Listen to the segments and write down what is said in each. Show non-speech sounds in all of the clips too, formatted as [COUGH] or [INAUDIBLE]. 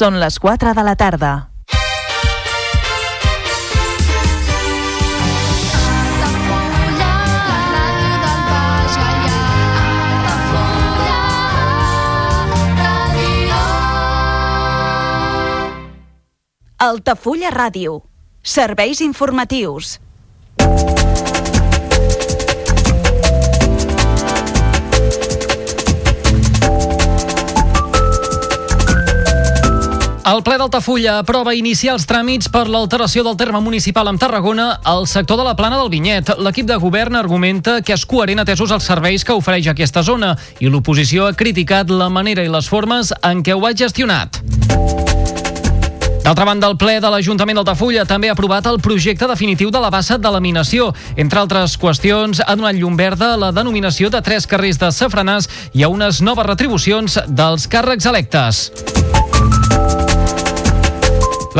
Són les 4 de la tarda. Altafulla Ràdio. Serveis informatius. El ple d'Altafulla aprova iniciar els tràmits per l'alteració del terme municipal amb Tarragona al sector de la plana del Vinyet. L'equip de govern argumenta que és coherent atesos els serveis que ofereix aquesta zona i l'oposició ha criticat la manera i les formes en què ho ha gestionat. D'altra banda, el ple de l'Ajuntament d'Altafulla també ha aprovat el projecte definitiu de la bassa de laminació. Entre altres qüestions, ha donat llum verda la denominació de tres carrers de Safranàs i a unes noves retribucions dels càrrecs electes.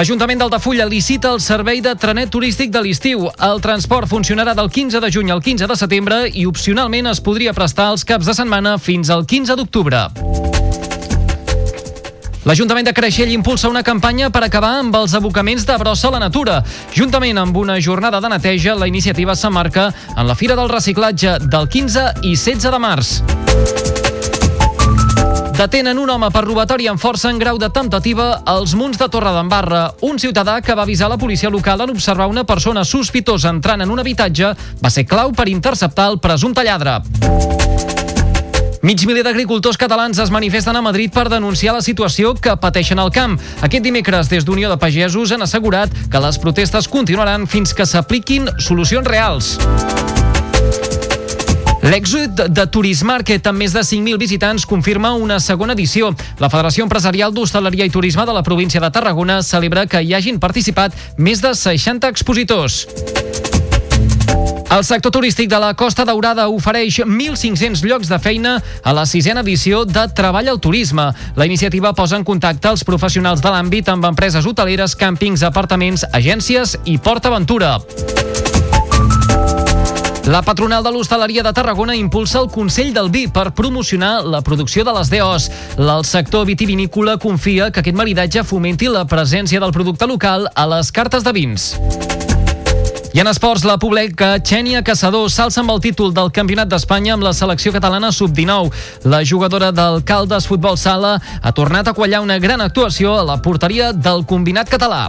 L'Ajuntament d'Altafulla licita el servei de trenet turístic de l'estiu. El transport funcionarà del 15 de juny al 15 de setembre i opcionalment es podria prestar els caps de setmana fins al 15 d'octubre. L'Ajuntament de Creixell impulsa una campanya per acabar amb els abocaments de brossa a la natura. Juntament amb una jornada de neteja, la iniciativa s'emmarca en la Fira del Reciclatge del 15 i 16 de març. Detenen un home per robatori amb força en grau de temptativa als munts de Torredembarra. Un ciutadà que va avisar la policia local en observar una persona sospitosa entrant en un habitatge va ser clau per interceptar el presumpte lladre. Mig miler d'agricultors catalans es manifesten a Madrid per denunciar la situació que pateixen al camp. Aquest dimecres, des d'Unió de Pagesos, han assegurat que les protestes continuaran fins que s'apliquin solucions reals. L'èxit de Turismarket amb més de 5.000 visitants confirma una segona edició. La Federació Empresarial d'Hostaleria i Turisme de la província de Tarragona celebra que hi hagin participat més de 60 expositors. El sector turístic de la Costa Daurada ofereix 1.500 llocs de feina a la sisena edició de Treball al Turisme. La iniciativa posa en contacte els professionals de l'àmbit amb empreses hoteleres, càmpings, apartaments, agències i Port Aventura. La patronal de l'hostaleria de Tarragona impulsa el Consell del Vi per promocionar la producció de les DOs. El sector vitivinícola confia que aquest maridatge fomenti la presència del producte local a les cartes de vins. I en esports, la pobleca Xènia Caçador s'alça amb el títol del Campionat d'Espanya amb la selecció catalana sub-19. La jugadora del Caldes Futbol Sala ha tornat a quallar una gran actuació a la porteria del combinat català.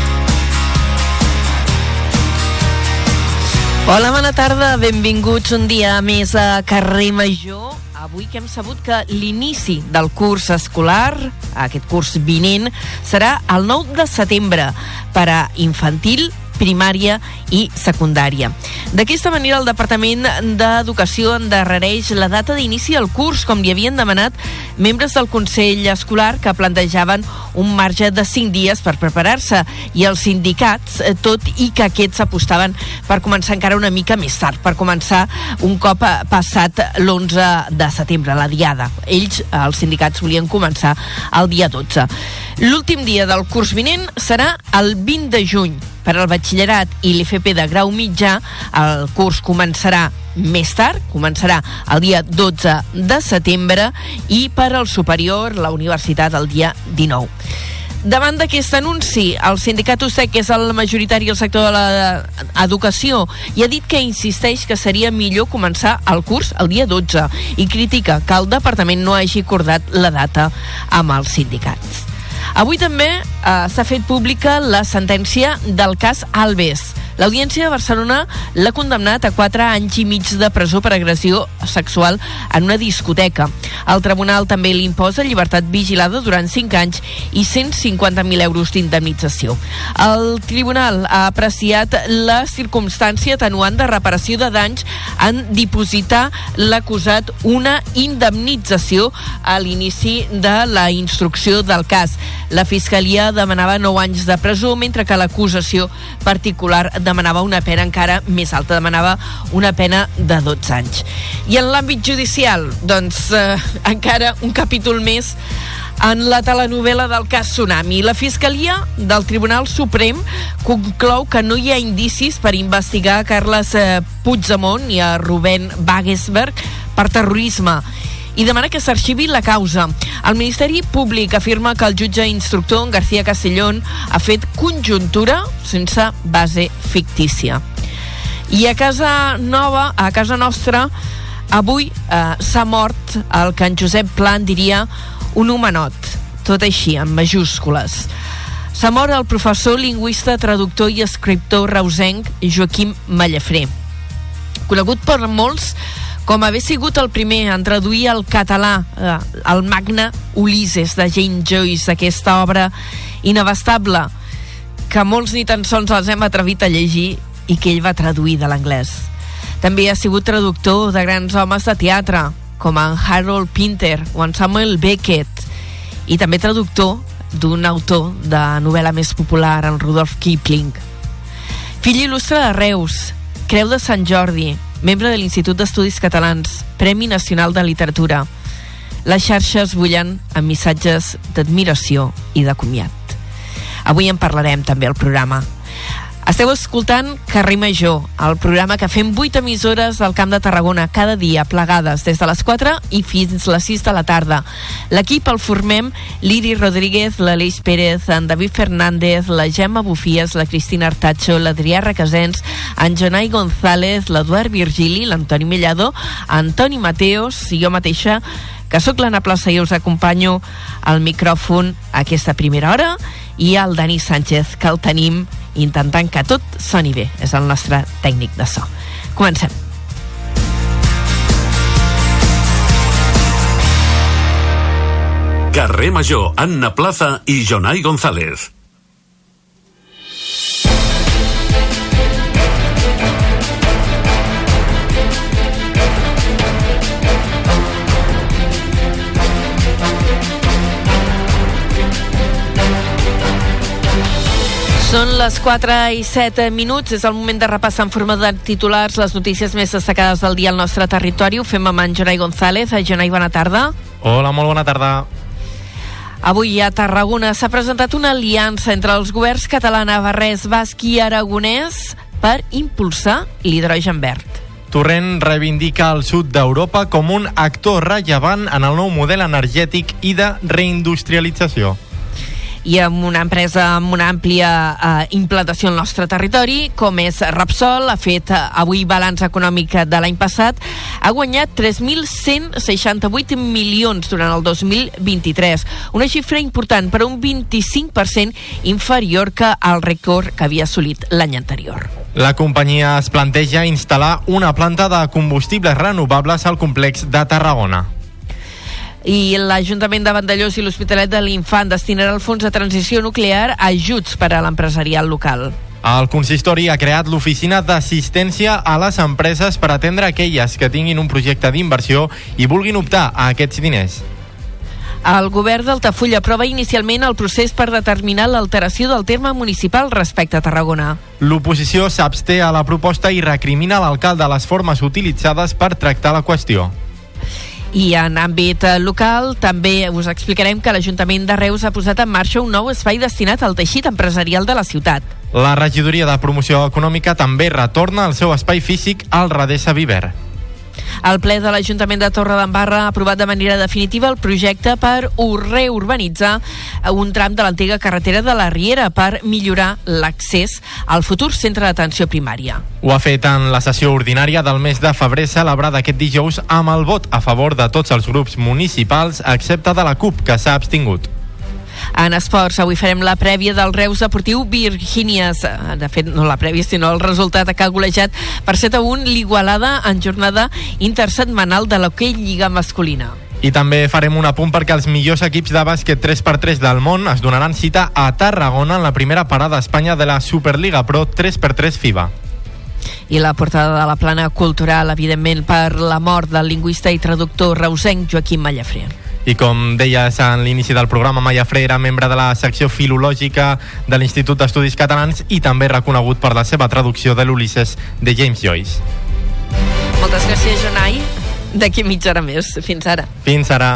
Hola, bona tarda, benvinguts un dia més a Carrer Major. Avui que hem sabut que l'inici del curs escolar, aquest curs vinent, serà el 9 de setembre per a infantil, primària i secundària. D'aquesta manera, el Departament d'Educació endarrereix la data d'inici del curs, com li havien demanat membres del Consell Escolar que plantejaven un marge de 5 dies per preparar-se i els sindicats, eh, tot i que aquests apostaven per començar encara una mica més tard, per començar un cop eh, passat l'11 de setembre, la diada. Ells, els sindicats, volien començar el dia 12. L'últim dia del curs vinent serà el 20 de juny. Per al batxillerat i l'FP de grau mitjà, el curs començarà més tard, començarà el dia 12 de setembre i per al superior, la universitat, el dia 19. Davant d'aquest anunci, el sindicat USEC, que és el majoritari del sector de l'educació, i ha dit que insisteix que seria millor començar el curs el dia 12 i critica que el departament no hagi acordat la data amb els sindicats. Avui també eh, s'ha fet pública la sentència del cas Alves. L'Audiència de Barcelona l'ha condemnat a 4 anys i mig de presó per agressió sexual en una discoteca. El tribunal també li imposa llibertat vigilada durant 5 anys i 150.000 euros d'indemnització. El tribunal ha apreciat la circumstància atenuant de reparació de danys en dipositar l'acusat una indemnització a l'inici de la instrucció del cas. La Fiscalia demanava 9 anys de presó, mentre que l'acusació particular demanava una pena encara més alta, demanava una pena de 12 anys. I en l'àmbit judicial, doncs, eh, encara un capítol més en la telenovela del cas Tsunami. La Fiscalia del Tribunal Suprem conclou que no hi ha indicis per investigar Carles eh, Puigdemont i a Rubén Wagensberg per terrorisme i demana que s'arxivi la causa. El Ministeri Públic afirma que el jutge instructor García Castellón ha fet conjuntura sense base fictícia. I a casa nova, a casa nostra, avui eh, s'ha mort el que en Josep Plan diria un homenot, tot així, en majúscules. S'ha mort el professor, lingüista, traductor i escriptor reusenc Joaquim Mallafré. Conegut per molts com haver sigut el primer en traduir al català eh, el magne Ulisses de Jane Joyce, aquesta obra inabastable que molts ni tan sols els hem atrevit a llegir i que ell va traduir de l'anglès. També ha sigut traductor de grans homes de teatre, com en Harold Pinter o en Samuel Beckett, i també traductor d'un autor de novel·la més popular, en Rudolf Kipling. Fill il·lustre de Reus, Creu de Sant Jordi, membre de l'Institut d'Estudis Catalans, Premi Nacional de Literatura. Les xarxes bullen amb missatges d'admiració i de comiat. Avui en parlarem també al programa. Esteu escoltant Carrer Major, el programa que fem 8 emissores del Camp de Tarragona cada dia, plegades, des de les 4 i fins les 6 de la tarda. L'equip el formem l'Iri Rodríguez, l'Aleix Pérez, en David Fernández, la Gemma Bufies, la Cristina Artacho, l'Adrià Requesens, en Jonai González, l'Eduard Virgili, l'Antoni Mellado, Antoni Mateos i jo mateixa, que sóc l'Anna Plaça i us acompanyo al micròfon aquesta primera hora i el Dani Sánchez, que el tenim intentant que tot soni bé. És el nostre tècnic de so. Comencem. Carrer Major, Anna Plaza i Jonai González. Són les 4 i 7 minuts, és el moment de repassar en forma de titulars les notícies més destacades del dia al nostre territori. Ho fem amb en Jonai González. Jonai, bona tarda. Hola, molt bona tarda. Avui a Tarragona s'ha presentat una aliança entre els governs català, navarrès, basc i aragonès per impulsar l'hidrogen verd. Torrent reivindica el sud d'Europa com un actor rellevant en el nou model energètic i de reindustrialització i amb una empresa amb una àmplia eh, implantació al nostre territori, com és Repsol, ha fet eh, avui balanç econòmic de l'any passat, ha guanyat 3.168 milions durant el 2023, una xifra important per un 25% inferior que al rècord que havia assolit l'any anterior. La companyia es planteja instal·lar una planta de combustibles renovables al complex de Tarragona i l'Ajuntament de Vandellós i l'Hospitalet de l'Infant destinarà el Fons de Transició Nuclear a ajuts per a l'empresarial local. El consistori ha creat l'oficina d'assistència a les empreses per atendre aquelles que tinguin un projecte d'inversió i vulguin optar a aquests diners. El govern d'Altafulla aprova inicialment el procés per determinar l'alteració del terme municipal respecte a Tarragona. L'oposició s'absté a la proposta i recrimina l'alcalde les formes utilitzades per tractar la qüestió. I en àmbit eh, local també us explicarem que l'Ajuntament de Reus ha posat en marxa un nou espai destinat al teixit empresarial de la ciutat. La regidoria de promoció econòmica també retorna al seu espai físic al Radessa Viver. El ple de l'Ajuntament de Torredembarra ha aprovat de manera definitiva el projecte per reurbanitzar un tram de l'antiga carretera de la Riera per millorar l'accés al futur centre d'atenció primària. Ho ha fet en la sessió ordinària del mes de febrer celebrada aquest dijous amb el vot a favor de tots els grups municipals excepte de la CUP, que s'ha abstingut. En esports, avui farem la prèvia del Reus Deportiu Virgínies. De fet, no la prèvia, sinó el resultat que ha golejat per 7 a 1 l'Igualada en jornada intersetmanal de l'hoquei Lliga Masculina. I també farem un apunt perquè els millors equips de bàsquet 3x3 del món es donaran cita a Tarragona en la primera parada a Espanya de la Superliga Pro 3x3 FIBA. I la portada de la plana cultural, evidentment, per la mort del lingüista i traductor reusenc Joaquim Mallafré. I com deies en l'inici del programa, Mallafré era membre de la secció filològica de l'Institut d'Estudis Catalans i també reconegut per la seva traducció de l'Ulisses de James Joyce. Moltes gràcies, Jonai. D'aquí mitja hora més. Fins ara. Fins ara.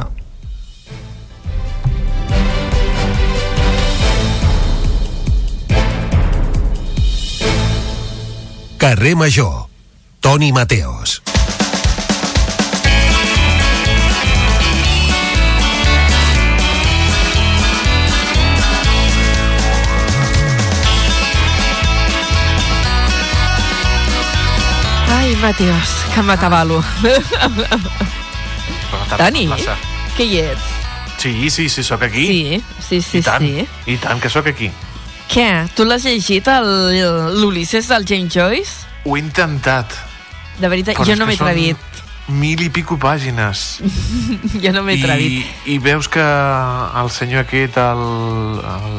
Carrer Major. Toni Mateos. Ai, Mateos, que m'atabalo. Dani, què hi ets? Sí, sí, sí, sóc aquí. Sí, sí, sí, I tant, sí. i tant que sóc aquí. Què? Tu l'has llegit, l'Ulisses del James Joyce? Ho he intentat. De veritat, però jo no que m'he atrevit. Mil i pico pàgines. [LAUGHS] Jo no m'he atrevit. I, I veus que el senyor aquest, el, el,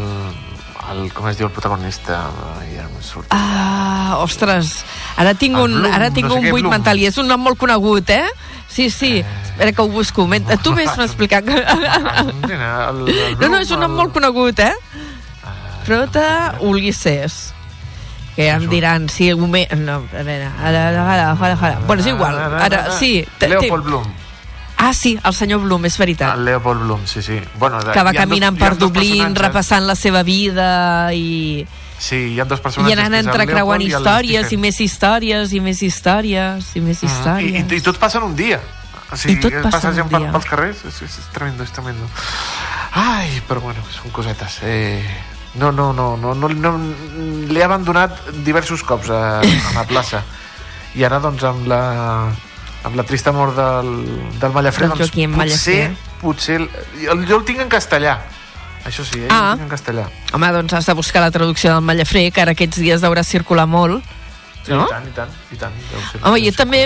el com es diu el protagonista? Ja surt. Ah, ostres, ara tinc un, Bloom, ara tinc no sé un buit Bloom. mental i és un nom molt conegut, eh? Sí, sí, espera que ho busco. Men- Tu vés. Ah, [LAUGHS] el No, no, és un nom molt conegut, eh? Prota Ulisses. Que em diran, sí, un me... No, a veure, ara, ara, ara, ara. Bueno, és igual, ara, sí. Leopold Bloom. Ah, sí, el senyor Bloom, és veritat. El Leopold Bloom, sí, sí. Bueno, Que va caminant dos- per Dublín, repassant la seva vida i, Sí, hi ha dos i personatges. anant és el entrecreuant i històries i més històries i més històries i més Mm, I, històries. i, I tots passen un dia. O sigui, I tot passa passegen un per, dia. pels carrers, és, és, és tremendo, és tremendo. Ai, però bueno, són cosetes. Eh, no, no, no, no, no, no l'he abandonat diversos cops a, a la plaça. I ara, doncs, amb la, amb la trista mort del, del Mallafré, Del doncs, potser, Mallafré. potser... el- Jo el tinc en castellà. Això sí, eh? Ah. En castellà. Home, doncs has de buscar la traducció del Mallafré, que ara aquests dies deurà circular molt. Sí, No? I tant, i tant, i tant. Ser, Home, jo també,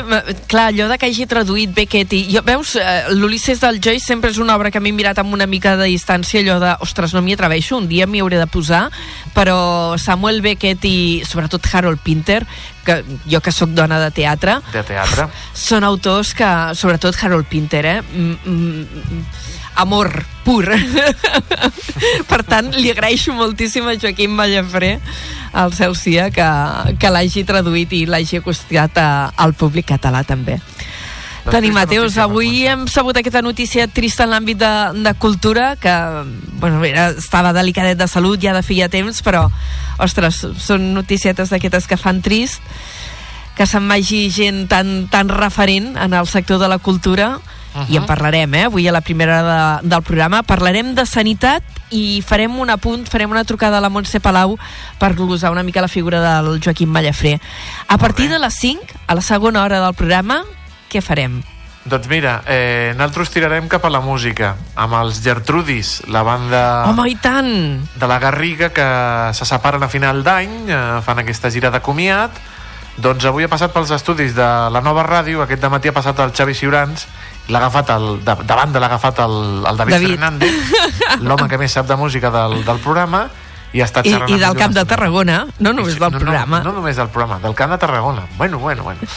clar, allò de que hagi traduït Beckett i... Jo, veus, eh, l'Ulisses del Joyce sempre és una obra que m'he mirat amb una mica de distància, allò de, ostres, no m'hi atreveixo, un dia m'hi hauré de posar, però Samuel Beckett i sobretot Harold Pinter, que jo que sóc dona de teatre, De teatre. són autors que, sobretot Harold Pinter, eh? Mm, mm, amor pur. per tant, li agraeixo moltíssim a Joaquim Mallafré, al Celsia, que, que l'hagi traduït i l'hagi acostat a, al públic català també. Doncs trista Mateus, avui hem sabut aquesta notícia trista en l'àmbit de, de cultura, que bueno, era, estava delicadet de salut ja de feia temps, però, ostres, són noticietes d'aquestes que fan trist, que se'n vagi gent tan, tan referent en el sector de la cultura, uh -huh. i en parlarem, eh? Avui a la primera hora de, del programa parlarem de sanitat i farem un apunt, farem una trucada a la Montse Palau per glosar una mica la figura del Joaquim Mallafré. A partir de les 5, a la segona hora del programa, què farem? Doncs mira, eh, nosaltres tirarem cap a la música, amb els Gertrudis, la banda Home, i tant! de la Garriga que se separen a final d'any, eh, fan aquesta gira de comiat. Doncs avui ha passat pels estudis de la nova ràdio, aquest matí ha passat el Xavi Ciurans, l'ha agafat el, de, de banda l'ha agafat el, el David, David. Fernández, l'home que més sap de música del, del programa, i ha estat I, i del Camp de. Tarragona, no només del no, programa. No, no només del programa, del Camp de Tarragona. Bueno, bueno, bueno.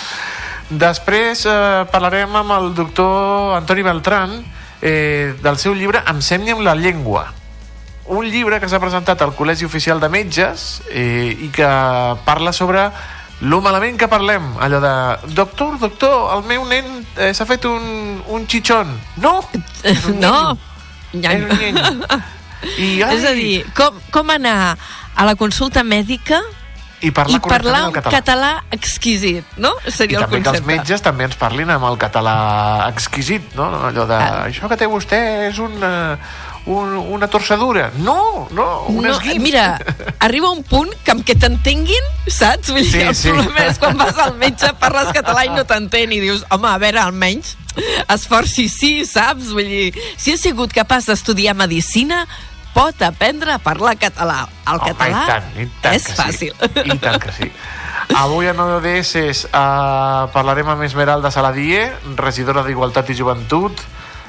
Després eh, parlarem amb el doctor Antoni Beltran eh, del seu llibre Ensenya'm la llengua. Un llibre que s'ha presentat al Col·legi Oficial de Metges eh, i que parla sobre lo malament que parlem, allò de doctor, doctor, el meu nen eh, s'ha fet un, un xitxon. No! un [LAUGHS] no! un niño. I, ai, [LAUGHS] És a dir, com, com anar a la consulta mèdica i parlar, i parlar un el català. català exquisit, no? I Seria el també que els concepte. metges també ens parlin amb el català exquisit, no? Allò de, Ah. això que té vostè és una, un, una torcedura. No, no, un no, esguins. mira, arriba un punt que amb que t'entenguin, saps? Vull dir, Sí, el sí. problema és quan vas al metge, parles català i no t'entén i dius, home, a veure, almenys esforci sí, saps? Vull dir, si has sigut capaç d'estudiar medicina, pot aprendre a parlar català. El Home, català i tant, i tant és fàcil. Sí. I tant que sí. Avui a ODS uh, parlarem amb Esmeralda Saladier, regidora d'Igualtat i Joventut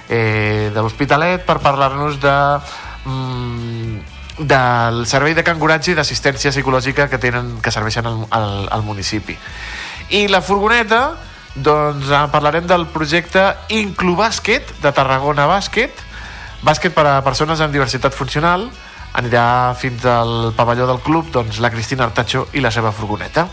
eh, de l'Hospitalet, per parlar-nos de, mm, del servei de canguratge i d'assistència psicològica que tenen que serveixen al, al, al municipi. I la furgoneta, doncs eh, parlarem del projecte Inclubàsquet de Tarragona Bàsquet, bàsquet per a persones amb diversitat funcional, anirà fins al pavelló del club doncs, la Cristina Artacho i la seva furgoneta.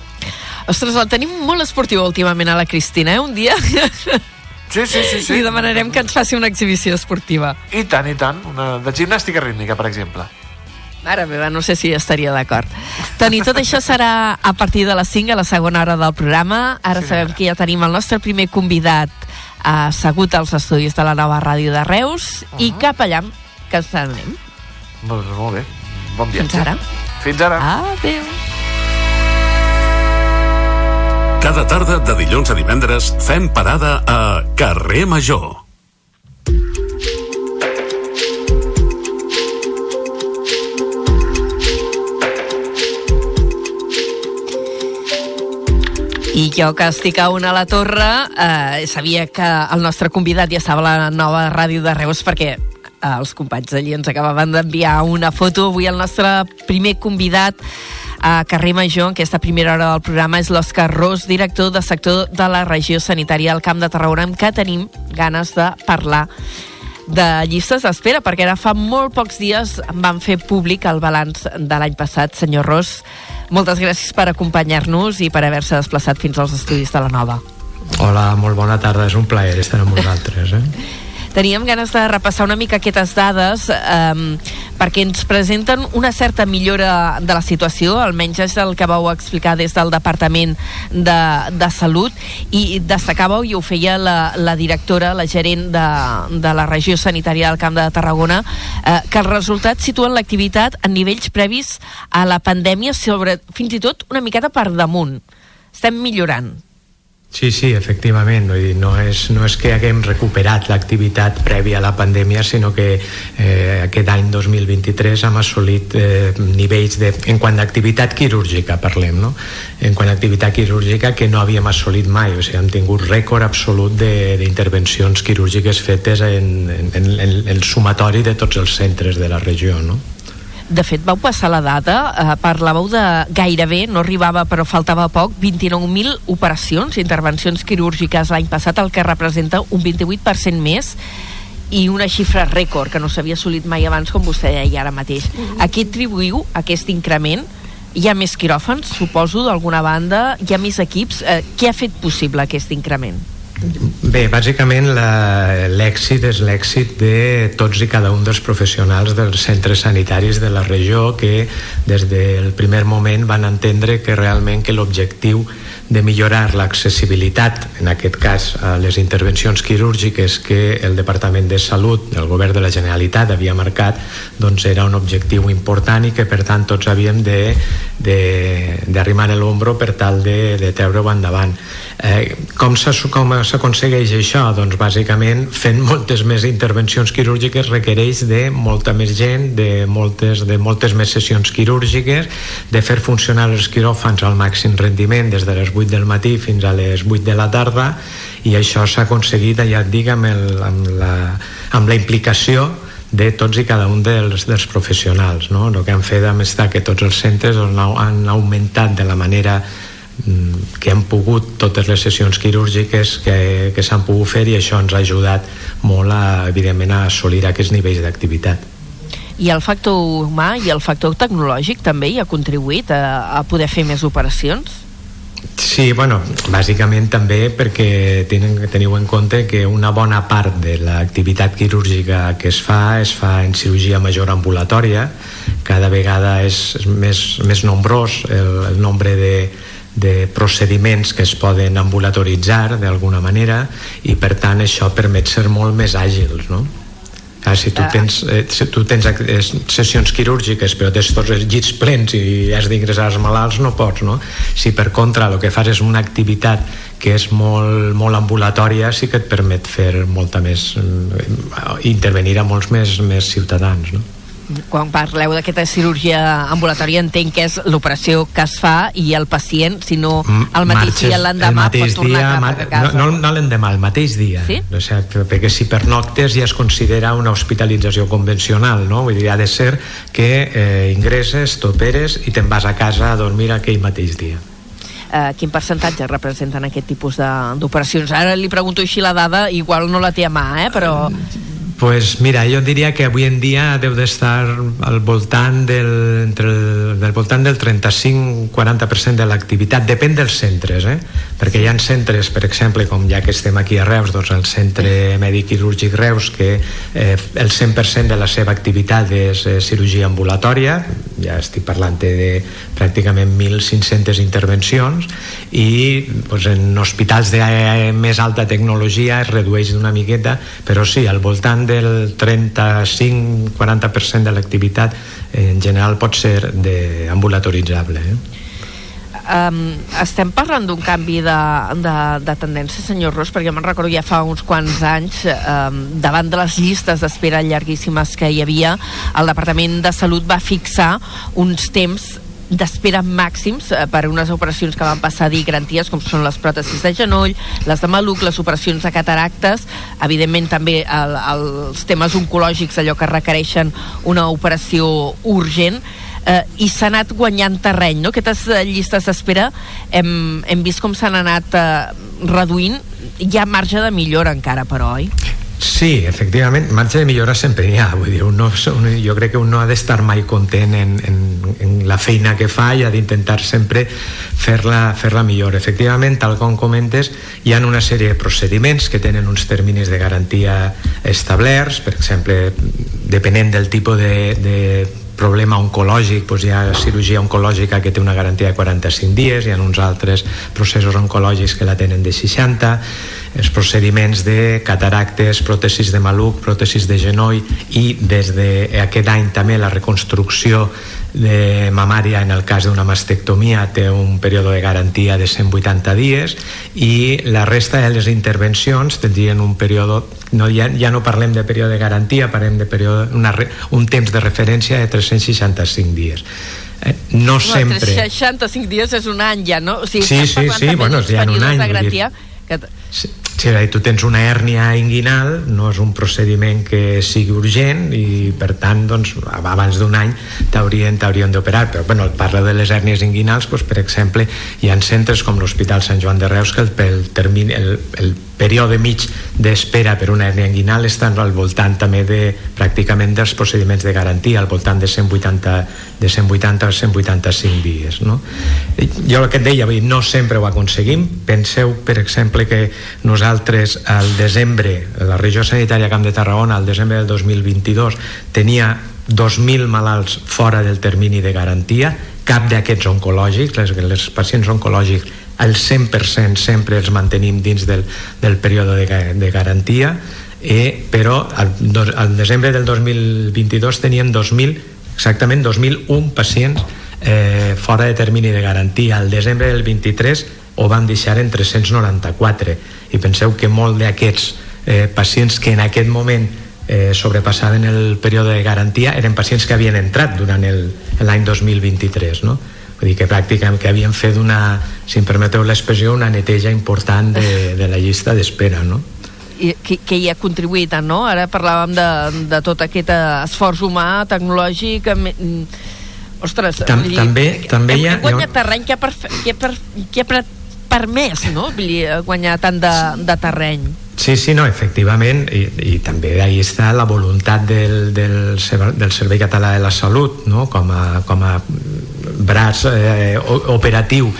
Ostres, el tenim molt esportiu últimament a la Cristina, eh? Un dia [LAUGHS] Sí, sí, sí. sí. li demanarem que ens faci una exhibició esportiva. I tant, i tant. Una, de gimnàstica rítmica, per exemple. Mare meva, no sé si estaria d'acord. Toni, tot això serà a partir de les 5 a la segona hora del programa. Ara Sí, sabem que ja tenim el nostre primer convidat uh, assegut als estudis de la nova ràdio de Reus i cap allà que ens anem. Doncs molt bé. Bon viatge. Fins ara. Fins ara. Adéu. Cada tarda de dilluns a divendres fem parada a Carrer Major. I jo que estic a una a la torre eh, sabia que el nostre convidat ja estava a la nova ràdio de Reus perquè eh, els companys d'allí ens acabaven d'enviar una foto. Avui el nostre primer convidat a Carrer Major, en aquesta primera hora del programa, és l'Òscar Ros, director de sector de la regió sanitària al Camp de Tarragona, amb què tenim ganes de parlar de llistes d'espera, perquè ara fa molt pocs dies van fer públic el balanç de l'any passat. Senyor Ros, moltes gràcies per acompanyar-nos i per haver-se desplaçat fins als estudis de la Nova. Hola, molt bona tarda, és un plaer estar amb vosaltres. Eh? [LAUGHS] Teníem ganes de repassar una mica aquestes dades eh, perquè ens presenten una certa millora de la situació, almenys és el que vau explicar des del Departament de, de Salut i destacàveu, i ho feia la, la directora, la gerent de, de la regió sanitària del Camp de Tarragona, eh, que els resultats situen l'activitat a nivells previs a la pandèmia sobre, fins i tot, una miqueta per damunt. Estem millorant. Sí, sí, efectivament. Vull dir, no, és, no és que haguem recuperat l'activitat prèvia a la pandèmia, sinó que eh, aquest any 2023 hem assolit eh, nivells de, en quant d'activitat quirúrgica, parlem, no? En quant d'activitat quirúrgica que no havíem assolit mai. O sigui, hem tingut rècord absolut d'intervencions quirúrgiques fetes en, en, en, en el sumatori de tots els centres de la regió, no? De fet, vau passar la data, eh, parlàveu de gairebé, no arribava però faltava poc, 29.000 operacions, intervencions quirúrgiques l'any passat, el que representa un 28% més i una xifra rècord que no s'havia assolit mai abans, com vostè deia ara mateix. A què atribuïu aquest increment? Hi ha més quiròfans, suposo, d'alguna banda? Hi ha més equips? Eh, què ha fet possible aquest increment? Bé, bàsicament l'èxit és l'èxit de tots i cada un dels professionals dels centres sanitaris de la regió que des del primer moment van entendre que realment que l'objectiu de millorar l'accessibilitat, en aquest cas a les intervencions quirúrgiques que el Departament de Salut, el Govern de la Generalitat havia marcat, doncs era un objectiu important i que per tant tots havíem d'arrimar l'ombro per tal de, de treure-ho endavant. Eh, com s'aconsegueix això? Doncs bàsicament fent moltes més intervencions quirúrgiques requereix de molta més gent, de moltes, de moltes més sessions quirúrgiques, de fer funcionar els quiròfans al màxim rendiment des de les 8 del matí fins a les 8 de la tarda i això s'ha aconseguit, ja et dic, amb, el, amb, la, amb la implicació de tots i cada un dels, dels professionals. No? El que han fet amb estar que tots els centres han, augmentat de la manera que han pogut totes les sessions quirúrgiques que, que s'han pogut fer i això ens ha ajudat molt a, evidentment a assolir aquests nivells d'activitat. I el factor humà i el factor tecnològic també hi ha contribuït a, a poder fer més operacions? Sí, bueno, bàsicament també perquè tenen, teniu en compte que una bona part de l'activitat quirúrgica que es fa es fa en cirurgia major ambulatòria cada vegada és, és més, més nombrós el, el nombre de, de procediments que es poden ambulatoritzar d'alguna manera i per tant això permet ser molt més àgils no? Clar, si tu Ah. tens, eh, si tu tens eh, sessions quirúrgiques però tens tots els llits plens i has d'ingressar els malalts no pots, no? Si per contra el que fas és una activitat que és molt, molt ambulatòria sí que et permet fer molta més mm, intervenir a molts més, més ciutadans, no? Quan parleu d'aquesta cirurgia ambulatòria entenc que és l'operació que es fa i el pacient, si no el mateix Marxes dia l'endemà pot tornar dia, a casa. No, no, no l'endemà, el mateix dia. Sí? O sigui, perquè si pernoctes ja es considera una hospitalització convencional, no? Vull dir, ha de ser que eh, ingresses, t'operes i te'n vas a casa a dormir aquell mateix dia. Eh, quin percentatge representen aquest tipus de- d'operacions? Ara li pregunto així la dada, igual no la té a mà, eh? però Pues mira, jo diria que avui en dia deu d'estar al voltant del, entre el, del voltant del 35-40% de l'activitat, depèn dels centres, eh? Perquè hi ha centres, per exemple, com ja que estem aquí a Reus, doncs el Centre Mèdic Quirúrgic Reus, que eh, el 100% de la seva activitat és eh, cirurgia ambulatòria, ja estic parlant de pràcticament 1.500 intervencions, i doncs, en hospitals de eh, més alta tecnologia es redueix una miqueta, però sí, al voltant del 35-40% de l'activitat eh, en general pot ser de ambulatoritzable. Eh? Um, estem parlant d'un canvi de, de, de tendència, senyor Ros, perquè me'n recordo ja fa uns quants anys, um, davant de les llistes d'espera llarguíssimes que hi havia, el Departament de Salut va fixar uns temps d'espera màxims eh, per unes operacions que van passar a dir garanties com són les pròtesis de genoll, les de maluc, les operacions de cataractes, evidentment també el, els temes oncològics, allò que requereixen una operació urgent, eh, i s'ha anat guanyant terreny, no? Aquestes eh, llistes d'espera hem, hem vist com s'han anat eh, reduint, hi ha marge de millora encara, però, oi? Sí, efectivament, marge de millora sempre hi ha. Vull dir, un no, un, jo crec que un no ha d'estar mai content en, en, en la feina que fa i ha d'intentar sempre fer-la fer -la millor. Efectivament, tal com comentes, hi ha una sèrie de procediments que tenen uns terminis de garantia establerts, per exemple, depenent del tipus de, de problema oncològic, doncs hi ha cirurgia oncològica que té una garantia de 45 dies, hi ha uns altres processos oncològics que la tenen de 60, els procediments de cataractes, pròtesis de maluc, pròtesis de genoll i des d'aquest any també la reconstrucció de mamària en el cas d'una mastectomia té un període de garantia de 180 dies i la resta de les intervencions tindrien un període no, ja, ja no parlem de període de garantia parlem de període, una, un temps de referència de 365 dies. Eh, no sempre. 65 dies és un any ja, no? O sigui, Sí, sí, sí, bueno, ja en un any, de garantia que... Sí, sí, és a dir, tu tens una hèrnia inguinal, no és un procediment que sigui urgent i per tant doncs, abans d'un any t'haurien t'haurien d'operar, però bueno, parla de les hèrnies inguinals, doncs, per exemple hi ha centres com l'Hospital Sant Joan de Reus que el, el, termini, el, el període mig d'espera per una hèrnia inguinal estan al voltant també de pràcticament dels procediments de garantia, al voltant de 180 de 180 a 185 dies no? jo el que et deia no sempre ho aconseguim penseu per exemple que nosaltres al desembre la regió sanitària Camp de Tarragona al desembre del 2022 tenia 2.000 malalts fora del termini de garantia cap d'aquests oncològics les, les pacients oncològics el 100% sempre els mantenim dins del, del període de, de garantia eh, però al, al desembre del 2022 teníem 2.000 exactament 2.001 pacients eh, fora de termini de garantia al desembre del 23 ho van deixar en 394 i penseu que molt d'aquests eh, pacients que en aquest moment eh, sobrepassaven el període de garantia eren pacients que havien entrat durant l'any 2023 no? Vull dir que pràcticament que havien fet una, si em permeteu l'expressió, una neteja important de, de la llista d'espera no? i- que, que hi ha contribuït, no? Ara parlàvem de, de tot aquest eh, esforç humà, tecnològic... mm, Ostres, Tam- dir, també- també hem, hi ha- hem guanyat hi ha un- terreny que ha, per, que ha, per, que ha per, permès, no? Vull dir, eh, guanyar tant de, de terreny. Sí, sí, no, efectivament, i, i també ahí està la voluntat del, del, del Servei Català de la Salut, no? com, a, com a braç eh, operatiu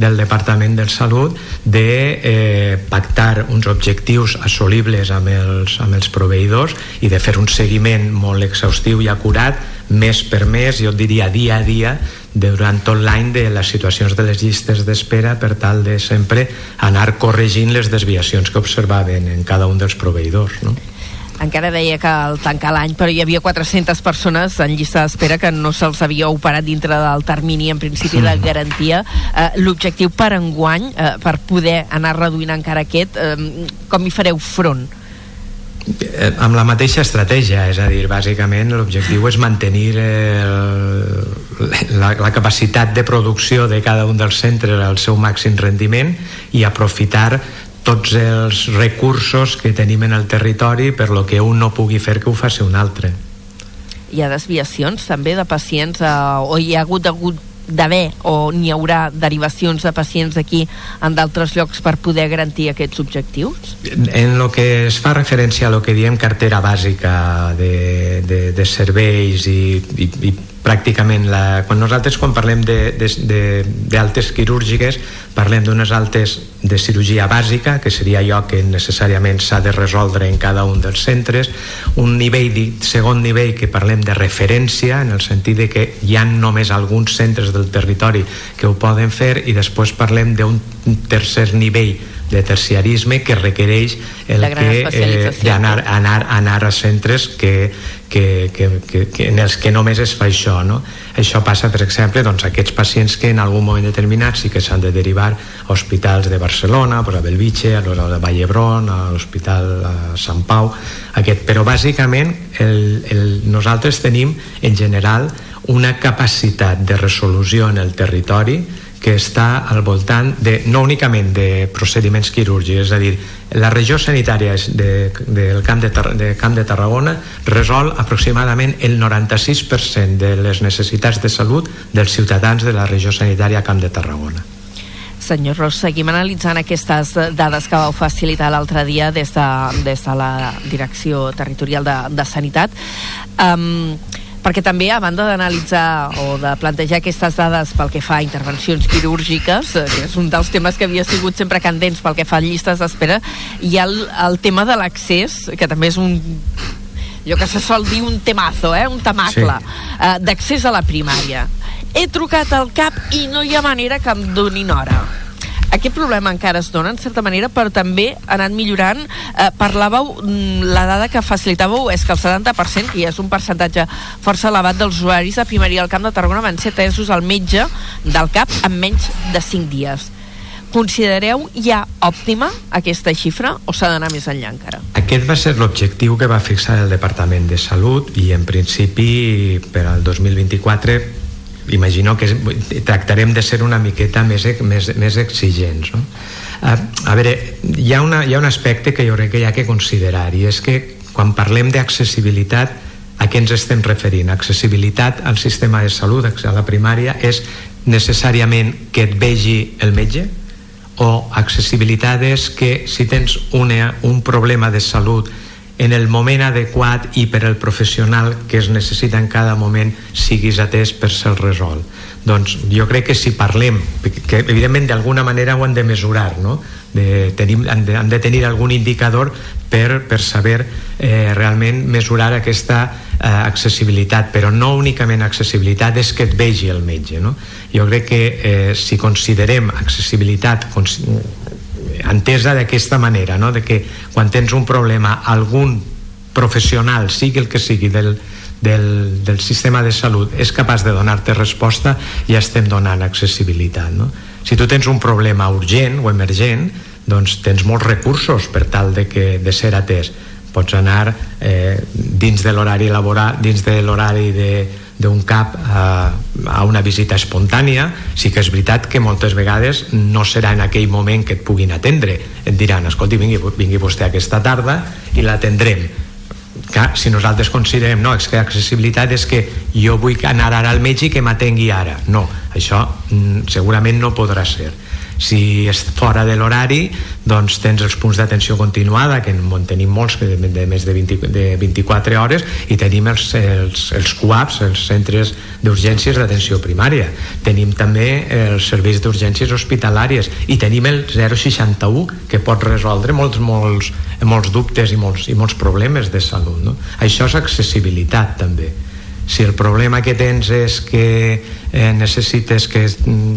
del Departament de Salut de eh, pactar uns objectius assolibles amb els, amb els proveïdors i de fer un seguiment molt exhaustiu i acurat mes per mes, jo diria dia a dia durant tot l'any de les situacions de les llistes d'espera per tal de sempre anar corregint les desviacions que observaven en cada un dels proveïdors no? Encara deia que al tancar l'any, però hi havia 400 persones en llista d'espera que no se'ls havia operat dintre del termini, en principi, de garantia. Eh, L'objectiu per enguany, eh, per poder anar reduint encara aquest, eh, com hi fareu front? Eh, amb la mateixa estratègia, és a dir, bàsicament l'objectiu és mantenir el, la, la capacitat de producció de cada un dels centres al seu màxim rendiment i aprofitar tots els recursos que tenim en el territori per lo que un no pugui fer que ho faci un altre. Hi ha desviacions també de pacients eh, o hi ha hagut, hagut d'haver o n'hi haurà derivacions de pacients aquí en d'altres llocs per poder garantir aquests objectius? En lo que es fa referència a lo que diem cartera bàsica de, de, de serveis i, i, i pràcticament la, quan nosaltres quan parlem d'altes quirúrgiques parlem d'unes altes de cirurgia bàsica que seria allò que necessàriament s'ha de resoldre en cada un dels centres un nivell, segon nivell que parlem de referència en el sentit de que hi ha només alguns centres del territori que ho poden fer i després parlem d'un tercer nivell de terciarisme que requereix el que eh, anar, anar, anar a centres que, que, que, que, que en els que només es fa això no? això passa per exemple doncs, aquests pacients que en algun moment determinat sí que s'han de derivar a hospitals de Barcelona pues, a Belvitge, a Vall d'Hebron a l'Hospital Sant Pau aquest, però bàsicament el, el, nosaltres tenim en general una capacitat de resolució en el territori que està al voltant de, no únicament de procediments quirúrgics, és a dir, la regió sanitària de, del camp de, de Camp de Tarragona resol aproximadament el 96% de les necessitats de salut dels ciutadans de la regió sanitària Camp de Tarragona. Senyor Ros, seguim analitzant aquestes dades que vau facilitar l'altre dia des de, des de la Direcció Territorial de, de Sanitat. Um, perquè també a banda d'analitzar o de plantejar aquestes dades pel que fa a intervencions quirúrgiques, eh, que és un dels temes que havia sigut sempre candents pel que fa a llistes d'espera, hi ha el, el tema de l'accés, que també és un allò que se sol dir un temazo, eh? un temacle, sí. eh, d'accés a la primària. He trucat al CAP i no hi ha manera que em donin hora aquest problema encara es dona en certa manera però també ha anat millorant eh, parlàveu, mm, la dada que facilitàveu és que el 70% que és un percentatge força elevat dels usuaris de primària al Camp de Tarragona van ser atesos al metge del CAP en menys de 5 dies Considereu ja òptima aquesta xifra o s'ha d'anar més enllà encara? Aquest va ser l'objectiu que va fixar el Departament de Salut i en principi per al 2024 imagino que tractarem de ser una miqueta més, més, més exigents no? a, a veure, hi ha, una, hi ha un aspecte que jo crec que hi ha que considerar i és que quan parlem d'accessibilitat a què ens estem referint? Accessibilitat al sistema de salut, a la primària, és necessàriament que et vegi el metge? O accessibilitat és que si tens una, un problema de salut en el moment adequat i per al professional que es necessita en cada moment siguis atès per ser resolt. Doncs jo crec que si parlem, que evidentment d'alguna manera ho han de mesurar, no? de, tenim, han, de, han de tenir algun indicador per, per saber eh, realment mesurar aquesta eh, accessibilitat, però no únicament accessibilitat és que et vegi el metge. No? Jo crec que eh, si considerem accessibilitat entesa d'aquesta manera, no? de que quan tens un problema algun professional, sigui el que sigui del, del, del sistema de salut és capaç de donar-te resposta i estem donant accessibilitat no? si tu tens un problema urgent o emergent doncs tens molts recursos per tal de, que, de ser atès pots anar eh, dins de l'horari laboral dins de l'horari de, d'un cap a, a una visita espontània. Sí que és veritat que moltes vegades no serà en aquell moment que et puguin atendre. Et diran, escolti, vingui, vingui vostè aquesta tarda i l'atendrem. Clar, si nosaltres considerem no, és que accessibilitat és que jo vull anar ara al metge i que m'atengui ara. No, això mm, segurament no podrà ser si és fora de l'horari doncs tens els punts d'atenció continuada que en tenim molts de, de més de, 20, de 24 hores i tenim els, els, els CUAPs els centres d'urgències d'atenció primària tenim també els serveis d'urgències hospitalàries i tenim el 061 que pot resoldre molts, molts, molts dubtes i molts, i molts problemes de salut no? això és accessibilitat també si el problema que tens és que eh, necessites que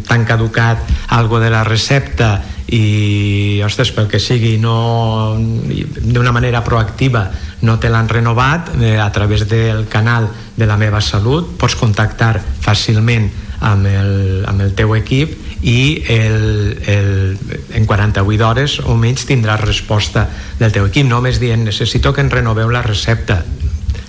t'han caducat algo de la recepta i, ostres, pel que sigui no d'una manera proactiva no te l'han renovat eh, a través del canal de la meva salut pots contactar fàcilment amb el, amb el teu equip i el, el, en 48 hores o menys tindràs resposta del teu equip. Només dient necessito que en renoveu la recepta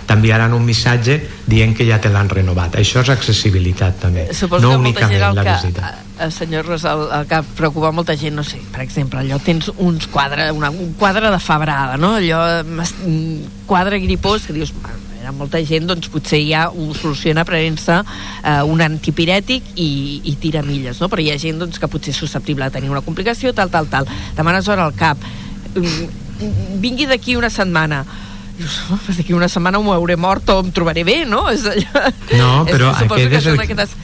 t'enviaran un missatge dient que ja te l'han renovat això és accessibilitat també Suposo no que molta gent únicament el la que, visita eh, senyor Ros, el, el que preocupa molta gent, no sé, per exemple, allò tens uns quadre, una, un quadre de febrada, no? Allò, mas- mm, quadre gripós, que dius, "Bueno, hi ha molta gent, doncs potser ja ho soluciona prenent-se eh, un antipirètic i, i tira milles, no? Però hi ha gent doncs, que potser és susceptible de tenir una complicació, tal, tal, tal. Demanes hora al cap. Mm, Vingui d'aquí una setmana dius, oh, d'aquí una setmana m'ho hauré mort o em trobaré bé, no? És allò... No, però és, aquest que és el- aquestes...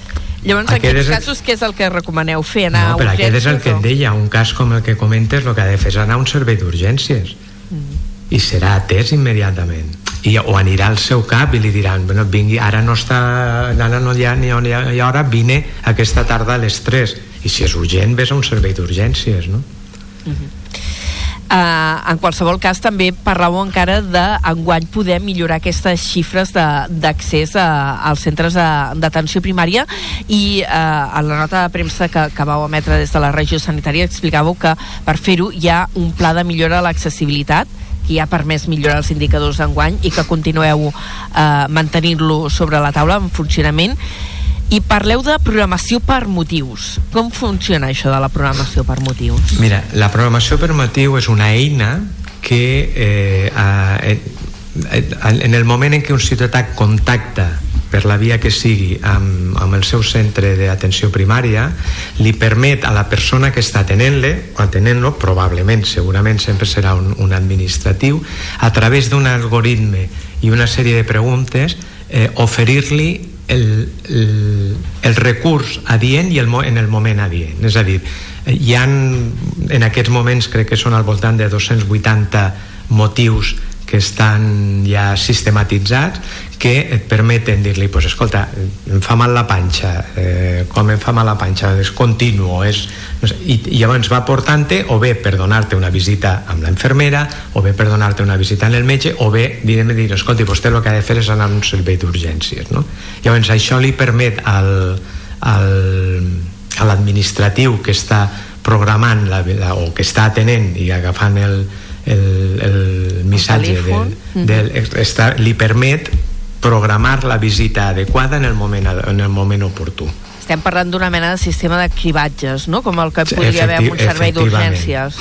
Llavors, en aquest aquests és el- casos, què és el que recomaneu? Fer anar no, però aquest és el que et deia un cas com el que comentes el que ha de fer és anar a un servei d'urgències Mm. i serà atès immediatament I, o anirà al seu cap i li diran bueno, vingui, ara no està ara no hi ha ni hi ha, hi ha hora, vine aquesta tarda a les 3 i si és urgent ves a un servei d'urgències no? Uh, en qualsevol cas també parlàveu encara de poder millorar aquestes xifres d'accés a- als centres d'atenció primària. I uh, a la nota de premsa que, que vau emetre des de la regió sanitària explicàveu que per fer-ho hi ha un pla de millora de l'accessibilitat que ha permès millorar els indicadors d'enguany i que continueu uh, mantenint-lo sobre la taula en funcionament i parleu de programació per motius. Com funciona això de la programació per motius? Mira, la programació per motiu és una eina que eh, a, eh, en el moment en què un ciutadà contacta per la via que sigui amb, amb el seu centre d'atenció primària li permet a la persona que està atenent-le o atenent-lo, probablement, segurament sempre serà un, un administratiu a través d'un algoritme i una sèrie de preguntes eh, oferir-li el, el, el recurs adient i el, en el moment adient. És a dir, hi han en aquests moments crec que són al voltant de 280 motius que estan ja sistematitzats que et permeten dir-li pues, escolta, em fa mal la panxa eh, com em fa mal la panxa és continuo és, no sé, i, i llavors va portant-te o bé per donar-te una visita amb la infermera o bé per donar-te una visita amb el metge o bé dir, dir escolta, vostè el que ha de fer és anar a un servei d'urgències no? llavors això li permet al, al, a l'administratiu que està programant la, la, o que està atenent i agafant el, el, el missatge del, del, està, li permet programar la visita adequada en el moment, en el moment oportú Estem parlant d'una mena de sistema de cribatges, no? Com el que podria haver en un servei d'urgències.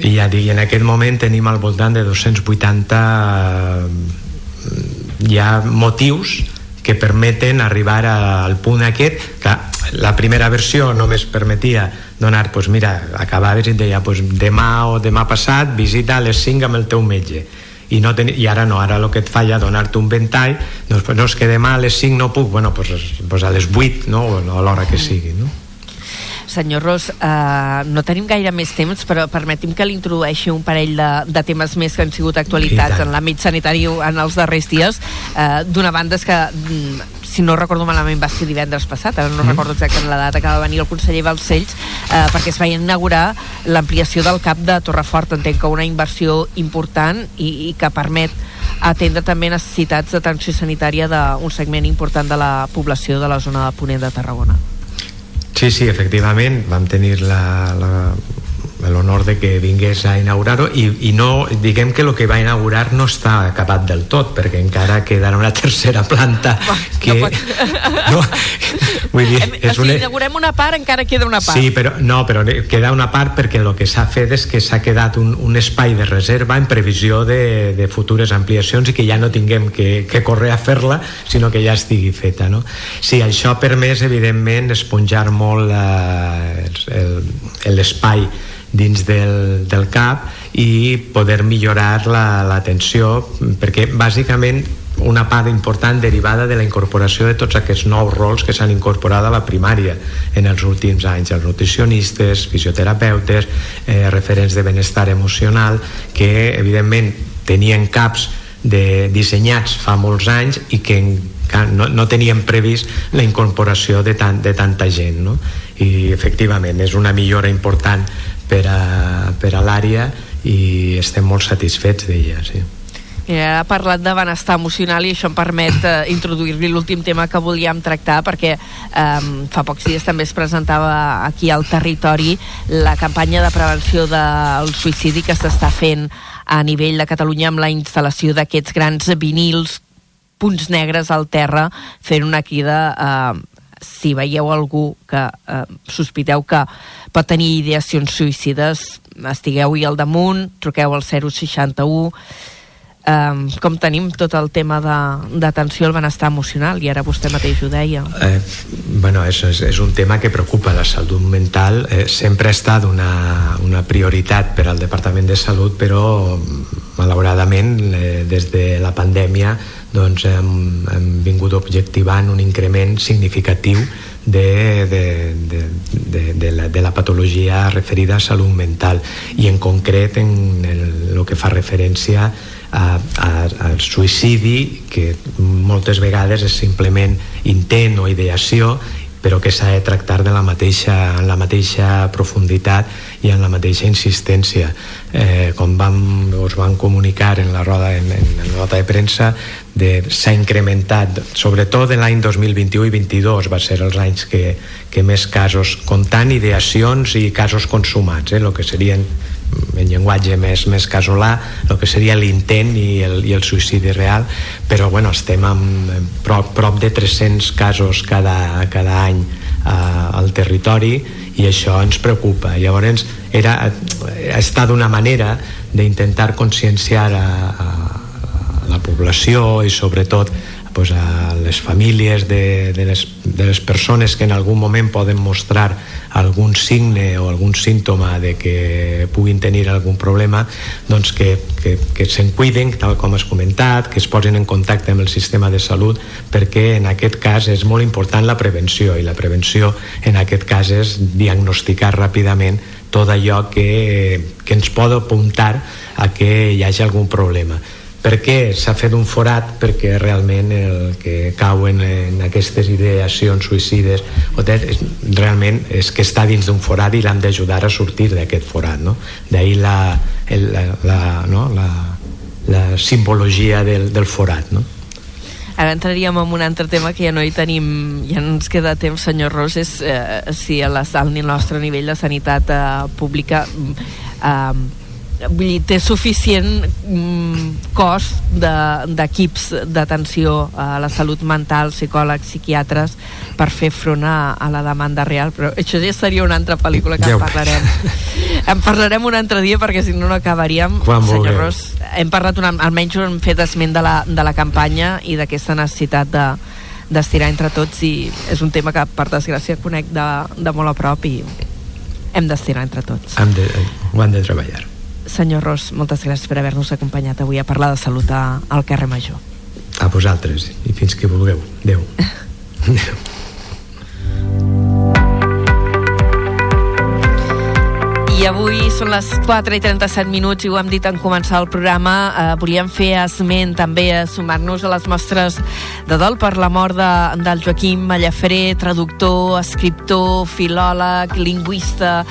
i ja dic, en aquest moment tenim al voltant de 280 eh, ja motius que permeten arribar al punt aquest que la primera versió només permetia donar, doncs mira, acabaves i et deia doncs demà o demà passat visita a les 5 amb el teu metge i, no ten... i ara no, ara el que et fa ja donar-te un ventall doncs, no, és que demà a les 5 no puc bueno, pues, pues a les 8 no? o a l'hora que sigui no? Senyor Ros, eh, no tenim gaire més temps, però permeti'm que li introdueixi un parell de, de temes més que han sigut actualitats en l'àmbit sanitari en els darrers dies. Eh, D'una banda és que, mm, si no recordo malament, va ser divendres passat, ara no recordo exactament la data que va venir el conseller Balcells, eh, perquè es va inaugurar l'ampliació del CAP de Torrefort. Entenc que una inversió important i, i que permet atendre també necessitats d'atenció sanitària d'un segment important de la població de la zona de Ponent de Tarragona. Sí, sí, efectivament, vam tenir la, la, l'honor de que vingués a inaugurar-ho i, i no, diguem que el que va inaugurar no està acabat del tot perquè encara quedarà una tercera planta [LAUGHS] que... no pot- [LAUGHS] no, vull dir, Hem, és si una... inaugurem una part, encara queda una part. Sí, però, no, però queda una part perquè el que s'ha fet és que s'ha quedat un, un espai de reserva en previsió de, de futures ampliacions i que ja no tinguem que, que córrer a fer-la, sinó que ja estigui feta. No? Sí, això ha permès, evidentment, esponjar molt eh, el- l'espai dins del, del CAP i poder millorar la- l'atenció la, perquè bàsicament una part important derivada de la incorporació de tots aquests nous rols que s'han incorporat a la primària en els últims anys, els nutricionistes, fisioterapeutes, eh, referents de benestar emocional, que evidentment tenien caps de, dissenyats fa molts anys i que enca- no, no teníem previst la incorporació de, tant, de tanta gent no? i efectivament és una millora important per a, per a l'àrea i estem molt satisfets d'ella sí. I ara ha parlat de benestar emocional i això em permet eh, introduir-li l'últim tema que volíem tractar perquè eh, fa pocs dies també es presentava aquí al territori la campanya de prevenció del suïcidi que s'està fent a nivell de Catalunya amb la instal·lació d'aquests grans vinils punts negres al terra fent una crida eh, si veieu algú que eh, sospiteu que pot tenir ideacions suïcides estigueu-hi al damunt, truqueu al 061 Um, com tenim tot el tema d'atenció al benestar emocional i ara vostè mateix ho deia. Eh, bueno, és, és, és un tema que preocupa. La salut mental eh, sempre ha estat una, una prioritat per al Departament de Salut però malauradament eh, des de la pandèmia doncs hem, hem vingut objectivant un increment significatiu de, de, de, de, de, la, de la patologia referida a salut mental. I en concret en el, el que fa referència a, a, al suïcidi que moltes vegades és simplement intent o ideació però que s'ha de tractar de la mateixa, en la mateixa profunditat i en la mateixa insistència. Eh, com vam, us van comunicar en la roda, en, en la nota de premsa, s'ha incrementat, sobretot en l'any 2021 i 2022 va ser els anys que, que més casos, comptant ideacions i casos consumats, eh, el que serien en llenguatge més, més casolà el que seria l'intent i, el, i el suïcidi real però bueno, estem amb prop, prop de 300 casos cada, cada any eh, al territori i això ens preocupa. Llavors era, ha estat una manera d'intentar conscienciar a, a, a la població i sobretot pues, a les famílies de, de, les, de les persones que en algun moment poden mostrar algun signe o algun símptoma de que puguin tenir algun problema doncs que, que, que se'n cuiden tal com has comentat, que es posin en contacte amb el sistema de salut perquè en aquest cas és molt important la prevenció i la prevenció en aquest cas és diagnosticar ràpidament tot allò que, que ens pot apuntar a que hi hagi algun problema per què s'ha fet un forat? Perquè realment el que cauen en aquestes ideacions suïcides és, realment és que està dins d'un forat i l'han d'ajudar a sortir d'aquest forat. No? D'ahir la, el, la, la, no? la, la simbologia del, del forat. No? Ara entraríem en un altre tema que ja no hi tenim, ja no ens queda temps, senyor Ros, és eh, si a la, al nostre nivell de sanitat eh, pública eh, vull dir, té suficient mm, cost d'equips de, d'atenció a la salut mental, psicòlegs, psiquiatres per fer front a, a la demanda real. Però això ja seria una altra pel·lícula que ja en parlarem. En parlarem un altre dia perquè si no no acabaríem. Quan senyor Ros, hem parlat una, almenys hem fet esment de la, de la campanya i d'aquesta necessitat de, d'estirar entre tots i és un tema que per desgràcia conec de, de molt a prop i hem d'estirar entre tots. Hem de, ho hem de treballar. Senyor Ros, moltes gràcies per haver-nos acompanyat avui a parlar de salut al carrer Major. A vosaltres, i fins que vulgueu. Adéu. Adéu. I avui són les 4 i 37 minuts i ho hem dit en començar el programa. Eh, volíem fer esment també a sumar-nos a les mostres de dol per la mort de, del Joaquim Mallafré, traductor, escriptor, filòleg, lingüista,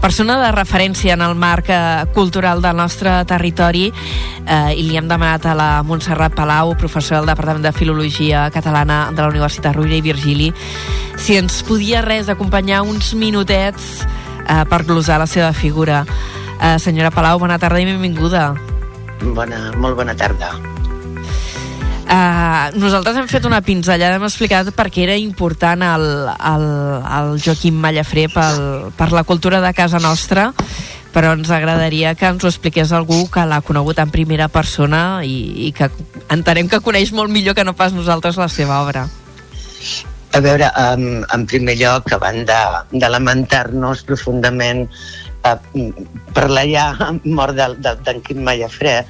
persona de referència en el marc eh, cultural del nostre territori eh, i li hem demanat a la Montserrat Palau, professora del Departament de Filologia Catalana de la Universitat Rovira i Virgili, si ens podia res acompanyar uns minutets eh, per glosar la seva figura. Eh, senyora Palau, bona tarda i benvinguda. Bona, molt bona tarda. Uh, nosaltres hem fet una pinzellada, hem explicat per què era important el, el, el Joaquim Mallafré pel, per la cultura de casa nostra, però ens agradaria que ens ho expliqués algú que l'ha conegut en primera persona i, i que entenem que coneix molt millor que no pas nosaltres la seva obra. A veure, um, en primer lloc, abans de, de lamentar-nos profundament uh, per la ja mort d'en de, de, Quim Mallafré,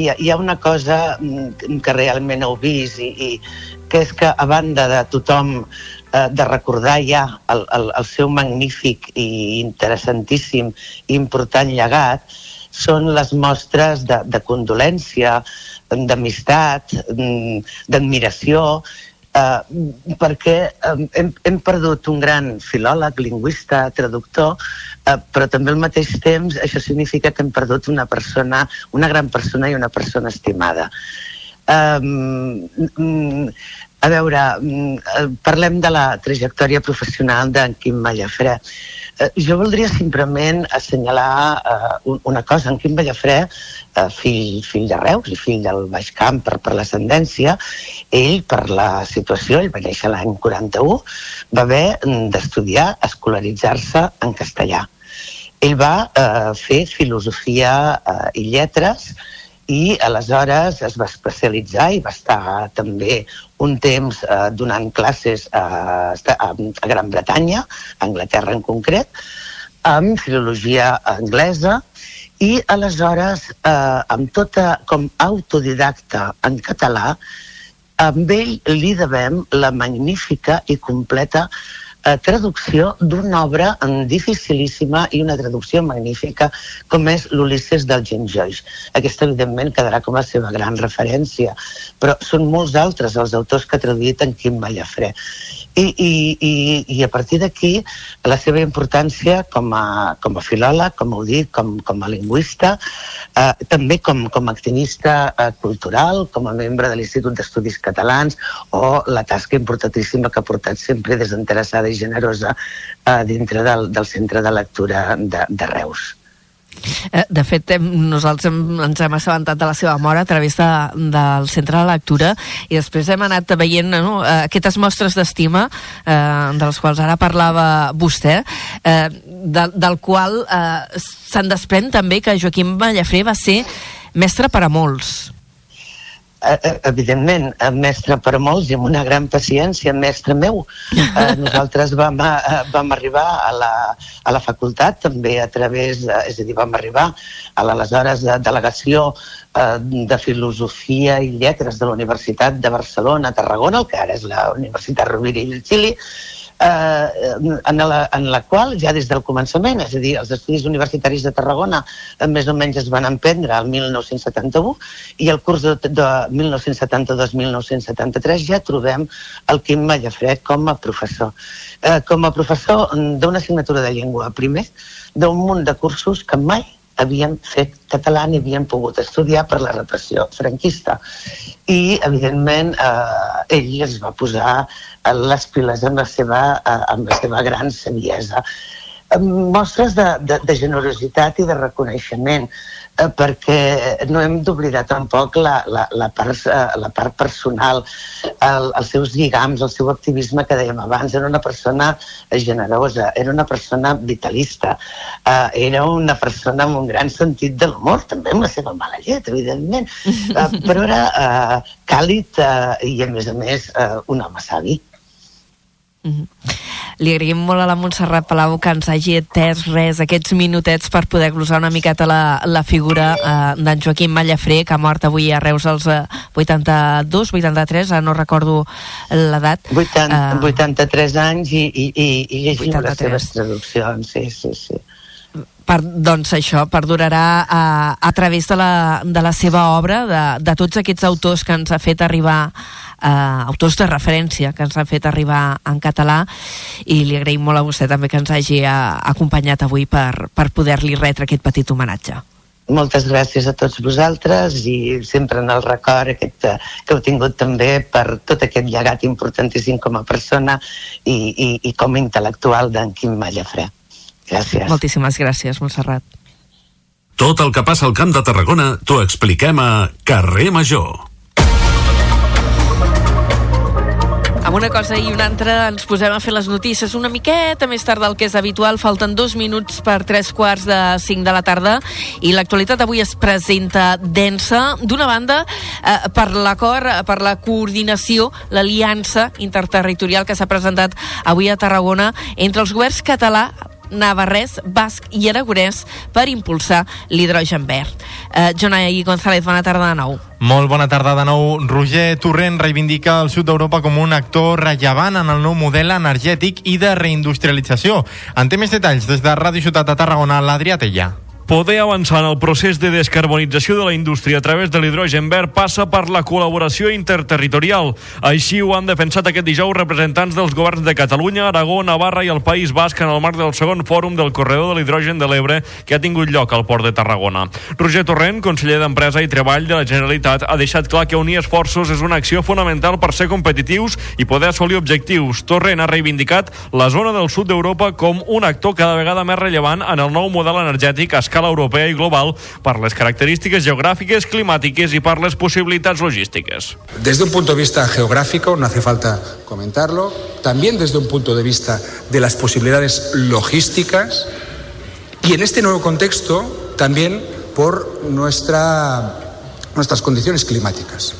hi ha, hi ha una cosa mm, que realment heu vist i, i que és que a banda de tothom eh, de recordar ja el, el, el seu magnífic i interessantíssim i important llegat són les mostres de, de condolència, d'amistat, mm, d'admiració Uh, perquè um, hem, hem perdut un gran filòleg, lingüista, traductor, uh, però també al mateix temps això significa que hem perdut una persona, una gran persona i una persona estimada. Um, mm, a veure, mm, eh, parlem de la trajectòria professional d'en Quim Mallafrè. Eh, jo voldria simplement assenyalar uh, una cosa. En Quim Ballafré, fill, fill de Reus i fill del Baix Camp per, per l'ascendència, ell, per la situació, ell va néixer l'any 41, va haver d'estudiar, escolaritzar-se en castellà. Ell va uh, fer filosofia uh, i lletres i aleshores es va especialitzar i va estar també un temps eh, donant classes a, a, a Gran Bretanya, a Anglaterra en concret, amb filologia anglesa i aleshores eh, amb tota com autodidacta en català amb ell li devem la magnífica i completa eh, traducció d'una obra dificilíssima i una traducció magnífica com és l'Ulisses del James Joyce. Aquesta, evidentment, quedarà com la seva gran referència, però són molts altres els autors que ha traduït en Quim Mallafré. I, i, i, i a partir d'aquí la seva importància com a, com a filòleg, com ho dic, com, com a lingüista, eh, també com, com a activista eh, cultural, com a membre de l'Institut d'Estudis Catalans o la tasca importantíssima que ha portat sempre desinteressada i generosa eh, dintre del, del centre de lectura de, de Reus. Eh, de fet, hem, nosaltres hem, ens hem assabentat de la seva mort a través de, del centre de lectura i després hem anat veient no, eh, aquestes mostres d'estima eh, de les quals ara parlava vostè, eh, de, del qual eh, se'n desprèn també que Joaquim Mallafré va ser mestre per a molts. Eh, eh, evidentment, mestre per a molts i amb una gran paciència, mestre meu. Eh, [LAUGHS] nosaltres vam, eh, vam arribar a la, a la facultat també a través, de, és a dir, vam arribar a l'aleshores de delegació eh, de Filosofia i Lletres de la Universitat de Barcelona, Tarragona, el que ara és la Universitat Rovira i Virgili, eh, en, la, en la qual ja des del començament, és a dir, els estudis universitaris de Tarragona eh, més o menys es van emprendre el 1971 i el curs de, de 1972-1973 ja trobem el Quim Mallafré com a professor. Eh, com a professor d'una assignatura de llengua, primer, d'un munt de cursos que mai havien fet català ni havien pogut estudiar per la repressió franquista. I, evidentment, eh, ell es va posar les piles amb la seva, eh, amb la seva gran saviesa. Mostres de, de, de generositat i de reconeixement perquè no hem d'oblidar tampoc la, la, la, part, eh, la part personal, el, els seus lligams, el seu activisme que dèiem abans. Era una persona generosa, era una persona vitalista, eh, era una persona amb un gran sentit de l'humor, també amb la seva mala llet, evidentment, [LAUGHS] eh, però era eh, càlid eh, i, a més a més, eh, un home savi. Mm -hmm. Li agraïm molt a la Montserrat Palau que ens hagi atès res, aquests minutets per poder glosar una miqueta la, la figura eh, d'en Joaquim Mallafré, que ha mort avui a Reus als eh, 82, 83, ara no recordo l'edat. 80, eh, 83 anys i, i, i, i llegim 83. les seves traduccions, sí, sí, sí per, doncs això perdurarà a, a través de la, de la seva obra, de, de tots aquests autors que ens ha fet arribar eh, autors de referència que ens han fet arribar en català i li agraïm molt a vostè també que ens hagi eh, acompanyat avui per, per poder-li retre aquest petit homenatge. Moltes gràcies a tots vosaltres i sempre en el record aquest, eh, que heu tingut també per tot aquest llegat importantíssim com a persona i, i, i com a intel·lectual d'en Quim Mallafré. Gràcies. Moltíssimes gràcies, Montserrat. Tot el que passa al Camp de Tarragona t'ho expliquem a Carrer Major. Amb una cosa i una altra ens posem a fer les notícies una miqueta més tard del que és habitual. Falten dos minuts per tres quarts de cinc de la tarda i l'actualitat avui es presenta densa. D'una banda, eh, per l'acord, per la coordinació, l'aliança interterritorial que s'ha presentat avui a Tarragona entre els governs català, navarrès, basc i aragonès per impulsar l'hidrogen verd. Eh, Jonai González, bona tarda de nou. Molt bona tarda de nou. Roger Torrent reivindica el sud d'Europa com un actor rellevant en el nou model energètic i de reindustrialització. En té més detalls des de Ràdio Ciutat de Tarragona, l'Adrià Tella. Poder avançar en el procés de descarbonització de la indústria a través de l'hidrogen verd passa per la col·laboració interterritorial. Així ho han defensat aquest dijous representants dels governs de Catalunya, Aragó, Navarra i el País Basc en el marc del segon fòrum del corredor de l'hidrogen de l'Ebre que ha tingut lloc al port de Tarragona. Roger Torrent, conseller d'Empresa i Treball de la Generalitat, ha deixat clar que unir esforços és una acció fonamental per ser competitius i poder assolir objectius. Torrent ha reivindicat la zona del sud d'Europa com un actor cada vegada més rellevant en el nou model energètic a escala escala europea i global per les característiques geogràfiques, climàtiques i per les possibilitats logístiques. Desde un punto de vista geográfico, no hace falta comentarlo, también desde un punto de vista de las posibilidades logísticas y en este nuevo contexto también por nuestra, nuestras condiciones climáticas.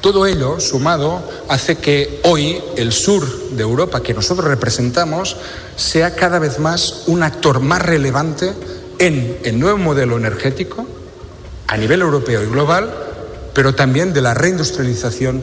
Todo ello, sumado, hace que hoy el sur de Europa que nosotros representamos sea cada vez más un actor más relevante en el nuevo modelo energético a nivel europeo y global, pero también de la reindustrialización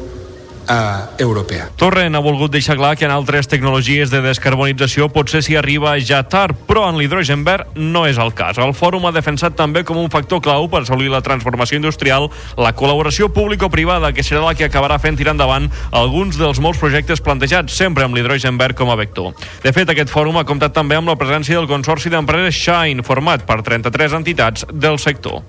uh, europea. Torrent ha volgut deixar clar que en altres tecnologies de descarbonització potser s'hi arriba ja tard, però en l'hidrogen verd no és el cas. El fòrum ha defensat també com un factor clau per assolir la transformació industrial la col·laboració público-privada, que serà la que acabarà fent tirar endavant alguns dels molts projectes plantejats, sempre amb l'hidrogen verd com a vector. De fet, aquest fòrum ha comptat també amb la presència del Consorci d'Empreses Shine, format per 33 entitats del sector.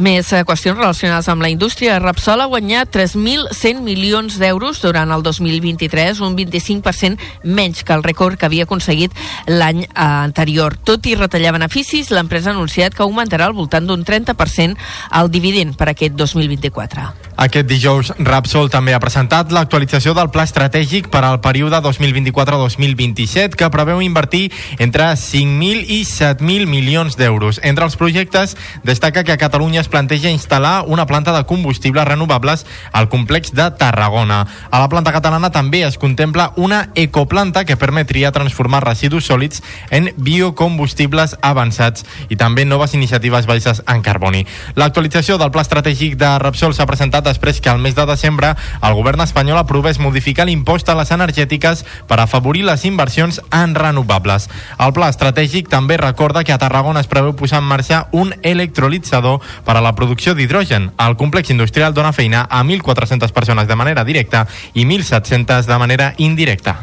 Més eh, qüestions relacionades amb la indústria. Repsol ha guanyat 3.100 milions d'euros durant el 2023, un 25% menys que el rècord que havia aconseguit l'any eh, anterior. Tot i retallar beneficis, l'empresa ha anunciat que augmentarà al voltant d'un 30% el dividend per aquest 2024. Aquest dijous, Repsol també ha presentat l'actualització del pla estratègic per al període 2024-2027 que preveu invertir entre 5.000 i 7.000 milions d'euros. Entre els projectes, destaca que a Catalunya es planteja instal·lar una planta de combustibles renovables al complex de Tarragona. A la planta catalana també es contempla una ecoplanta que permetria transformar residus sòlids en biocombustibles avançats i també noves iniciatives baixes en carboni. L'actualització del pla estratègic de Repsol s'ha presentat després que al mes de desembre el govern espanyol aprovés modificar l'impost a les energètiques per afavorir les inversions en renovables. El pla estratègic també recorda que a Tarragona es preveu posar en marxa un electrolitzador per a la producció d'hidrogen. El complex industrial dona feina a 1.400 persones de manera directa i 1.700 de manera indirecta.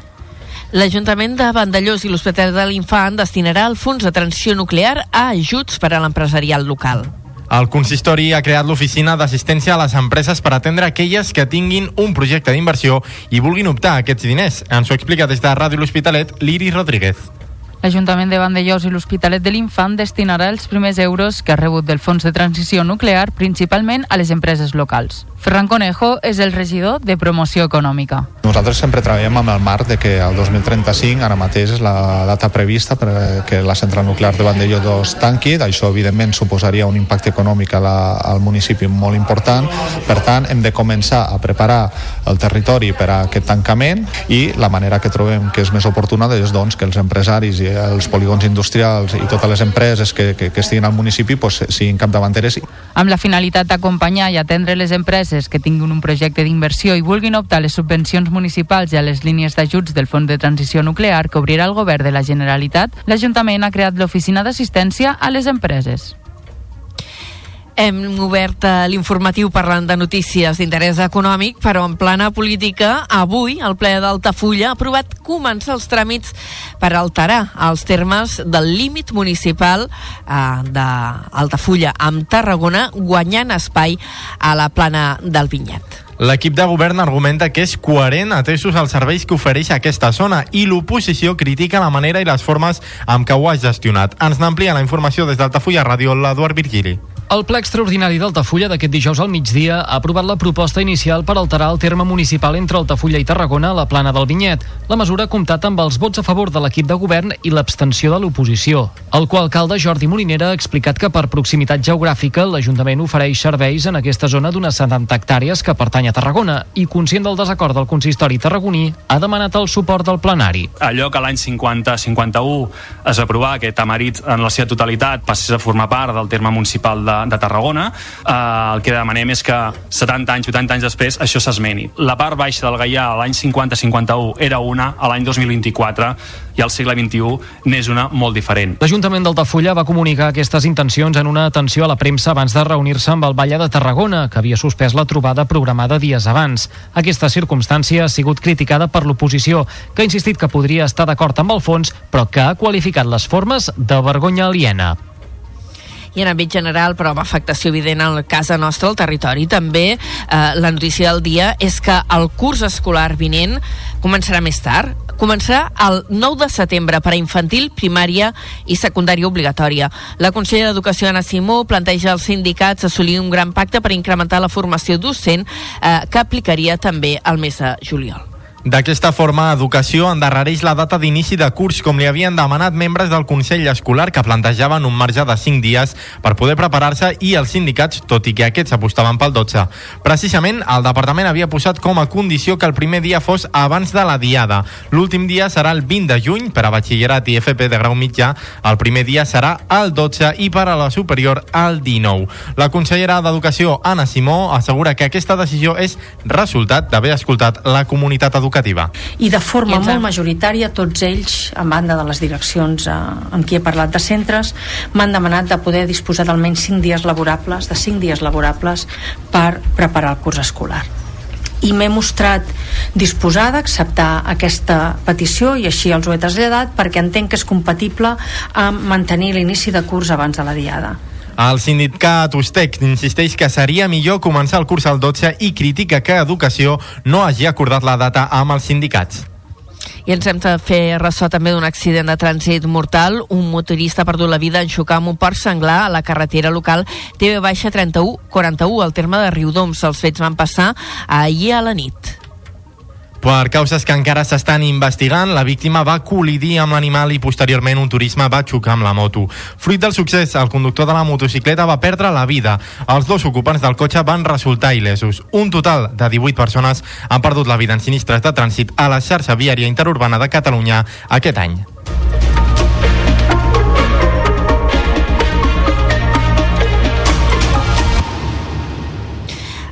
L'Ajuntament de Vandellós i l'Hospital de l'Infant destinarà el fons de transició nuclear a ajuts per a l'empresarial local. El consistori ha creat l'oficina d'assistència a les empreses per atendre aquelles que tinguin un projecte d'inversió i vulguin optar a aquests diners. Ens ho explica des de Ràdio L'Hospitalet, Liri Rodríguez. L'Ajuntament de Vandellós i l'Hospitalet de l'Infant destinarà els primers euros que ha rebut del Fons de Transició Nuclear principalment a les empreses locals. Ferran Conejo és el regidor de Promoció Econòmica. Nosaltres sempre treballem amb el marc de que el 2035 ara mateix és la data prevista perquè la central nuclear de Vandellós 2 tanqui. Això, evidentment, suposaria un impacte econòmic a la, al municipi molt important. Per tant, hem de començar a preparar el territori per a aquest tancament i la manera que trobem que és més oportuna és doncs, que els empresaris i els polígons industrials i totes les empreses que, que, que estiguin al municipi pues, siguin capdavanteres. Amb la finalitat d'acompanyar i atendre les empreses que tinguin un projecte d'inversió i vulguin optar a les subvencions municipals i a les línies d'ajuts del Fons de Transició Nuclear que obrirà el govern de la Generalitat, l'Ajuntament ha creat l'Oficina d'Assistència a les Empreses. Hem obert eh, l'informatiu parlant de notícies d'interès econòmic, però en plana política, avui el ple d'Altafulla ha aprovat començar els tràmits per alterar els termes del límit municipal eh, d'Altafulla amb Tarragona, guanyant espai a la plana del Vinyet. L'equip de govern argumenta que és coherent atesos als serveis que ofereix aquesta zona i l'oposició critica la manera i les formes amb què ho ha gestionat. Ens n'amplia la informació des d'Altafulla Ràdio, l'Eduard Virgili. El ple extraordinari d'Altafulla d'aquest dijous al migdia ha aprovat la proposta inicial per alterar el terme municipal entre Altafulla i Tarragona a la plana del Vinyet. La mesura ha comptat amb els vots a favor de l'equip de govern i l'abstenció de l'oposició. El qual alcalde Jordi Molinera ha explicat que per proximitat geogràfica l'Ajuntament ofereix serveis en aquesta zona d'unes 70 hectàrees que pertany a Tarragona i, conscient del desacord del consistori tarragoní, ha demanat el suport del plenari. Allò que l'any 50-51 es aprovà, aquest amarit en la seva totalitat, passés a formar part del terme municipal de de Tarragona. Eh, el que demanem és que 70 anys, 80 anys després, això s'esmeni. La part baixa del Gaià l'any 50-51 era una, a l'any 2024 i al segle XXI n'és una molt diferent. L'Ajuntament d'Altafulla va comunicar aquestes intencions en una atenció a la premsa abans de reunir-se amb el Vallà de Tarragona, que havia suspès la trobada programada dies abans. Aquesta circumstància ha sigut criticada per l'oposició, que ha insistit que podria estar d'acord amb el fons, però que ha qualificat les formes de vergonya aliena i en àmbit general, però amb afectació evident en casa nostra, al territori, també eh, la notícia del dia és que el curs escolar vinent començarà més tard, començarà el 9 de setembre per a infantil, primària i secundària obligatòria. La consellera d'Educació, Anna Simó, planteja als sindicats assolir un gran pacte per incrementar la formació docent eh, que aplicaria també al mes de juliol. D'aquesta forma, Educació endarrereix la data d'inici de curs, com li havien demanat membres del Consell Escolar, que plantejaven un marge de 5 dies per poder preparar-se i els sindicats, tot i que aquests apostaven pel 12. Precisament, el departament havia posat com a condició que el primer dia fos abans de la diada. L'últim dia serà el 20 de juny per a batxillerat i FP de grau mitjà, el primer dia serà el 12 i per a la superior el 19. La consellera d'Educació, Anna Simó, assegura que aquesta decisió és resultat d'haver escoltat la comunitat educativa educativa. I de forma molt majoritària, tots ells, a banda de les direccions eh, amb qui he parlat de centres, m'han demanat de poder disposar d'almenys 5 dies laborables, de 5 dies laborables, per preparar el curs escolar i m'he mostrat disposada a acceptar aquesta petició i així els ho he traslladat perquè entenc que és compatible amb mantenir l'inici de curs abans de la diada. El sindicat Ustec insisteix que seria millor començar el curs al 12 i critica que Educació no hagi acordat la data amb els sindicats. I ens hem de fer ressò també d'un accident de trànsit mortal. Un motorista ha perdut la vida en xocar amb un port senglar a la carretera local TV-3141 al terme de Riudoms. Els fets van passar ahir a la nit. Per causes que encara s'estan investigant, la víctima va col·lidir amb l'animal i posteriorment un turisme va xocar amb la moto. Fruit del succés, el conductor de la motocicleta va perdre la vida. Els dos ocupants del cotxe van resultar il·lesos. Un total de 18 persones han perdut la vida en sinistres de trànsit a la xarxa viària interurbana de Catalunya aquest any.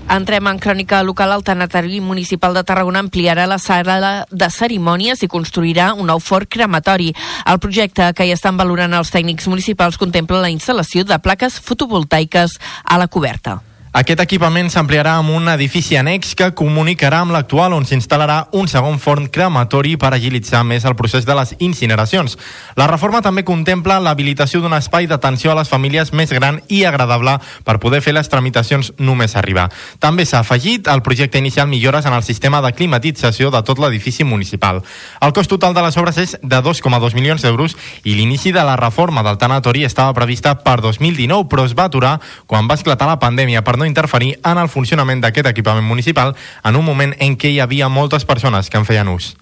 Entrem en crònica local. El Tanatori Municipal de Tarragona ampliarà la sala de cerimònies i construirà un nou fort crematori. El projecte que ja estan valorant els tècnics municipals contempla la instal·lació de plaques fotovoltaiques a la coberta. Aquest equipament s'ampliarà amb un edifici annex que comunicarà amb l'actual on s'instal·larà un segon forn crematori per agilitzar més el procés de les incineracions. La reforma també contempla l'habilitació d'un espai d'atenció a les famílies més gran i agradable per poder fer les tramitacions només arribar. També s'ha afegit al projecte inicial millores en el sistema de climatització de tot l'edifici municipal. El cost total de les obres és de 2,2 milions d'euros i l'inici de la reforma del tanatori estava prevista per 2019 però es va aturar quan va esclatar la pandèmia per no interferir en el funcionament d'aquest equipament municipal en un moment en què hi havia moltes persones que en feien ús.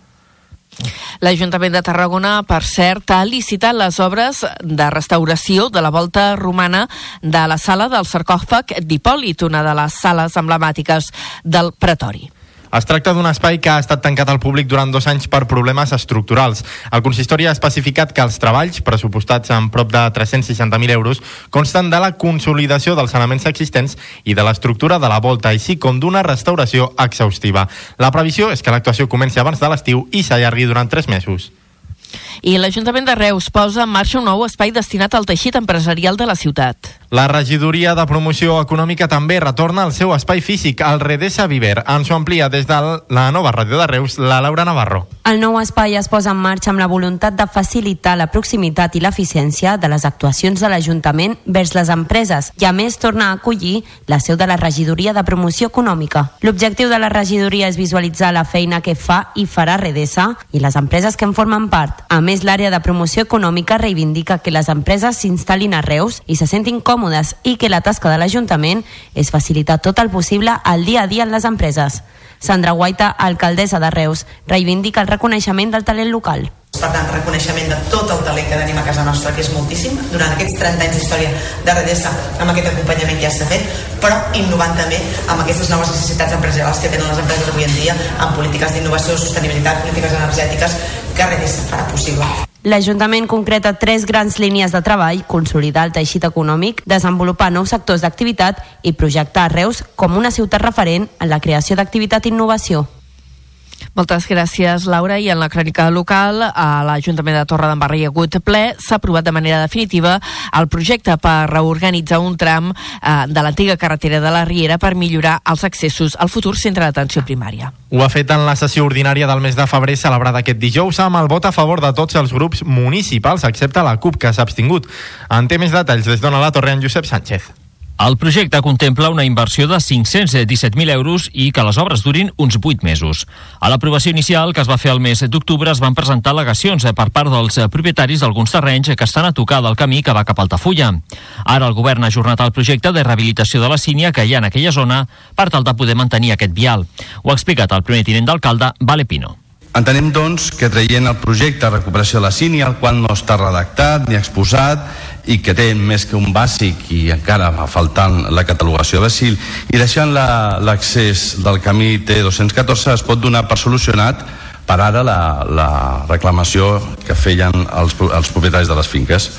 L'Ajuntament de Tarragona, per cert, ha licitat les obres de restauració de la volta romana de la sala del sarcòfag d'Hipòlit, una de les sales emblemàtiques del Pretori. Es tracta d'un espai que ha estat tancat al públic durant dos anys per problemes estructurals. El consistori ha especificat que els treballs, pressupostats en prop de 360.000 euros, consten de la consolidació dels elements existents i de l'estructura de la volta, així com d'una restauració exhaustiva. La previsió és que l'actuació comenci abans de l'estiu i s'allargui durant tres mesos. I l'Ajuntament de Reus posa en marxa un nou espai destinat al teixit empresarial de la ciutat. La regidoria de promoció econòmica també retorna al seu espai físic, al Redesa Viver. Ens ho amplia des de la nova ràdio de Reus, la Laura Navarro. El nou espai es posa en marxa amb la voluntat de facilitar la proximitat i l'eficiència de les actuacions de l'Ajuntament vers les empreses i a més torna a acollir la seu de la regidoria de promoció econòmica. L'objectiu de la regidoria és visualitzar la feina que fa i farà Redesa i les empreses que en formen part. A més, l'àrea de promoció econòmica reivindica que les empreses s'instal·lin a Reus i se sentin còmodes i que la tasca de l'Ajuntament és facilitar tot el possible al dia a dia en les empreses. Sandra Guaita, alcaldessa de Reus, reivindica el reconeixement del talent local. Per tant, reconeixement de tot el talent que tenim a casa nostra, que és moltíssim, durant aquests 30 anys d'història de Redesa, amb aquest acompanyament que ja s'ha fet, però innovant també amb aquestes noves necessitats empresarials que tenen les empreses avui en dia, amb polítiques d'innovació, sostenibilitat, polítiques energètiques, que Redesa farà possible. L'Ajuntament concreta tres grans línies de treball, consolidar el teixit econòmic, desenvolupar nous sectors d'activitat i projectar Reus com una ciutat referent en la creació d'activitat i innovació. Moltes gràcies, Laura. I en la crònica local, a l'Ajuntament de Torre d'Embarra hi ha hagut ple. S'ha aprovat de manera definitiva el projecte per reorganitzar un tram eh, de l'antiga carretera de la Riera per millorar els accessos al futur centre d'atenció primària. Ho ha fet en la sessió ordinària del mes de febrer celebrada aquest dijous amb el vot a favor de tots els grups municipals, excepte la CUP, que s'ha abstingut. En té més detalls des d'Ona la Torre en Josep Sánchez. El projecte contempla una inversió de 517.000 euros i que les obres durin uns 8 mesos. A l'aprovació inicial, que es va fer el mes d'octubre, es van presentar al·legacions per part dels propietaris d'alguns terrenys que estan a tocar del camí que va cap a Altafulla. Ara el govern ha ajornat el projecte de rehabilitació de la sínia que hi ha en aquella zona per tal de poder mantenir aquest vial. Ho ha explicat el primer tinent d'alcalde, Vale Pino. Entenem, doncs, que traient el projecte de recuperació de la sínia, el qual no està redactat ni exposat i que té més que un bàsic i encara va faltant la catalogació de SIL i deixant l'accés la, del camí T214 es pot donar per solucionat per ara la, la reclamació que feien els, els propietaris de les finques.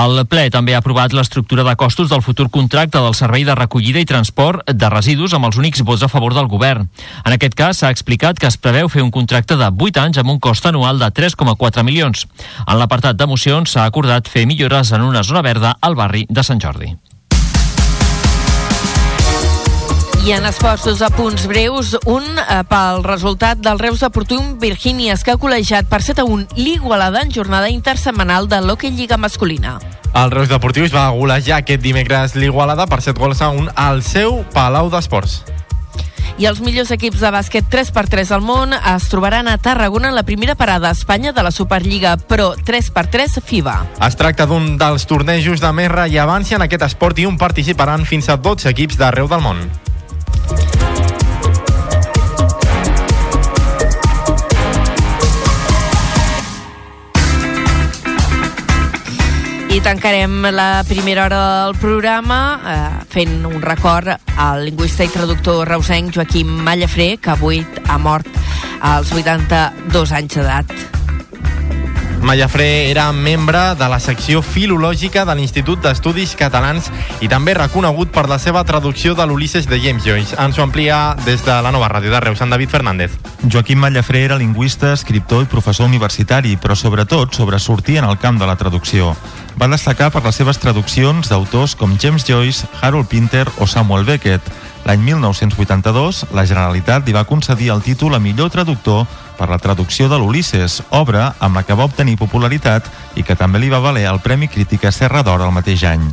El ple també ha aprovat l'estructura de costos del futur contracte del servei de recollida i transport de residus amb els únics vots a favor del govern. En aquest cas s'ha explicat que es preveu fer un contracte de 8 anys amb un cost anual de 3,4 milions. En l'apartat d'emocions s'ha acordat fer millores en una zona verda al barri de Sant Jordi. I en esports, dos apunts breus. Un eh, pel resultat del Reus Deportiu Virgínies, que ha col·legiat per 7 a 1 l'Igualada en jornada intersetmanal de l'Hockey Lliga Masculina. El Reus Deportiu es va golejar aquest dimecres l'Igualada per 7 gols a 1 al seu Palau d'Esports. I els millors equips de bàsquet 3x3 al món es trobaran a Tarragona en la primera parada a Espanya de la Superliga Pro 3x3 FIBA. Es tracta d'un dels tornejos de més rellevància en aquest esport i on participaran fins a 12 equips d'arreu del món. Tancarem la primera hora del programa eh, fent un record al lingüista i traductor reusenc Joaquim Mallafré, que avui ha mort als 82 anys d'edat. Mallafré era membre de la secció filològica de l'Institut d'Estudis Catalans i també reconegut per la seva traducció de l'Ulisses de James Joyce. Ens ho amplia des de la nova ràdio de Reus, en David Fernández. Joaquim Mallafré era lingüista, escriptor i professor universitari, però sobretot sobresortia en el camp de la traducció. Va destacar per les seves traduccions d'autors com James Joyce, Harold Pinter o Samuel Beckett. L'any 1982, la Generalitat li va concedir el títol a millor traductor per la traducció de l'Ulisses, obra amb la que va obtenir popularitat i que també li va valer el Premi Crítica Serra d'Or el mateix any.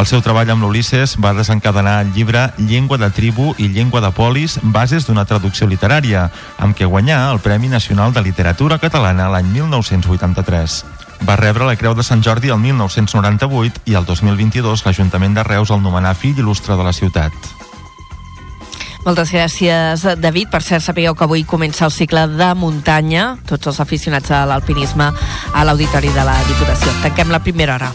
El seu treball amb l'Ulisses va desencadenar el llibre Llengua de tribu i llengua de polis, bases d'una traducció literària, amb què guanyà el Premi Nacional de Literatura Catalana l'any 1983. Va rebre la Creu de Sant Jordi el 1998 i el 2022 l'Ajuntament de Reus el nomenà fill il·lustre de la ciutat. Moltes gràcies, David. Per cert, sapigueu que avui comença el cicle de muntanya, tots els aficionats a l'alpinisme, a l'Auditori de la Diputació. Tanquem la primera hora.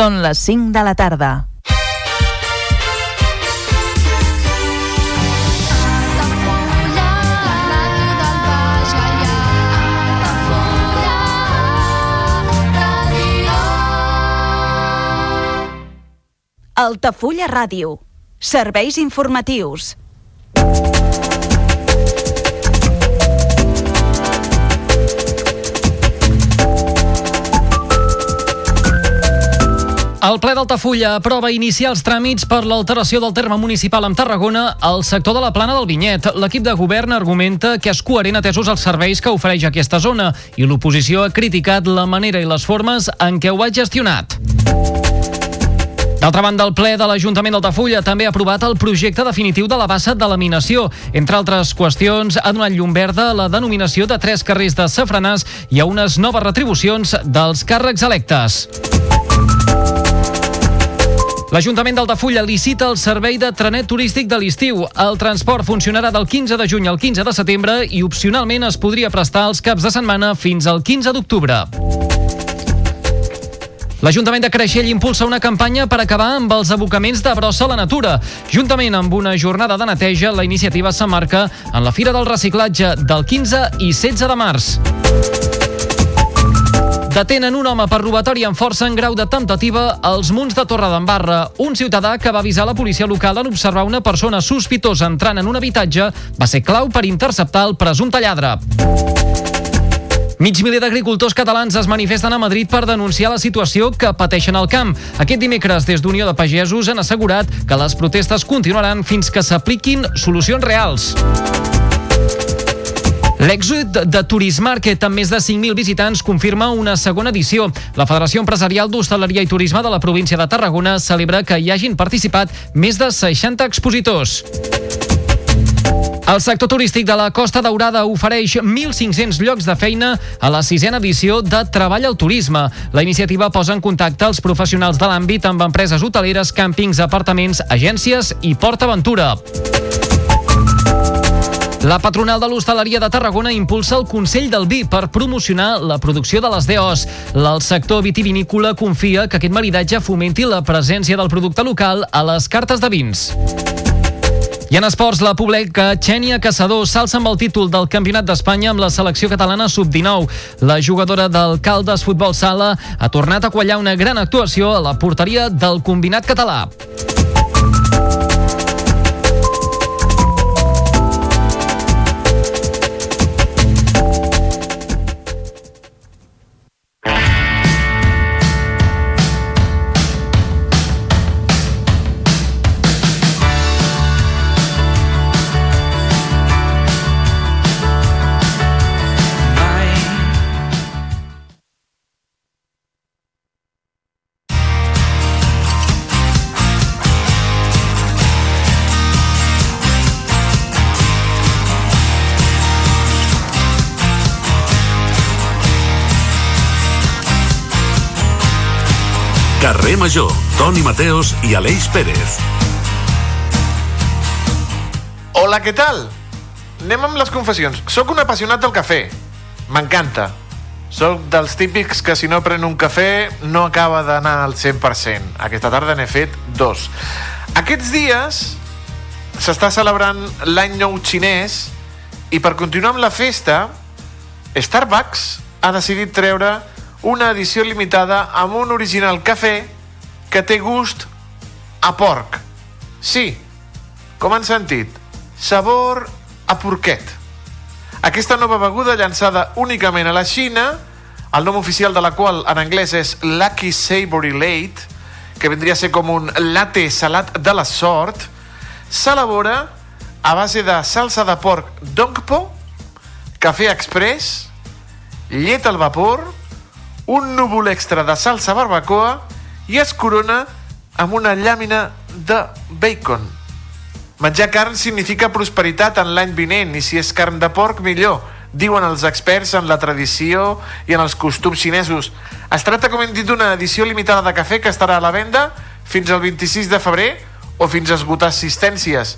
Són les 5 de la tarda. Altafulla Ràdio. Serveis informatius. El ple d'Altafulla aprova iniciar els tràmits per l'alteració del terme municipal amb Tarragona al sector de la plana del Vinyet. L'equip de govern argumenta que és coherent atesos els serveis que ofereix aquesta zona i l'oposició ha criticat la manera i les formes en què ho ha gestionat. D'altra banda, el ple de l'Ajuntament d'Altafulla també ha aprovat el projecte definitiu de la bassa de laminació. Entre altres qüestions, ha donat llum verda la denominació de tres carrers de Safranàs i a unes noves retribucions dels càrrecs electes. L'Ajuntament d'Altafulla licita el servei de trenet turístic de l'estiu. El transport funcionarà del 15 de juny al 15 de setembre i opcionalment es podria prestar els caps de setmana fins al 15 d'octubre. L'Ajuntament de Creixell impulsa una campanya per acabar amb els abocaments de brossa a la natura. Juntament amb una jornada de neteja, la iniciativa s'emmarca en la Fira del Reciclatge del 15 i 16 de març. Detenen un home per robatori amb força en grau de temptativa als munts de Torredembarra. Un ciutadà que va avisar la policia local en observar una persona sospitosa entrant en un habitatge va ser clau per interceptar el presumpte lladre. Mig miler d'agricultors catalans es manifesten a Madrid per denunciar la situació que pateixen al camp. Aquest dimecres, des d'Unió de Pagesos, han assegurat que les protestes continuaran fins que s'apliquin solucions reals. L'èxit de Turismarket amb més de 5.000 visitants confirma una segona edició. La Federació Empresarial d'Hostaleria i Turisme de la província de Tarragona celebra que hi hagin participat més de 60 expositors. El sector turístic de la Costa Daurada ofereix 1.500 llocs de feina a la sisena edició de Treball al Turisme. La iniciativa posa en contacte els professionals de l'àmbit amb empreses hoteleres, càmpings, apartaments, agències i Port Aventura. La patronal de l'hostaleria de Tarragona impulsa el Consell del Vi per promocionar la producció de les DOs. El sector vitivinícola confia que aquest maridatge fomenti la presència del producte local a les cartes de vins. I en esports, la pobleca Xènia Caçador s'alça amb el títol del Campionat d'Espanya amb la selecció catalana sub-19. La jugadora del Caldes Futbol Sala ha tornat a quallar una gran actuació a la porteria del combinat català. Major, Toni Mateos i Aleix Pérez. Hola, què tal? Anem amb les confessions. Soc un apassionat del cafè. M'encanta. Soc dels típics que si no pren un cafè no acaba d'anar al 100%. Aquesta tarda n'he fet dos. Aquests dies s'està celebrant l'any nou xinès i per continuar amb la festa, Starbucks ha decidit treure una edició limitada amb un original cafè que té gust a porc. Sí, com han sentit, sabor a porquet. Aquesta nova beguda llançada únicament a la Xina, el nom oficial de la qual en anglès és Lucky Savory Late, que vindria a ser com un latte salat de la sort, s'elabora a base de salsa de porc dongpo, cafè express, llet al vapor, un núvol extra de salsa barbacoa i es corona amb una llàmina de bacon. Menjar carn significa prosperitat en l'any vinent i si és carn de porc, millor, diuen els experts en la tradició i en els costums xinesos. Es tracta, com hem dit, d'una edició limitada de cafè que estarà a la venda fins al 26 de febrer o fins a esgotar assistències.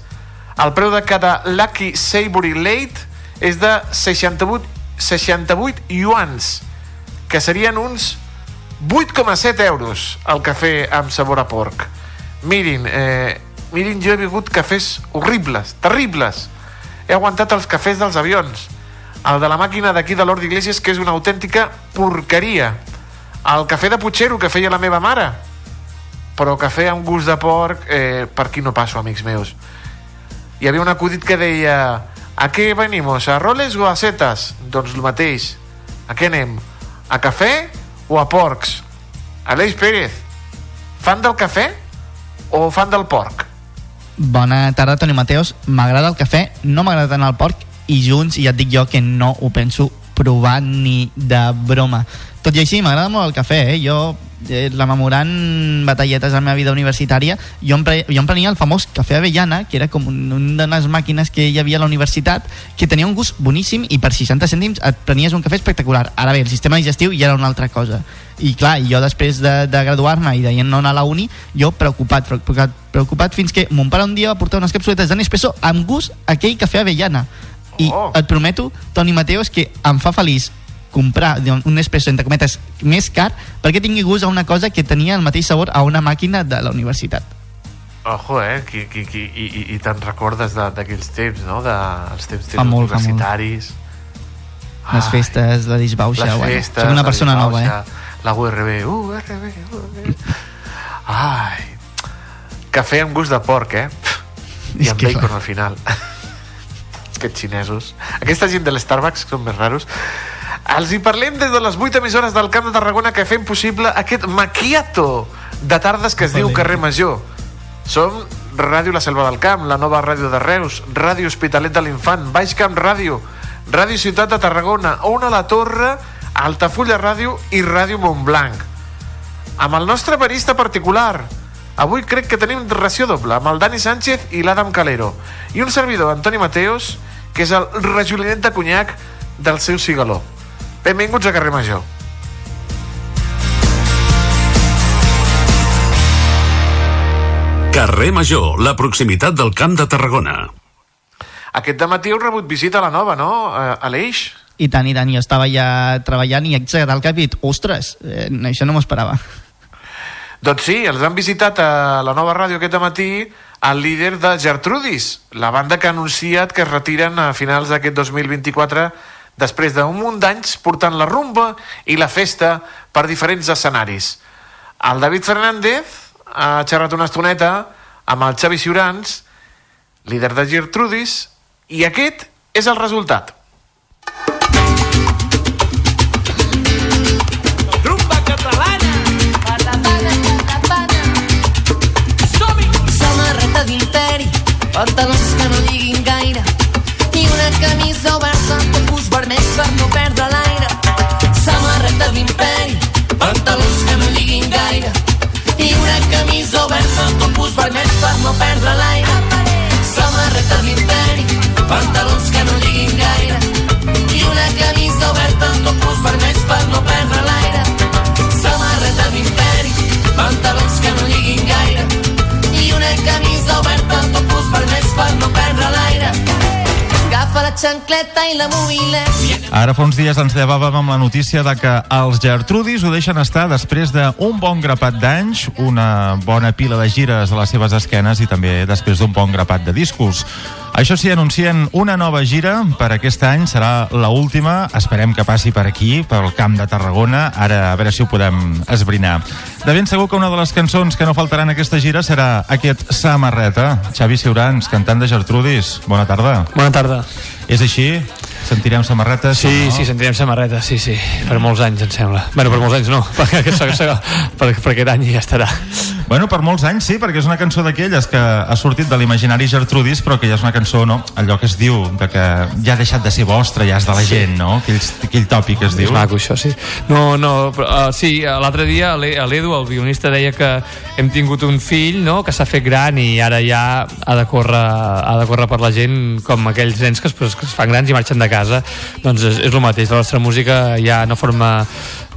El preu de cada Lucky Savory Late és de 68, 68 yuans, que serien uns 8,7 euros el cafè amb sabor a porc. Mirin, eh, mirin, jo he begut cafès horribles, terribles. He aguantat els cafès dels avions. El de la màquina d'aquí de l'Hort d'Iglesias, que és una autèntica porqueria. El cafè de Puigero, que feia la meva mare. Però cafè amb gust de porc, eh, per aquí no passo, amics meus. Hi havia un acudit que deia a què venimos, a roles o a setes? Doncs el mateix. A què anem? A cafè o a porcs? Aleix Pérez, fan del cafè o fan del porc? Bona tarda, Toni Mateos. M'agrada el cafè, no m'agrada tant el porc i junts ja et dic jo que no ho penso provar ni de broma. Tot i així, m'agrada molt el cafè, eh? Jo, eh, rememorant batalletes a la meva vida universitària, jo em, pre jo em prenia el famós cafè avellana, que era com un, una de les màquines que hi havia a la universitat, que tenia un gust boníssim i per 60 cèntims et prenies un cafè espectacular. Ara bé, el sistema digestiu ja era una altra cosa. I clar, jo després de, de graduar-me i de no anar a la uni, jo preocupat, preocupat, preocupat fins que mon pare un dia va portar unes capsuletes de Nespresso amb gust aquell cafè avellana. I oh. et prometo, Toni Mateos, que em fa feliç comprar un Nespresso, entre cometes, més car perquè tingui gust a una cosa que tenia el mateix sabor a una màquina de la universitat. Ojo, eh? Qui, qui, qui, I, i, i te'n recordes d'aquells temps, no? De, els temps, temps Fa molt, fa molt. universitaris. Les festes, la disbauxa, les bueno, festes, soc una persona nova, eh? La URB, URB, URB. Ai, cafè amb gust de porc, eh? [LAUGHS] I amb bacon al final. Aquests xinesos. Aquesta gent de l'Starbucks són més raros. Els hi parlem des de les 8 emissores del Camp de Tarragona que fem possible aquest maquiato de tardes que es diu Carrer Major. Som Ràdio La Selva del Camp, la nova ràdio de Reus, Ràdio Hospitalet de l'Infant, Baix Camp Ràdio, Ràdio Ciutat de Tarragona, Ona la Torre, Altafulla Ràdio i Ràdio Montblanc. Amb el nostre barista particular, avui crec que tenim ració doble, amb el Dani Sánchez i l'Adam Calero, i un servidor, Antoni Mateos, que és el rajolinet de conyac del seu cigaló. Benvinguts a Carrer Major. Carrer Major, la proximitat del Camp de Tarragona. Aquest dematí heu rebut visita a la nova, no, eh, Aleix? I tant, i tant, jo estava ja treballant i he aixecat el cap i he dit, ostres, eh, això no m'ho esperava. Doncs sí, els han visitat a la nova ràdio aquest matí el líder de Gertrudis, la banda que ha anunciat que es retiren a finals d'aquest 2024 després d'un munt d'anys portant la rumba i la festa per diferents escenaris. El David Fernández ha xerrat una estoneta amb el Xavi Ciurans, líder de Gertrudis, i aquest és el resultat. Pantalons que no lliguin gaire i una camisa oberta amb topus vermells per no perdre l'aire. Samarreta d'imperi, pantalons que no lliguin gaire i una camisa oberta amb topus vermells per no perdre l'aire. Samarreta d'imperi, pantalons per no perdre l'aire. xancleta i la mobileta. Ara fa uns dies ens llevàvem amb la notícia de que els Gertrudis ho deixen estar després d'un bon grapat d'anys, una bona pila de gires a les seves esquenes i també després d'un bon grapat de discos. Això sí, anuncien una nova gira per aquest any, serà la última, esperem que passi per aquí, pel Camp de Tarragona, ara a veure si ho podem esbrinar. De ben segur que una de les cançons que no faltaran a aquesta gira serà aquest Samarreta. Xavi Ciurans, cantant de Gertrudis, bona tarda. Bona tarda. És així? Sentirem samarretes? Sí, no? sí, sentirem samarretes, sí, sí. Per molts anys, em sembla. Bueno, per molts anys no, [LAUGHS] per, per, per aquest any ja estarà. Bueno, per molts anys sí, perquè és una cançó d'aquelles que ha sortit de l'imaginari Gertrudis, però que ja és una cançó, no? Allò que es diu, de que ja ha deixat de ser vostra, ja és de la Sí. gent, no? Aquell, aquell tòpic que es diu. És maco, això, sí. No, no, però, uh, sí, l'altre dia l'E- l'Edu, el guionista, deia que hem tingut un fill, no?, que s'ha fet gran i ara ja ha de córrer, ha de córrer per la gent com aquells nens que es, que es fan grans i marxen de casa. Doncs és, és el mateix, la nostra música ja no forma...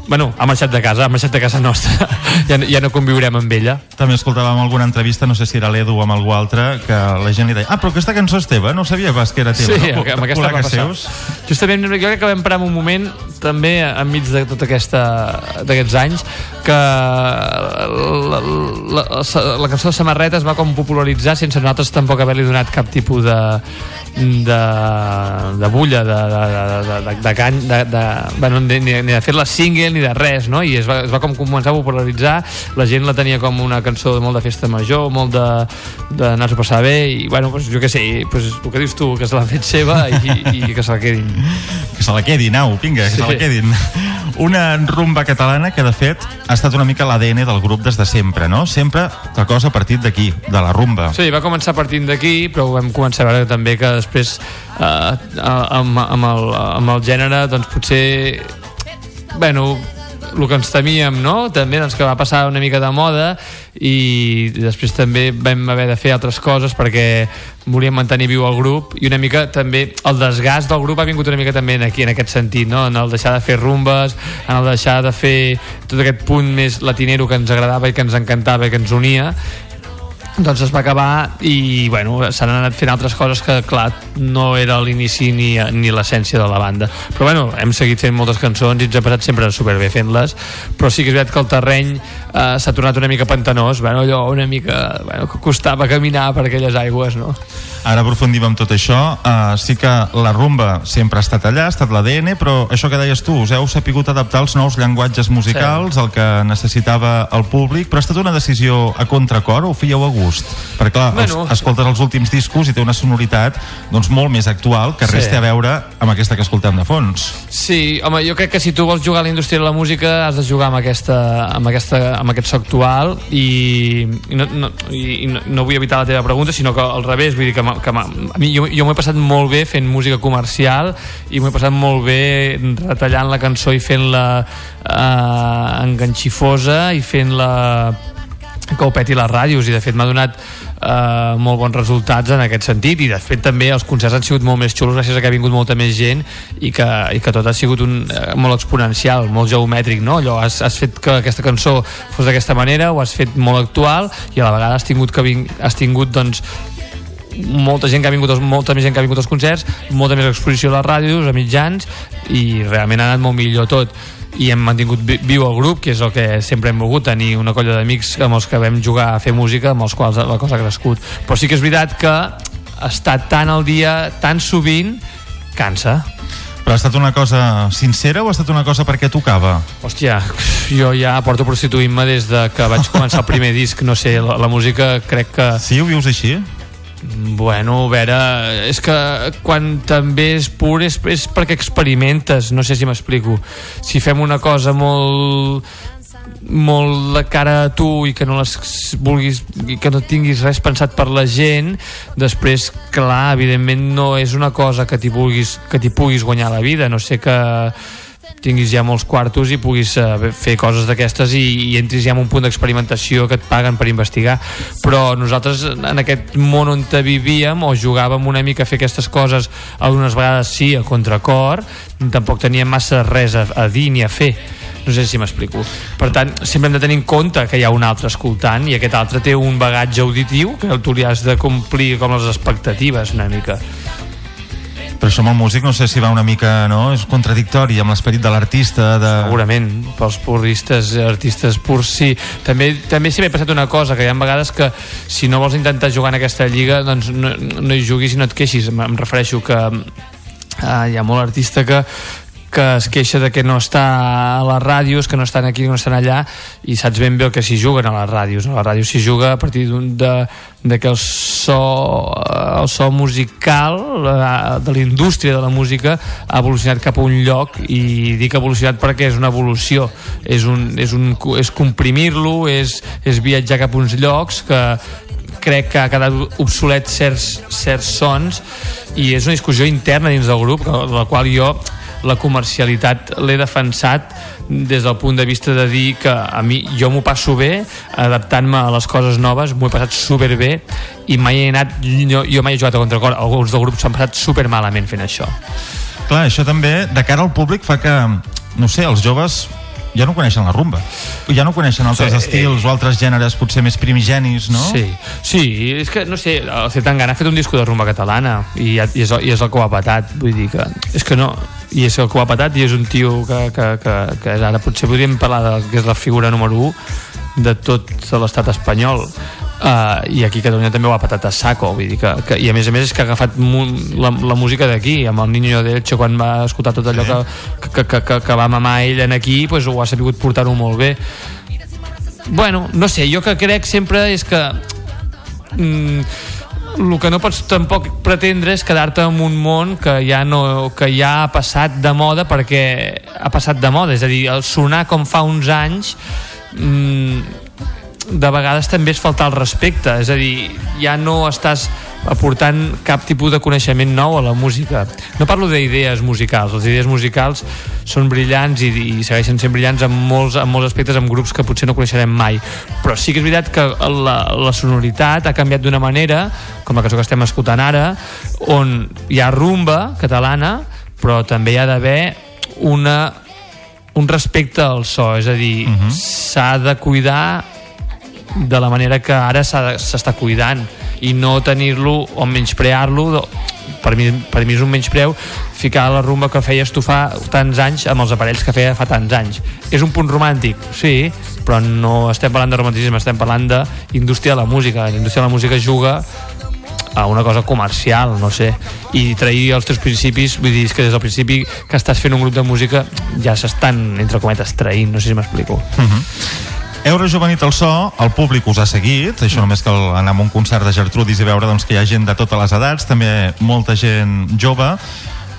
Bueno, ha marxat de casa, ha marxat de casa nostra. [LAUGHS] ja, ja no conviurem amb ella. També escoltàvem alguna entrevista, no sé si era l'Edu o amb algú altre, que la gent li deia ah, però aquesta cançó és teva, no sabia pas que era teva. Sí, no? amb aquesta va passar. seus. Justament, jo crec que vam parar un moment també enmig de tota aquesta d'aquests anys que la, la, la, la cançó de Samarreta es va com popularitzar sense nosaltres tampoc haver-li donat cap tipus de de, de bulla de, de, de, de, de, de, cany, de, de, bueno, ni, ni de fer-la single ni de res, no? I es va, es va com començar a popularitzar la gent la tenia com una cançó molt de festa major molt de, d'anar-s'ho a passar bé i bueno, pues, jo què sé, pues, el que dius tu que se l'ha fet seva i, i que se la quedin Que se la quedin, au, vinga, que Sí. se la quedin. Una rumba catalana que, de fet, ha estat una mica l'ADN del grup des de sempre, no? Sempre la cosa ha partit d'aquí, de la rumba. Sí, va començar partint d'aquí, però vam començar a veure també que després eh, amb, amb, el, amb el gènere doncs potser bueno, el que ens temíem, no? També doncs, que va passar una mica de moda i després també vam haver de fer altres coses perquè volíem mantenir viu el grup i una mica també el desgast del grup ha vingut una mica també aquí en aquest sentit, no? en el deixar de fer rumbes, en el deixar de fer tot aquest punt més latinero que ens agradava i que ens encantava i que ens unia doncs es va acabar i bueno, s'han anat fent altres coses que clar, no era l'inici ni, ni l'essència de la banda però bueno, hem seguit fent moltes cançons i ens ha passat sempre superbé fent-les però sí que és veritat que el terreny eh, s'ha tornat una mica pantanós bueno, allò una mica, bueno, que costava caminar per aquelles aigües no? Ara aprofundim amb tot això. Uh, sí que la rumba sempre ha estat allà, ha estat l'ADN, però això que deies tu, us heu sapigut adaptar als nous llenguatges musicals, sí. el que necessitava el públic, però ha estat una decisió a contracor o ho fèieu a gust? Perquè clar, Bueno. els, escoltes els últims discos i té una sonoritat doncs, molt més actual que res Sí. té a veure amb aquesta que escoltem de fons. Sí, home, jo crec que si tu vols jugar a la indústria de la música has de jugar amb, aquesta, amb, aquesta, amb aquest so actual i, i, no, no, i no, no vull evitar la teva pregunta, sinó que al revés, vull dir que, que a mi, jo, jo m'ho he passat molt bé fent música comercial i m'ho he passat molt bé retallant la cançó i fent-la eh, enganxifosa i fent-la que ho peti les ràdios i de fet m'ha donat eh, molt bons resultats en aquest sentit i de fet també els concerts han sigut molt més xulos gràcies a que ha vingut molta més gent i que, i que tot ha sigut un, eh, molt exponencial, molt geomètric no? Allò, has, has fet que aquesta cançó fos d'aquesta manera, ho has fet molt actual i a la vegada has tingut, que ving, has tingut doncs, molta gent que ha vingut molta més gent que ha vingut als concerts molta més exposició a les ràdios, a mitjans i realment ha anat molt millor tot i hem mantingut vi- viu el grup que és el que sempre hem volgut, tenir una colla d'amics amb els que vam jugar a fer música amb els quals la cosa ha crescut però sí que és veritat que estar tan al dia, tan sovint cansa Però ha estat una cosa sincera o ha estat una cosa perquè tocava? Hòstia, jo ja porto prostituint-me des de que vaig començar el primer [LAUGHS] disc, no sé, la, la música crec que... Sí, ho vius així? Bueno, a veure, és que quan també és pur és, és perquè experimentes, no sé si m'explico. Si fem una cosa molt molt de cara a tu i que no les vulguis i que no tinguis res pensat per la gent després, clar, evidentment no és una cosa que t'hi vulguis que t'hi puguis guanyar la vida, no sé que tinguis ja molts quartos i puguis eh, fer coses d'aquestes i, i entris ja en un punt d'experimentació que et paguen per investigar però nosaltres en aquest món on vivíem o jugàvem una mica a fer aquestes coses algunes vegades sí a contracor tampoc teníem massa res a, a dir ni a fer no sé si m'explico. Per tant, sempre hem de tenir en compte que hi ha un altre escoltant i aquest altre té un bagatge auditiu que tu li has de complir com les expectatives una mica. Però això amb el músic no sé si va una mica, no? És contradictori amb l'esperit de l'artista, de... Segurament, pels puristes, artistes purs, sí. També, també s'hi m'ha passat una cosa, que hi ha vegades que si no vols intentar jugar en aquesta lliga, doncs no, no hi juguis i no et queixis. Em refereixo que eh, hi ha molt artista que que es queixa de que no està a les ràdios, que no estan aquí, no estan allà, i saps ben bé el que s'hi juguen a les ràdios. A les ràdios s'hi juga a partir d'un- de, de que el so, el so musical eh, de la indústria de la música ha evolucionat cap a un lloc i dic evolucionat perquè és una evolució és, un, és, un, és comprimir-lo és, és viatjar cap a uns llocs que crec que ha quedat obsolet certs, certs sons i és una discussió interna dins del grup de la qual jo la comercialitat l'he defensat des del punt de vista de dir que a mi jo m'ho passo bé adaptant-me a les coses noves m'ho he passat superbé i mai he anat jo, jo mai he jugat a contracor alguns del grup s'han passat super malament fent això Clar, això també, de cara al públic, fa que, no sé, els joves ja no coneixen la rumba. Ja no coneixen altres Sí, estils o altres gèneres potser més primigenis, no? Sí, sí, és que, no sé, el Zetangana ha fet un disco de rumba catalana i, i, és, i és el que ho ha patat, vull dir que... És que no, i és el que ho ha patat i és un tio que, que, que, que és ara potser podríem parlar de que és la figura número 1 de tot l'estat espanyol. Uh, i aquí Catalunya també ho ha patat a saco vull dir que, que, i a més a més és que ha agafat la, la música d'aquí amb el Niño de Elche quan va escoltar tot allò que, que, que, que, que va mamar ell en aquí pues, ho ha sabut portar-ho molt bé. Bueno, no sé, jo que crec sempre és que mm, el que no pots tampoc pretendre és quedar-te en un món que ja, no, que ja ha passat de moda perquè ha passat de moda, és a dir, el sonar com fa uns anys mm, de vegades també és faltar el respecte, és a dir, ja no estàs aportant cap tipus de coneixement nou a la música. No parlo d'idees musicals, les idees musicals són brillants i, i segueixen sent brillants en molts, en molts aspectes, amb grups que potser no coneixerem mai. Però sí que és veritat que la, la sonoritat ha canviat d'una manera, com la cançó que estem escoltant ara, on hi ha rumba catalana, però també hi ha d'haver una un respecte al so, és a dir, s'ha de cuidar de la manera que ara s'està cuidant i no tenir-lo o menysprear-lo per mi, per mi és un menyspreu ficar la rumba que feies tu fa tants anys amb els aparells que feia fa tants anys. És un punt romàntic, sí però no estem parlant de romanticisme, estem parlant d'indústria de la música, la indústria de la música juga a una cosa comercial, no sé, i trair els teus principis, vull dir, que des del principi que estàs fent un grup de música ja s'estan, entre cometes, traint, no sé si m'explico. Eurojuvenit al so, el públic us ha seguit, això només cal anar a un concert de Gertrudis i veure doncs, que hi ha gent de totes les edats, també molta gent jove.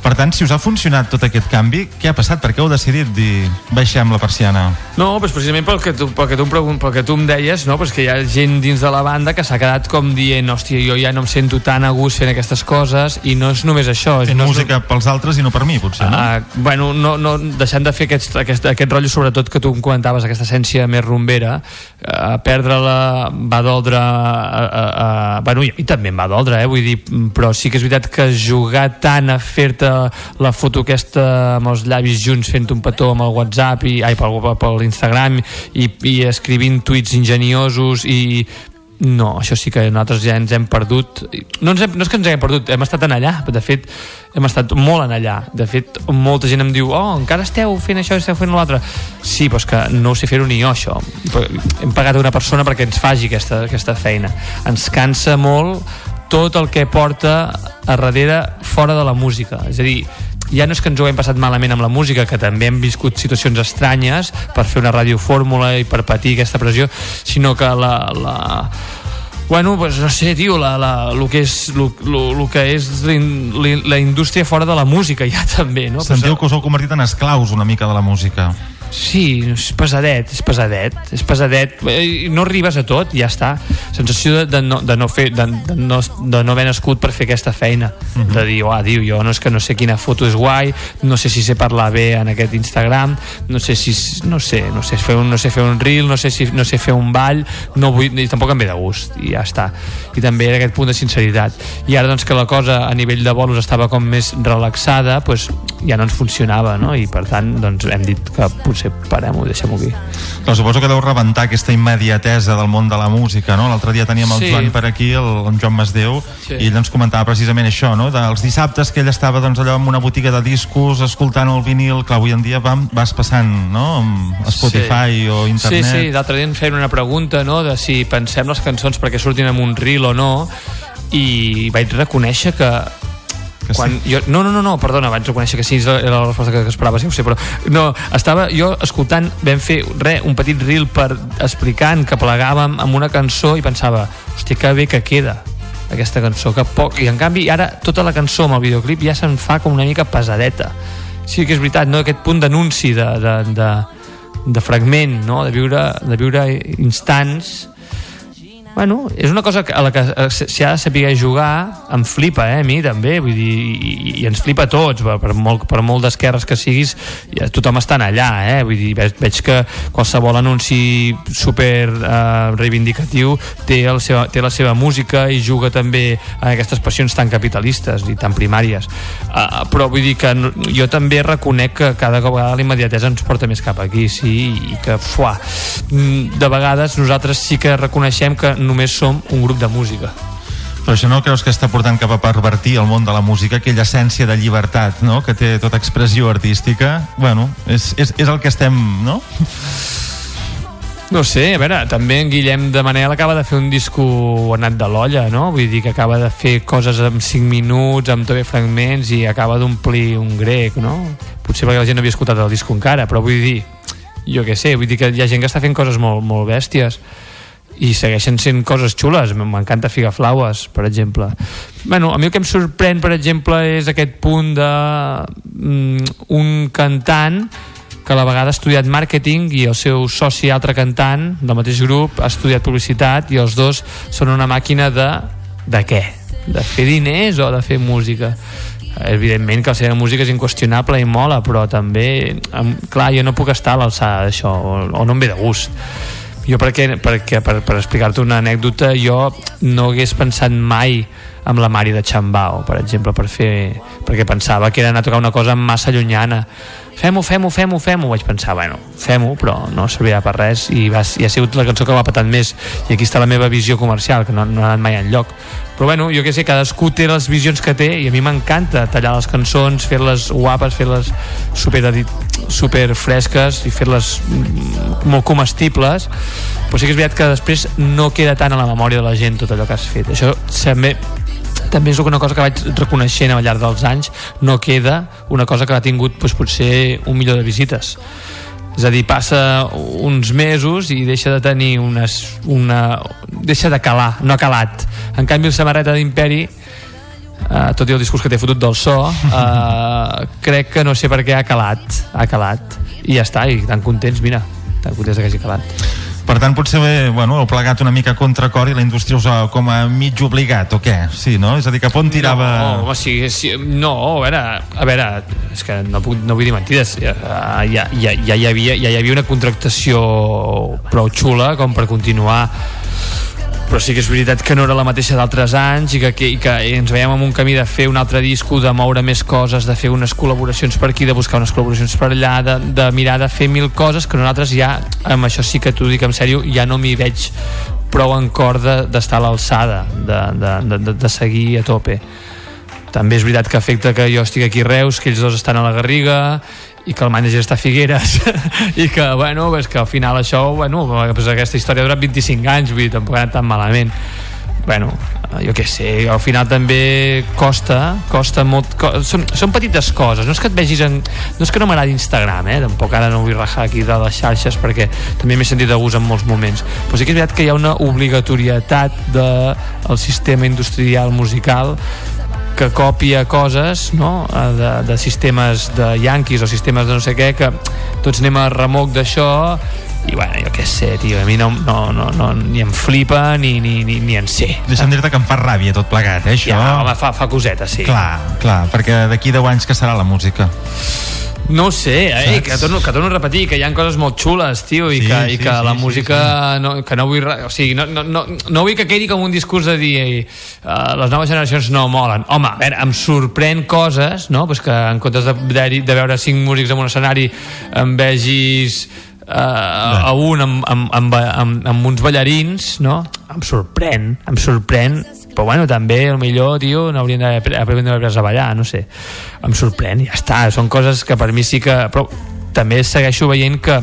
Per tant, si us ha funcionat tot aquest canvi, què ha passat? Per què heu decidit dir baixem la persiana? No, doncs precisament pel que tu, pel que tu, em, pregun, pel que tu em deies, no? pues que hi ha gent dins de la banda que s'ha quedat com dient, hòstia, jo ja no em sento tan a gust fent aquestes coses, i no és només això. És, Fent no és música pels altres i no per mi, potser, no? Uh, bueno, no, no, deixant de fer aquest, aquest, aquest rotllo, sobretot que tu em comentaves, aquesta essència més rumbera, uh, perdre-la va doldre... Uh, uh, uh, bueno, i a mi també em va doldre, eh, vull dir, però sí que és veritat que jugar tant a fer-te la foto aquesta amb els llavis junts fent un petó amb el WhatsApp i, ai, pel, pel Instagram i, i escrivint tuits ingeniosos i no, això sí que nosaltres ja ens hem perdut. No, ens hem, no és que ens haguem perdut, hem estat en allà. De fet, hem estat molt en allà. De fet, molta gent em diu oh, encara esteu fent això, esteu fent l'altre. Sí, però és que no ho sé fer-ho ni jo això. Hem pagat una persona perquè ens faci aquesta, aquesta feina. Ens cansa molt tot el que porta a darrere fora de la música és a dir, ja no és que ens ho hem passat malament amb la música, que també hem viscut situacions estranyes per fer una radiofórmula i per patir aquesta pressió, sinó que la, la, Bueno, pues no sé, tio, la, la, lo que és, lo, lo, lo que és la, la indústria fora de la música ja [LAUGHS] també, no? Sentiu que us heu convertit en esclaus una mica de la música. Sí, és pesadet, és pesadet, és pesadet. Eh, No arribes a tot, ja està. Sensació de, de, no, de, no, fer, de, de, no, de no haver nascut per fer aquesta feina. Mhm. De dir, uah, diu, jo no és que no sé quina foto és guai, no sé si sé parlar bé en aquest Instagram, no sé si, no sé, no sé fer un, no sé fer un reel, no sé si no sé fer un ball, no vull, i tampoc em ve de gust, i ja està. I també era aquest punt de sinceritat. I ara, doncs, que la cosa a nivell de bolos estava com més relaxada, doncs, ja no ens funcionava, no? I per tant, doncs hem dit que potser parem-ho, deixem-ho aquí. Però suposo que deu rebentar aquesta immediatesa del món de la música, no? L'altre dia teníem el Sí. Joan per aquí, el, el Joan Masdeu, Sí. i ell ens comentava precisament això, no? Dels dissabtes que ell estava doncs, allò en una botiga de discos, escoltant el vinil, clar, avui en dia vam, vas passant, no?, amb Spotify sí. o internet. Sí, sí, l'altre dia ens feien una pregunta, no?, de si pensem les cançons perquè surtin en un reel o no, i vaig reconèixer que Que quan jo, no, no, no, no, perdona, vaig reconèixer que sí, era la resposta que esperava, sí ho sé, però no, estava jo escoltant, vam fer re, un petit reel per explicant que plegàvem amb una cançó i pensava, hòstia, que bé que queda aquesta cançó, que poc, i en canvi ara tota la cançó amb el videoclip ja se'n fa com una mica pesadeta sí que és veritat, no? aquest punt d'anunci de, de, de, de fragment no? de, viure, de viure instants Bueno, és una cosa a la que eh, s'hi ha de saber jugar, em flipa, eh, a mi també, vull dir, i, i ens flipa a tots, per molt, per molt d'esquerres que siguis, ja, tothom està allà, eh, vull dir, veig, veig que qualsevol anunci super eh, reivindicatiu té, el seu, té la seva música i juga també a aquestes passions tan capitalistes i tan primàries. Uh, però vull dir que jo també reconec que cada vegada la immediatesa ens porta més cap aquí, sí, i que, fuà, mm, de vegades nosaltres sí que reconeixem que només som un grup de música. Però això no creus que està portant cap a pervertir el món de la música, aquella essència de llibertat, no?, que té tota expressió artística? Bueno, és, és, és el que estem, no? No sé, a veure, també en Guillem de Manel acaba de fer un disco anat de l'olla, no? Vull dir que acaba de fer coses en 5 minuts, amb també fragments i acaba d'omplir un grec, no? Potser perquè la gent no havia escoltat el disco encara, però vull dir, jo què sé, vull dir que hi ha gent que està fent coses molt, molt bèsties i segueixen sent coses xules m'encanta Figaflaues, per exemple bueno, a mi el que em sorprèn per exemple és aquest punt de mm, un cantant que a la vegada ha estudiat màrqueting i el seu soci altre cantant del mateix grup ha estudiat publicitat i els dos són una màquina de de què? De fer diners o de fer música? evidentment que la seva música és inqüestionable i mola, però també clar, jo no puc estar a l'alçada d'això o, o no em ve de gust jo perquè, perquè per, per explicar-te una anècdota jo no hagués pensat mai amb la Mari de Chambao per exemple per fer, perquè pensava que era anar a tocar una cosa massa llunyana. Fem-ho, fem-ho, fem-ho, fem-ho vaig pensar, bueno, fem-ho, però no servirà per res i, va, i ha sigut la cançó que m'ha patat més. I aquí està la meva visió comercial que no, no ha anat mai enlloc. Però bueno, jo que sé, cadascú té les visions que té i a mi m'encanta tallar les cançons fer-les guapes, fer-les super, super fresques i fer-les mm, molt comestibles però sí que és veritat que després no queda tant a la memòria de la gent tot allò que has fet. Això també també és una cosa que vaig reconeixent al llarg dels anys. No queda una cosa que ha tingut doncs, potser un milió de visites. És a dir, passa uns mesos i deixa de tenir unes, una... deixa de calar, no ha calat. En canvi el samarreta d'Imperi uh, tot i el discurs que té fotut del so uh, crec que no sé per què ha calat ha calat i ja està, i tan contents, mira tan contents que hagi calat Per tant, potser bueno, heu plegat una mica a contracor i la indústria us ha com a mig obligat, o què? Sí, no? És a dir, que on tirava... No, home, sí, sí, no, a veure, a veure, és que no, puc, no vull dir mentides, ja, ja, ja, ja, hi havia, ja hi havia una contractació prou xula com per continuar però sí que és veritat que no era la mateixa d'altres anys i que, que, i que ens veiem en un camí de fer un altre disco, de moure més coses de fer unes col·laboracions per aquí, de buscar unes col·laboracions per allà, de, de mirar de fer mil coses que nosaltres ja, amb això sí que t'ho dic en sèrio, ja no m'hi veig prou en cor d'estar de, a l'alçada de, de, de, de, de seguir a tope. També és veritat que afecta que jo estic aquí a Reus, que ells dos estan a la Garriga i que el manager està a Figueres [LAUGHS] i que, bueno, és que al final això bueno, pues aquesta història ha durat 25 anys vull dir, tampoc ha anat tan malament bueno, jo què sé, al final també costa, costa molt co són, són petites coses, no és que et vegis en, no és que no m'agradi Instagram, eh? tampoc ara no vull rajar aquí de les xarxes perquè també m'he sentit de gust en molts moments, però sí que és veritat que hi ha una obligatorietat del de, sistema industrial musical que copia coses no? de, de sistemes de yanquis o sistemes de no sé què que tots anem a remoc d'això i bueno, jo què sé, tio, a mi no, no, no, no ni em flipa ni, ni, ni, ni en sé. Deixa'm dir-te que em fa ràbia tot plegat, eh, això. Ja, home, fa, fa coseta, sí. Clar, clar, perquè d'aquí 10 anys que serà la música? No ho sé, eh, que torno, que torno a repetir que hi ha coses molt xules, tio, i Sí, que, i sí, que sí, la sí, música No, que no vull, o sigui, no, no, no, no vull que quedi com un discurs de dir uh, les noves generacions no molen. Home, a veure, em sorprèn coses, no? Pues que en comptes de, de, de veure cinc músics en un escenari em vegis uh, a un amb, amb, amb, amb, amb uns ballarins, no? Em sorprèn, em sorprèn però bueno, també, el millor, tio, no haurien d'haver après a ballar, no sé. Em sorprèn, ja està, són coses que per mi sí que... Però també segueixo veient que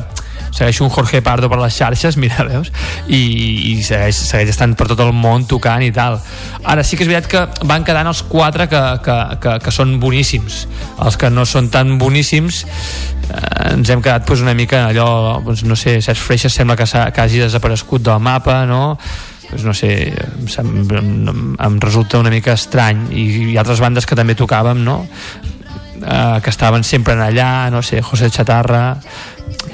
segueixo un Jorge Pardo per les xarxes, [LAUGHS] mira, veus? I, i segueix, segueix estant per tot el món tocant i tal. Ara sí que és veritat que van quedant els quatre que, que, que, que són boníssims. Els que no són tan boníssims eh, ens hem quedat pues, una mica allò, doncs, no sé, Cesc Freixas sembla que, s'ha- que hagi desaparegut del mapa, no? Pues no sé, em, em, em resulta una mica estrany i, i altres bandes que també tocàvem no? eh, que estaven sempre en allà no sé, José Chatarra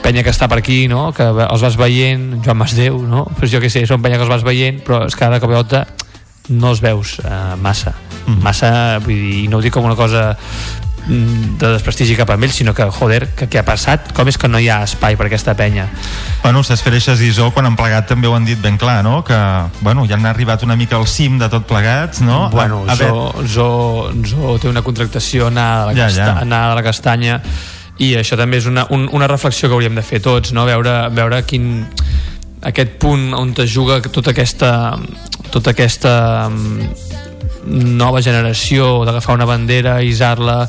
penya que està per aquí, no? que els vas veient Joan Masdeu, no? pues jo què sé, són penya que els vas veient però és que cop i volta no els veus eh, massa massa, vull dir, no ho dic com una cosa mm, de desprestigi cap a ells, sinó que, joder, que què ha passat? Com és que no hi ha espai per aquesta penya? Bueno, Cesc Freixas i Zo, quan han plegat, també ho han dit ben clar, no? Que, bueno, ja han arribat una mica al cim de tot plegats, no? Bueno, a, a Zo, Zo, Zo té una contractació anada de la, Ja, casta, ja. anada de la castanya i això també és una, un, una reflexió que hauríem de fer tots, no? veure, veure quin, aquest punt on es juga tota aquesta, tota aquesta nova generació d'agafar una bandera, isar-la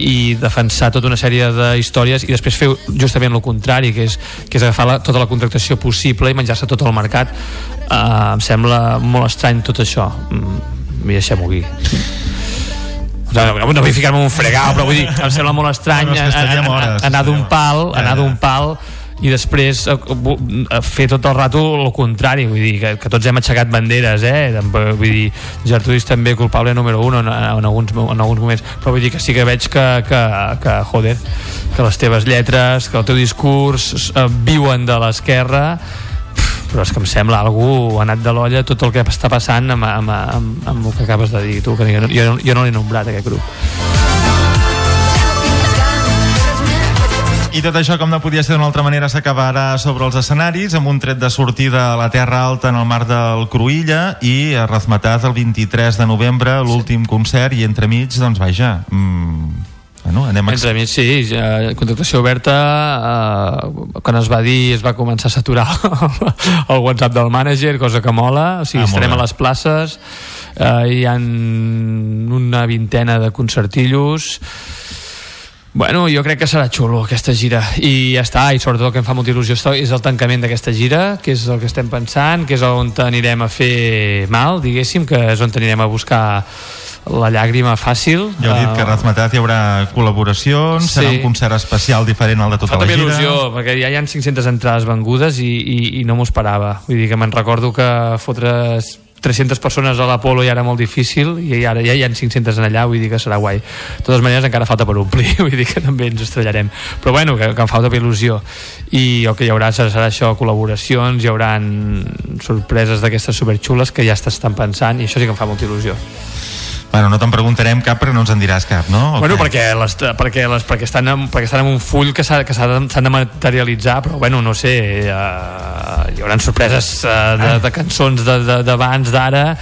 i defensar tota una sèrie de històries i després fer justament el contrari que és, que és agafar la, tota la contractació possible i menjar-se tot el mercat. Uh, em sembla molt estrany tot això. Mm, i deixem-ho aquí. No, no, no vull ficar-me un fregar però vull dir, em sembla molt estrany No, hores, anar d'un pal anar d'un pal i després eh, bu- eh, fer tot el rato el contrari, vull dir, que, que tots hem aixecat banderes, eh? Tampoc- Vull dir, Gertrudis també culpable número 1 en, en, alguns, en alguns moments, però vull dir que sí que veig que, que, que joder, que les teves lletres, que el teu discurs eh, viuen de l'esquerra però és que em sembla algú ha anat de l'olla tot el que està passant amb, amb, amb, amb el que acabes de dir tu, que jo, jo no l'he nombrat aquest grup I tot això, com no podia ser d'una altra manera, s'acabarà sobre els escenaris, amb un tret de sortida a la Terra Alta en el mar del Cruïlla i a el 23 de novembre, l'últim concert, i entremig, doncs vaja, mm, bueno, anem a... Entre mig, sí, ja, contractació oberta eh, quan es va dir es va començar a saturar [LAUGHS] el WhatsApp del mànager, cosa que mola o sigui, Ah, estarem a les places eh, hi ha una vintena de concertillos Bueno, jo crec que serà xulo aquesta gira i ja està, i sobretot el que em fa molta il·lusió és- el tancament d'aquesta gira, que és el que estem pensant, que és on anirem a fer mal, diguéssim, que és on anirem a buscar la llàgrima fàcil. Ja heu dit que a Eh, Razmetaz hi haurà col·laboracions, Sí. serà un concert especial diferent al de tota Fa la gira. il·lusió, perquè ja hi ha 500 entrades vengudes i, i, i no m'ho esperava. Vull dir que me'n recordo que fotre 300 persones a l'Apolo ja era molt difícil i ara ja hi ha 500 en allà, vull dir que serà guai. De totes maneres encara falta per omplir, [LAUGHS] vull dir que també ens estrellarem. Però bueno, que, que em fa tota il·lusió. I el que hi haurà serà, això, col·laboracions, hi haurà sorpreses d'aquestes superxules que ja s'estan pensant i això sí que em fa molta il·lusió. Bueno, no te'n preguntarem cap perquè no ens en diràs cap, no? O Bueno, què? perquè, les, perquè, les, perquè, estan en, perquè estan en un full que s'ha- que s'ha de- s'han de materialitzar, però bueno, no sé, uh, hi haurà sorpreses uh, de, de cançons de- de- d'abans, d'ara,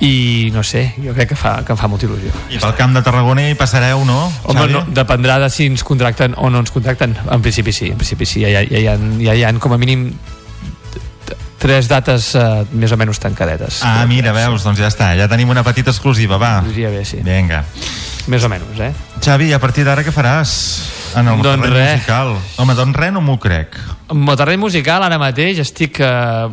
i no sé, jo crec que, fa, que em fa molta il·lusió. I pel camp de Tarragona hi passareu, no? Home, no, dependrà de si ens contracten o no ens contracten. En principi sí, en principi sí. Ja, ja, ja, hi ha, ja hi ha com a mínim tres dates uh, més o menys tancadetes. Ah, mira, veus, doncs ja està, ja tenim una petita exclusiva, va. Diria bé, sí. Vinga. Més o menys, eh? Xavi, a partir d'ara què faràs? En el Doncs terreny res. musical. Home, doncs res no m'ho crec. Amb el terreny musical ara mateix estic uh,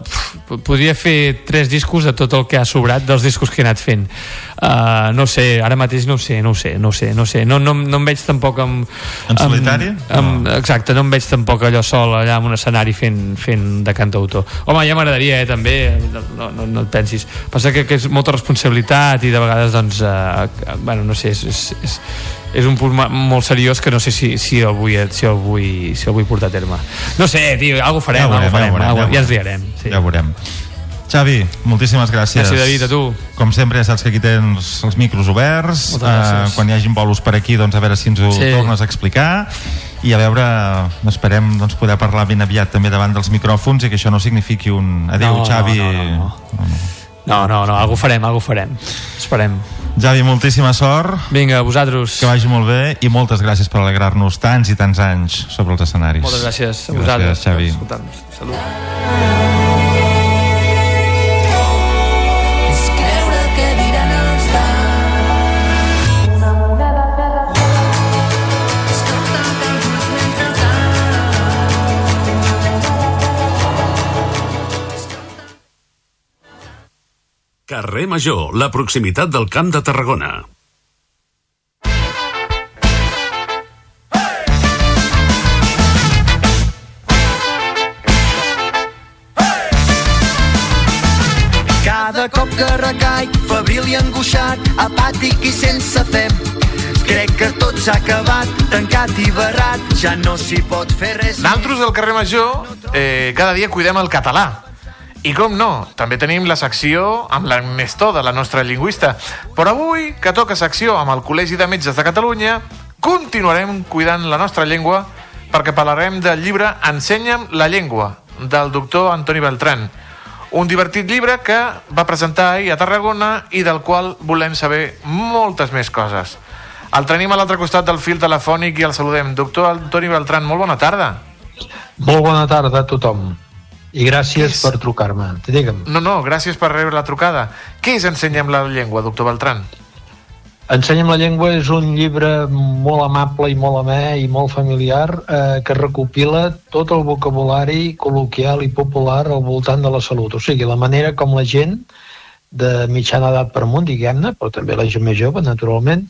podria fer tres discos de tot el que ha sobrat dels discos que he anat fent uh, no sé, ara mateix no sé no sé, no sé, no, sé. no, no, no em veig tampoc amb, En solitari? amb, amb, exacte, no em veig tampoc allò sol allà en un escenari fent, fent de cantautor home, ja m'agradaria, eh, també no, no, no et pensis, passa que, que és molta responsabilitat i de vegades doncs uh, bueno, no sé, és, és, és és un punt molt seriós que no sé si, si, el vull, si, el vull, si el vull portar a terme no sé, tio, alguna farem, Ja veurem, alguna farem, ja veurem, alguna- ja ho ja ens veurem. liarem sí. Ja veurem. Xavi, moltíssimes gràcies. Merci, David, a tu. Com sempre, ja saps que aquí tens els micros oberts. Gràcies. Eh, quan hi hagin bolos per aquí, doncs a veure si ens ho Sí. tornes a explicar. I a veure, esperem doncs, poder parlar ben aviat també davant dels micròfons i que això no signifiqui un adéu, No, no, Xavi. no, no, no. No, no, no, algú farem, algú farem. Esperem. Javi, moltíssima sort. Vinga, vosaltres. Que vagi molt bé i moltes gràcies per alegrar-nos tants i tants anys sobre els escenaris. Moltes gràcies a Gràcies, vosaltres. Per escoltar-nos. Salut. Carrer Major, la proximitat del Camp de Tarragona. Cada cop que recaic, febril i angoixat, apàtic i sense fem. Crec que tot s'ha acabat, tancat i barrat, ja no s'hi pot fer res. Naltros del carrer Major eh, cada dia cuidem el català. I com no, també tenim la secció amb l'Ernesto, de la nostra lingüista. Però avui, que toca secció amb el Col·legi de Metges de Catalunya, continuarem cuidant la nostra llengua perquè parlarem del llibre Ensenya'm la llengua, del doctor Antoni Beltran. Un divertit llibre que va presentar ahir a Tarragona i del qual volem saber moltes més coses. El tenim a l'altre costat del fil telefònic i el saludem. Doctor Antoni Beltran, molt bona tarda. Molt bona tarda a tothom. I gràcies per trucar-me. Digue'm. No, no, gràcies per rebre la trucada. Què és Ensenya'm la llengua, doctor Beltran? Ensenya'm la llengua és un llibre molt amable i molt amè i molt familiar eh, que recopila tot el vocabulari col·loquial i popular al voltant de la salut. O sigui, la manera com la gent de mitjana edat per amunt, diguem-ne, però també la gent més jove, naturalment,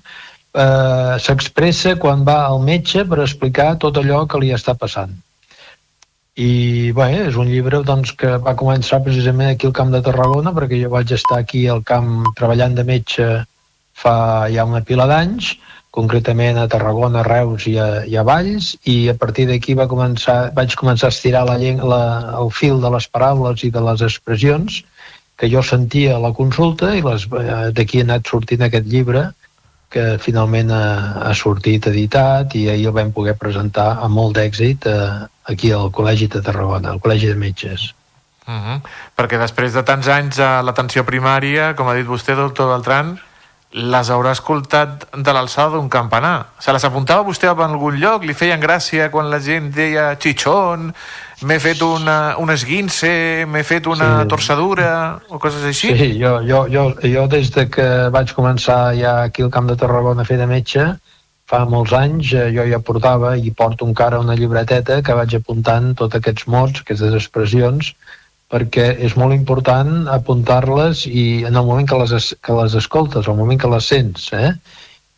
eh, s'expressa quan va al metge per explicar tot allò que li està passant. I bé, és un llibre doncs, que va començar precisament aquí al Camp de Tarragona, perquè jo vaig estar aquí al camp treballant de metge fa ja una pila d'anys, concretament a Tarragona, a Reus i a, i a Valls, i a partir d'aquí va començar, vaig començar a estirar la, la, el fil de les paraules i de les expressions que jo sentia a la consulta i les- eh, d'aquí ha anat sortint aquest llibre que finalment ha, ha sortit editat i ahir el vam poder presentar amb molt d'èxit eh, aquí al Col·legi de Tarragona, al Col·legi de Metges. Uh -huh. Perquè després de tants anys a l'atenció primària, com ha dit vostè, doctor Beltran, les haurà escoltat de l'alçada d'un campanar. Se les apuntava vostè a algun lloc? Li feien gràcia quan la gent deia xitxón, m'he fet una, un esguince, m'he fet una Sí. torçadura, o coses així? Sí, jo, jo, jo, jo des de que vaig començar ja aquí al Camp de Tarragona a fer de metge, fa molts anys, eh, jo ja portava i porto encara una llibreteta que vaig apuntant tots aquests mots, aquestes expressions, perquè és molt important apuntar-les i en el moment que les, es- que les escoltes, al moment que les sents, eh?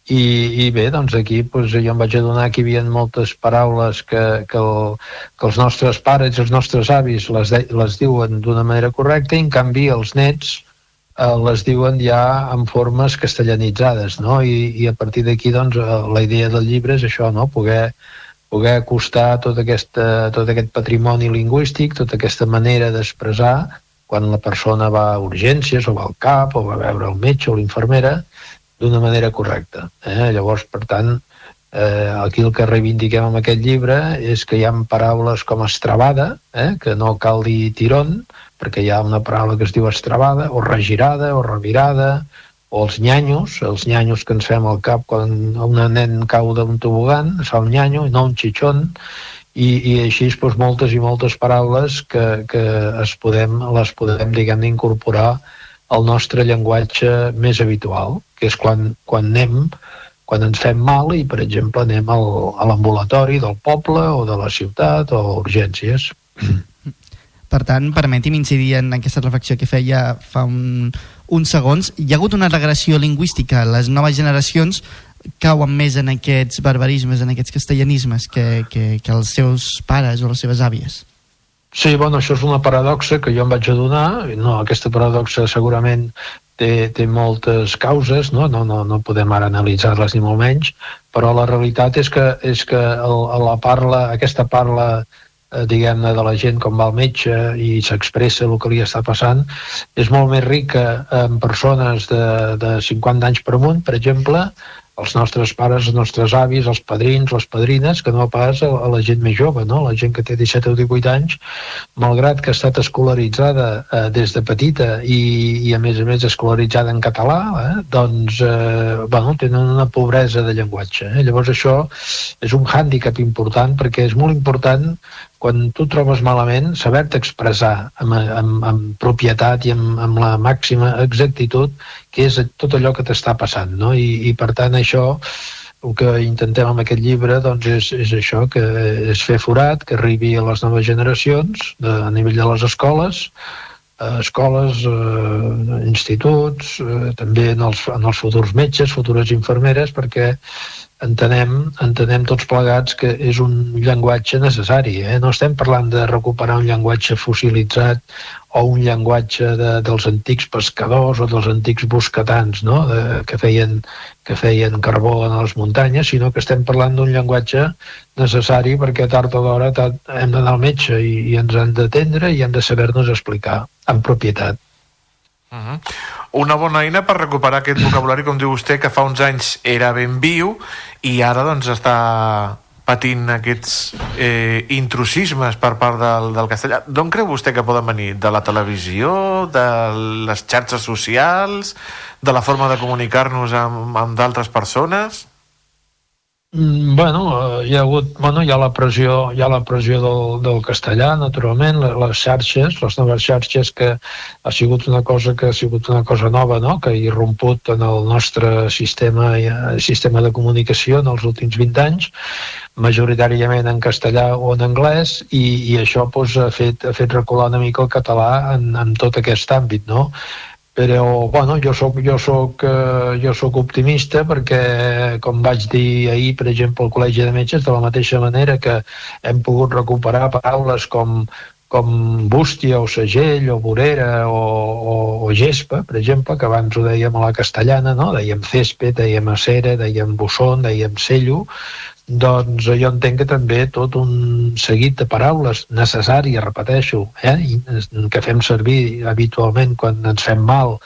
I, i bé, doncs aquí doncs, jo em vaig adonar que hi havia moltes paraules que, que, el, que els nostres pares i els nostres avis les, de, les diuen d'una manera correcta i en canvi els nets eh, les diuen ja en formes castellanitzades, no? I, i a partir d'aquí, doncs, eh, la idea del llibre és això, no? Poder, poder acostar tot, aquesta, tot aquest patrimoni lingüístic, tota aquesta manera d'expressar quan la persona va a urgències o va al CAP o va a veure el metge o l'infermera d'una manera correcta. Eh? Llavors, per tant, eh, aquí el que reivindiquem amb aquest llibre és que hi ha paraules com estrabada, eh? que no cal dir tirón, perquè hi ha una paraula que es diu estrabada, o regirada, o revirada, o els nyanyos, els nyanyos que ens fem al cap quan un nen cau d'un tobogan, es fa un nyanyo, i no un xitxón, i, i així doncs, moltes i moltes paraules que, que es podem, les podem, diguem incorporar al nostre llenguatge més habitual, que és quan, quan anem, quan ens fem mal i, per exemple, anem al, a l'ambulatori del poble o de la ciutat o a urgències. Per tant, permeti'm incidir en aquesta reflexió que feia fa un, uns segons. Hi ha hagut una regressió lingüística. Les noves generacions cauen més en aquests barbarismes, en aquests castellanismes que, que, que els seus pares o les seves àvies. Sí, bueno, això és una paradoxa que jo em vaig adonar. No, aquesta paradoxa segurament té, té moltes causes, no? No, no, no podem ara analitzar-les ni molt menys, però la realitat és que, és que el, la parla, aquesta parla eh, diguem-ne, de la gent com va al metge i s'expressa el que li està passant, és molt més rica en persones de, de 50 anys per amunt, per exemple, els nostres pares, els nostres avis, els padrins, les padrines, que no pas a, a la gent més jove, no? la gent que té 17 o 18 anys, malgrat que ha estat escolaritzada eh, des de petita i, i a més a més escolaritzada en català, eh, doncs eh, bueno, tenen una pobresa de llenguatge. Eh? Llavors això és un hàndicap important perquè és molt important quan tu trobes malament, saber-te expressar amb, amb, amb propietat i amb, amb la màxima exactitud que és tot allò que t'està passant, no? I, I per tant això el que intentem amb aquest llibre doncs, és, és això, que és fer forat, que arribi a les noves generacions de, a nivell de les escoles, eh, escoles, eh, instituts, eh, també en els, en els futurs metges, futures infermeres, perquè entenem, entenem tots plegats que és un llenguatge necessari. Eh? No estem parlant de recuperar un llenguatge fossilitzat o un llenguatge de, dels antics pescadors o dels antics boscatans no? de, que, feien, que feien carbó en les muntanyes, sinó que estem parlant d'un llenguatge necessari perquè tard o d'hora hem d'anar al metge i, i ens han d'atendre i hem de saber-nos explicar amb propietat. Uh -huh. Una bona eina per recuperar aquest vocabulari, com diu vostè, que fa uns anys era ben viu i ara doncs està patint aquests eh, intrusismes per part del, del castellà. D'on creu vostè que poden venir? De la televisió, de les xarxes socials, de la forma de comunicar-nos amb, amb d'altres persones? Mm, Bueno, eh, hi ha hagut, bueno, hi ha la pressió, hi ha la pressió del, del castellà, naturalment, le- les xarxes, les noves xarxes que ha sigut una cosa que ha sigut una cosa nova, no?, que ha irromput en el nostre sistema, eh, sistema de comunicació en els últims 20 anys, majoritàriament en castellà o en anglès, i, i això pues, ha, fet, ha fet recular una mica el català en, en tot aquest àmbit, no? Però bueno, jo sóc jo sóc, eh, jo sóc optimista perquè com vaig dir ahir per exemple al Col·legi de Metges de la mateixa manera que hem pogut recuperar paraules com com bústia o segell o vorera o, o, o gespa, per exemple, que abans ho dèiem a la castellana, no? dèiem césped, dèiem acera, dèiem bussón, dèiem cello, doncs jo entenc que també tot un seguit de paraules necessàries, repeteixo, eh, que fem servir habitualment quan ens fem mal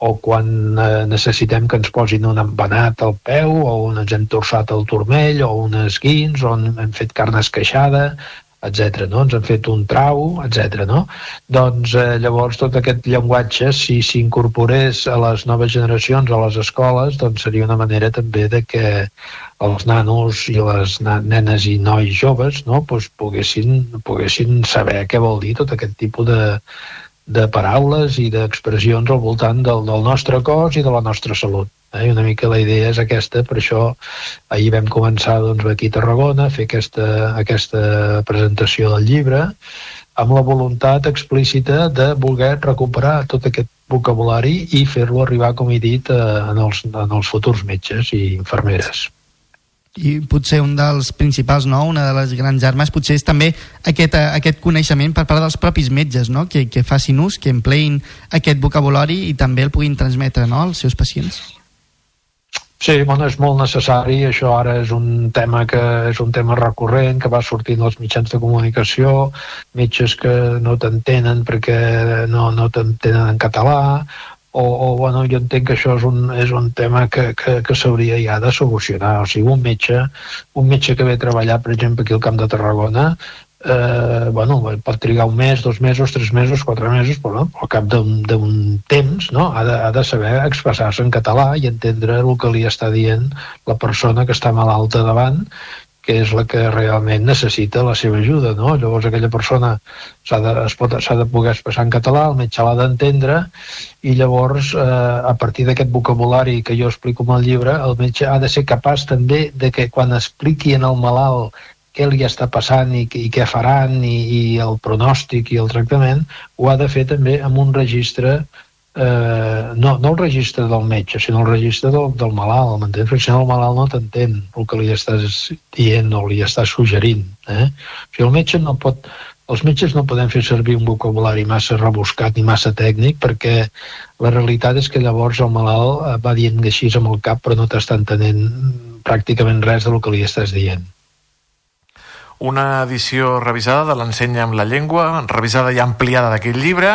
o quan eh, necessitem que ens posin un empanat al peu o on ens hem torçat el turmell o un esquins o on hem fet carn esqueixada etc. No? Ens han fet un trau, etc. No? Doncs eh, llavors tot aquest llenguatge, si s'incorporés a les noves generacions, a les escoles, doncs seria una manera també de que els nanos i les nenes i nois joves no? pues poguessin, poguessin saber què vol dir tot aquest tipus de, de paraules i d'expressions al voltant del, del nostre cos i de la nostra salut. Eh? Una mica la idea és aquesta, per això ahir vam començar doncs, aquí a Tarragona a fer aquesta, aquesta presentació del llibre amb la voluntat explícita de voler recuperar tot aquest vocabulari i fer-lo arribar, com he dit, eh, en, els, en els futurs metges i infermeres. i potser un dels principals, no? una de les grans armes, potser és també aquest, eh, aquest coneixement per part dels propis metges, no? que, que facin ús, que empleïn aquest vocabulari i també el puguin transmetre no? als seus pacients. Sí, bueno, és molt necessari, això ara és un tema que és un tema recurrent, que va sortint als mitjans de comunicació, metges que no t'entenen perquè no, no t'entenen en català, o, o bueno, jo entenc que això és un, és un tema que, que, que s'hauria ja de solucionar. O sigui, un metge, un metge que ve a treballar, per exemple, aquí al Camp de Tarragona, eh, bueno, pot trigar un mes, dos mesos, tres mesos, quatre mesos, però no, al cap d'un temps no? ha, de, ha de saber expressar-se en català i entendre el que li està dient la persona que està malalta davant que és la que realment necessita la seva ajuda, no? Llavors aquella persona s'ha de, de poder expressar en català, el metge l'ha d'entendre i llavors eh, a partir d'aquest vocabulari que jo explico en el llibre, el metge ha de ser capaç també de que quan expliqui en el malalt què li està passant i, i què faran i, i el pronòstic i el tractament, ho ha de fer també amb un registre eh, no, no el registre del metge, sinó el registre del, del malalt, m'entens? Perquè si no el malalt no t'entén el que li estàs dient o li estàs suggerint. Eh? O sigui, el metge no pot, els metges no podem fer servir un vocabulari massa rebuscat ni massa tècnic perquè la realitat és que llavors el malalt eh, va dient així amb el cap però no t'està entenent pràcticament res del que li estàs dient. Una edició revisada de l'Ensenya amb la llengua, revisada i ampliada d'aquest llibre,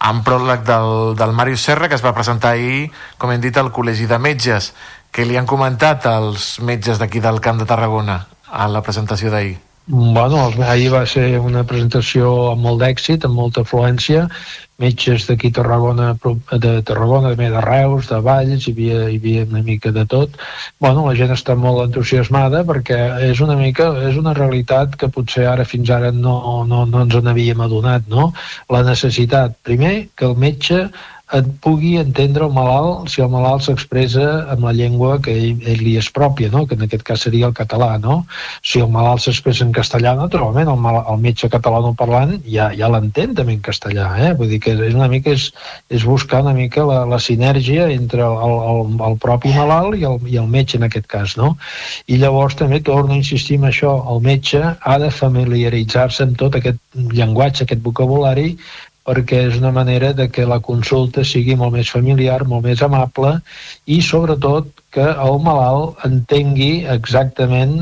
amb pròleg del, del Màrius Serra, que es va presentar ahir, com hem dit, al Col·legi de Metges. que li han comentat als metges d'aquí del Camp de Tarragona a la presentació d'ahir? Bueno, ahir va ser una presentació amb molt d'èxit, amb molta afluència, metges d'aquí Tarragona, de Tarragona, també de Reus, de Valls, hi havia, hi havia una mica de tot. Bueno, la gent està molt entusiasmada perquè és una mica, és una realitat que potser ara fins ara no, no, no ens n'havíem adonat, no? La necessitat, primer, que el metge et pugui entendre el malalt si el malalt s'expressa amb la llengua que ell, ell li és pròpia, no? que en aquest cas seria el català. No? Si el malalt s'expressa en castellà, naturalment el, mal, el metge catalano-parlant ja, ja l'entén també en castellà. Eh? Vull dir que és una mica és, és buscar una mica la, la sinergia entre el, el, el propi malalt i el, i el metge en aquest cas. No? I llavors també torno a insistir en això, el metge ha de familiaritzar-se amb tot aquest llenguatge, aquest vocabulari, perquè és una manera de que la consulta sigui molt més familiar, molt més amable i sobretot que el malalt entengui exactament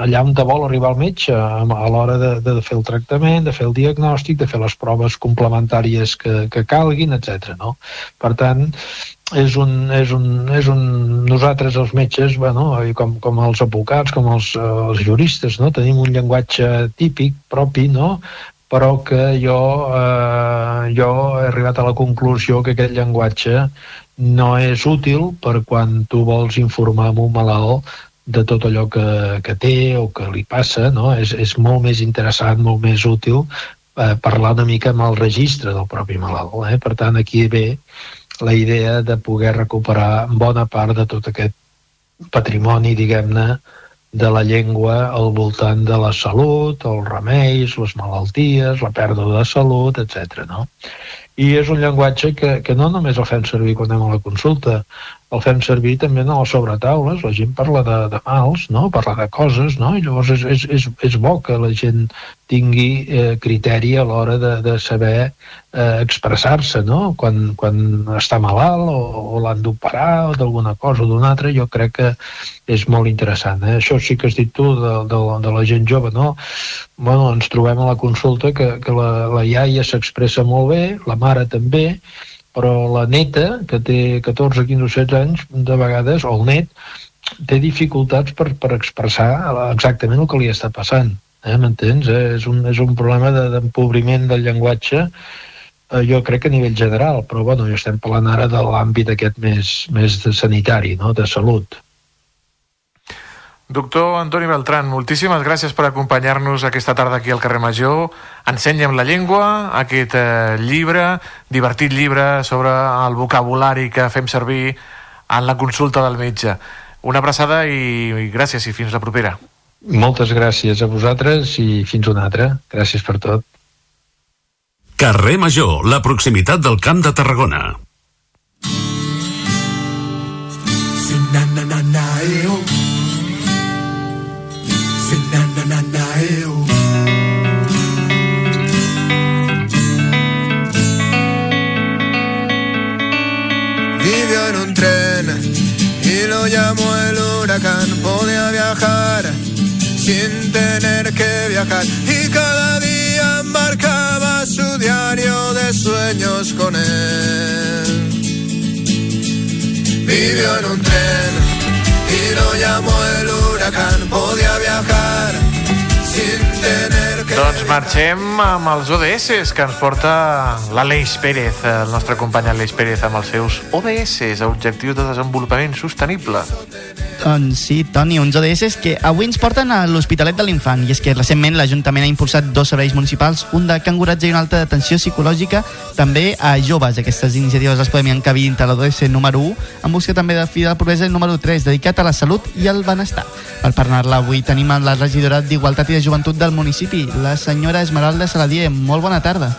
allà on vol arribar el metge a l'hora de, de fer el tractament, de fer el diagnòstic, de fer les proves complementàries que, que calguin, etc. No? Per tant, és un, és un, és un, nosaltres els metges, bueno, com, com els advocats, com els, eh, els juristes, no? tenim un llenguatge típic, propi, no? Però que jo, eh, jo he arribat a la conclusió que aquest llenguatge no és útil per quan tu vols informar amb un malalt de tot allò que, que té o que li passa, no? és, és molt més interessant, molt més útil eh, parlar una mica amb el registre del propi malalt. Eh? Per tant, aquí ve la idea de poder recuperar bona part de tot aquest patrimoni, diguem-ne, de la llengua al voltant de la salut, els remeis, les malalties, la pèrdua de salut, etc. No? I és un llenguatge que, que no només el fem servir quan anem a la consulta, el fem servir també a les sobretaules, la gent parla de, de mals, no? parla de coses, no? i llavors és, és, és, és bo que la gent tingui eh, criteri a l'hora de, de saber eh, expressar-se, no? quan, quan està malalt o, o l'han d'operar o d'alguna cosa o d'una altra, jo crec que és molt interessant. Eh? Això sí que has dit tu de, de, de la gent jove, no? Bueno, ens trobem a la consulta que, que la, la iaia s'expressa molt bé, la mare també, però la neta, que té 14, 15 o 16 anys, de vegades, o el net, té dificultats per, per expressar exactament el que li està passant. Eh? M'entens? Eh? És, un, és un problema de- d'empobriment del llenguatge eh, jo crec que a nivell general, però bueno, ja estem parlant ara de l'àmbit aquest més, més de sanitari, no? de salut. Doctor Antoni Beltran, moltíssimes gràcies per acompanyar-nos aquesta tarda aquí al carrer Major. Ensenya'm la llengua, aquest eh, llibre, divertit llibre sobre el vocabulari que fem servir en la consulta del metge. Una abraçada i, i gràcies i fins la propera. Moltes gràcies a vosaltres i fins una altra. Gràcies per tot. Carrer Major, la proximitat del Camp de Tarragona. Sinanananaeo. Sinanananaeo. Lo llamó el huracán. Podía viajar sin tener que viajar y cada día marcaba su diario de sueños con él. Vivió en un tren y lo llamó el huracán. Podía viajar Doncs marxem amb els ODS que ens porta l'Aleix Pérez, el nostre company Aleix Pérez, amb els seus ODS, Objectius de Desenvolupament Sostenible. Doncs sí, Toni, uns ODS que avui ens porten a l'Hospitalet de l'Infant i és que recentment l'Ajuntament ha impulsat dos serveis municipals, un de canguratge i un altre d'atenció psicològica també a joves. Aquestes iniciatives les podem encabir dintre l'ODS número 1 en busca també de fi de la pobresa número 3 dedicat a la salut i al benestar. Per parlar-la avui tenim la regidora d'Igualtat i de Joventut del municipi, la senyora Esmeralda Saladier. Molt bona tarda.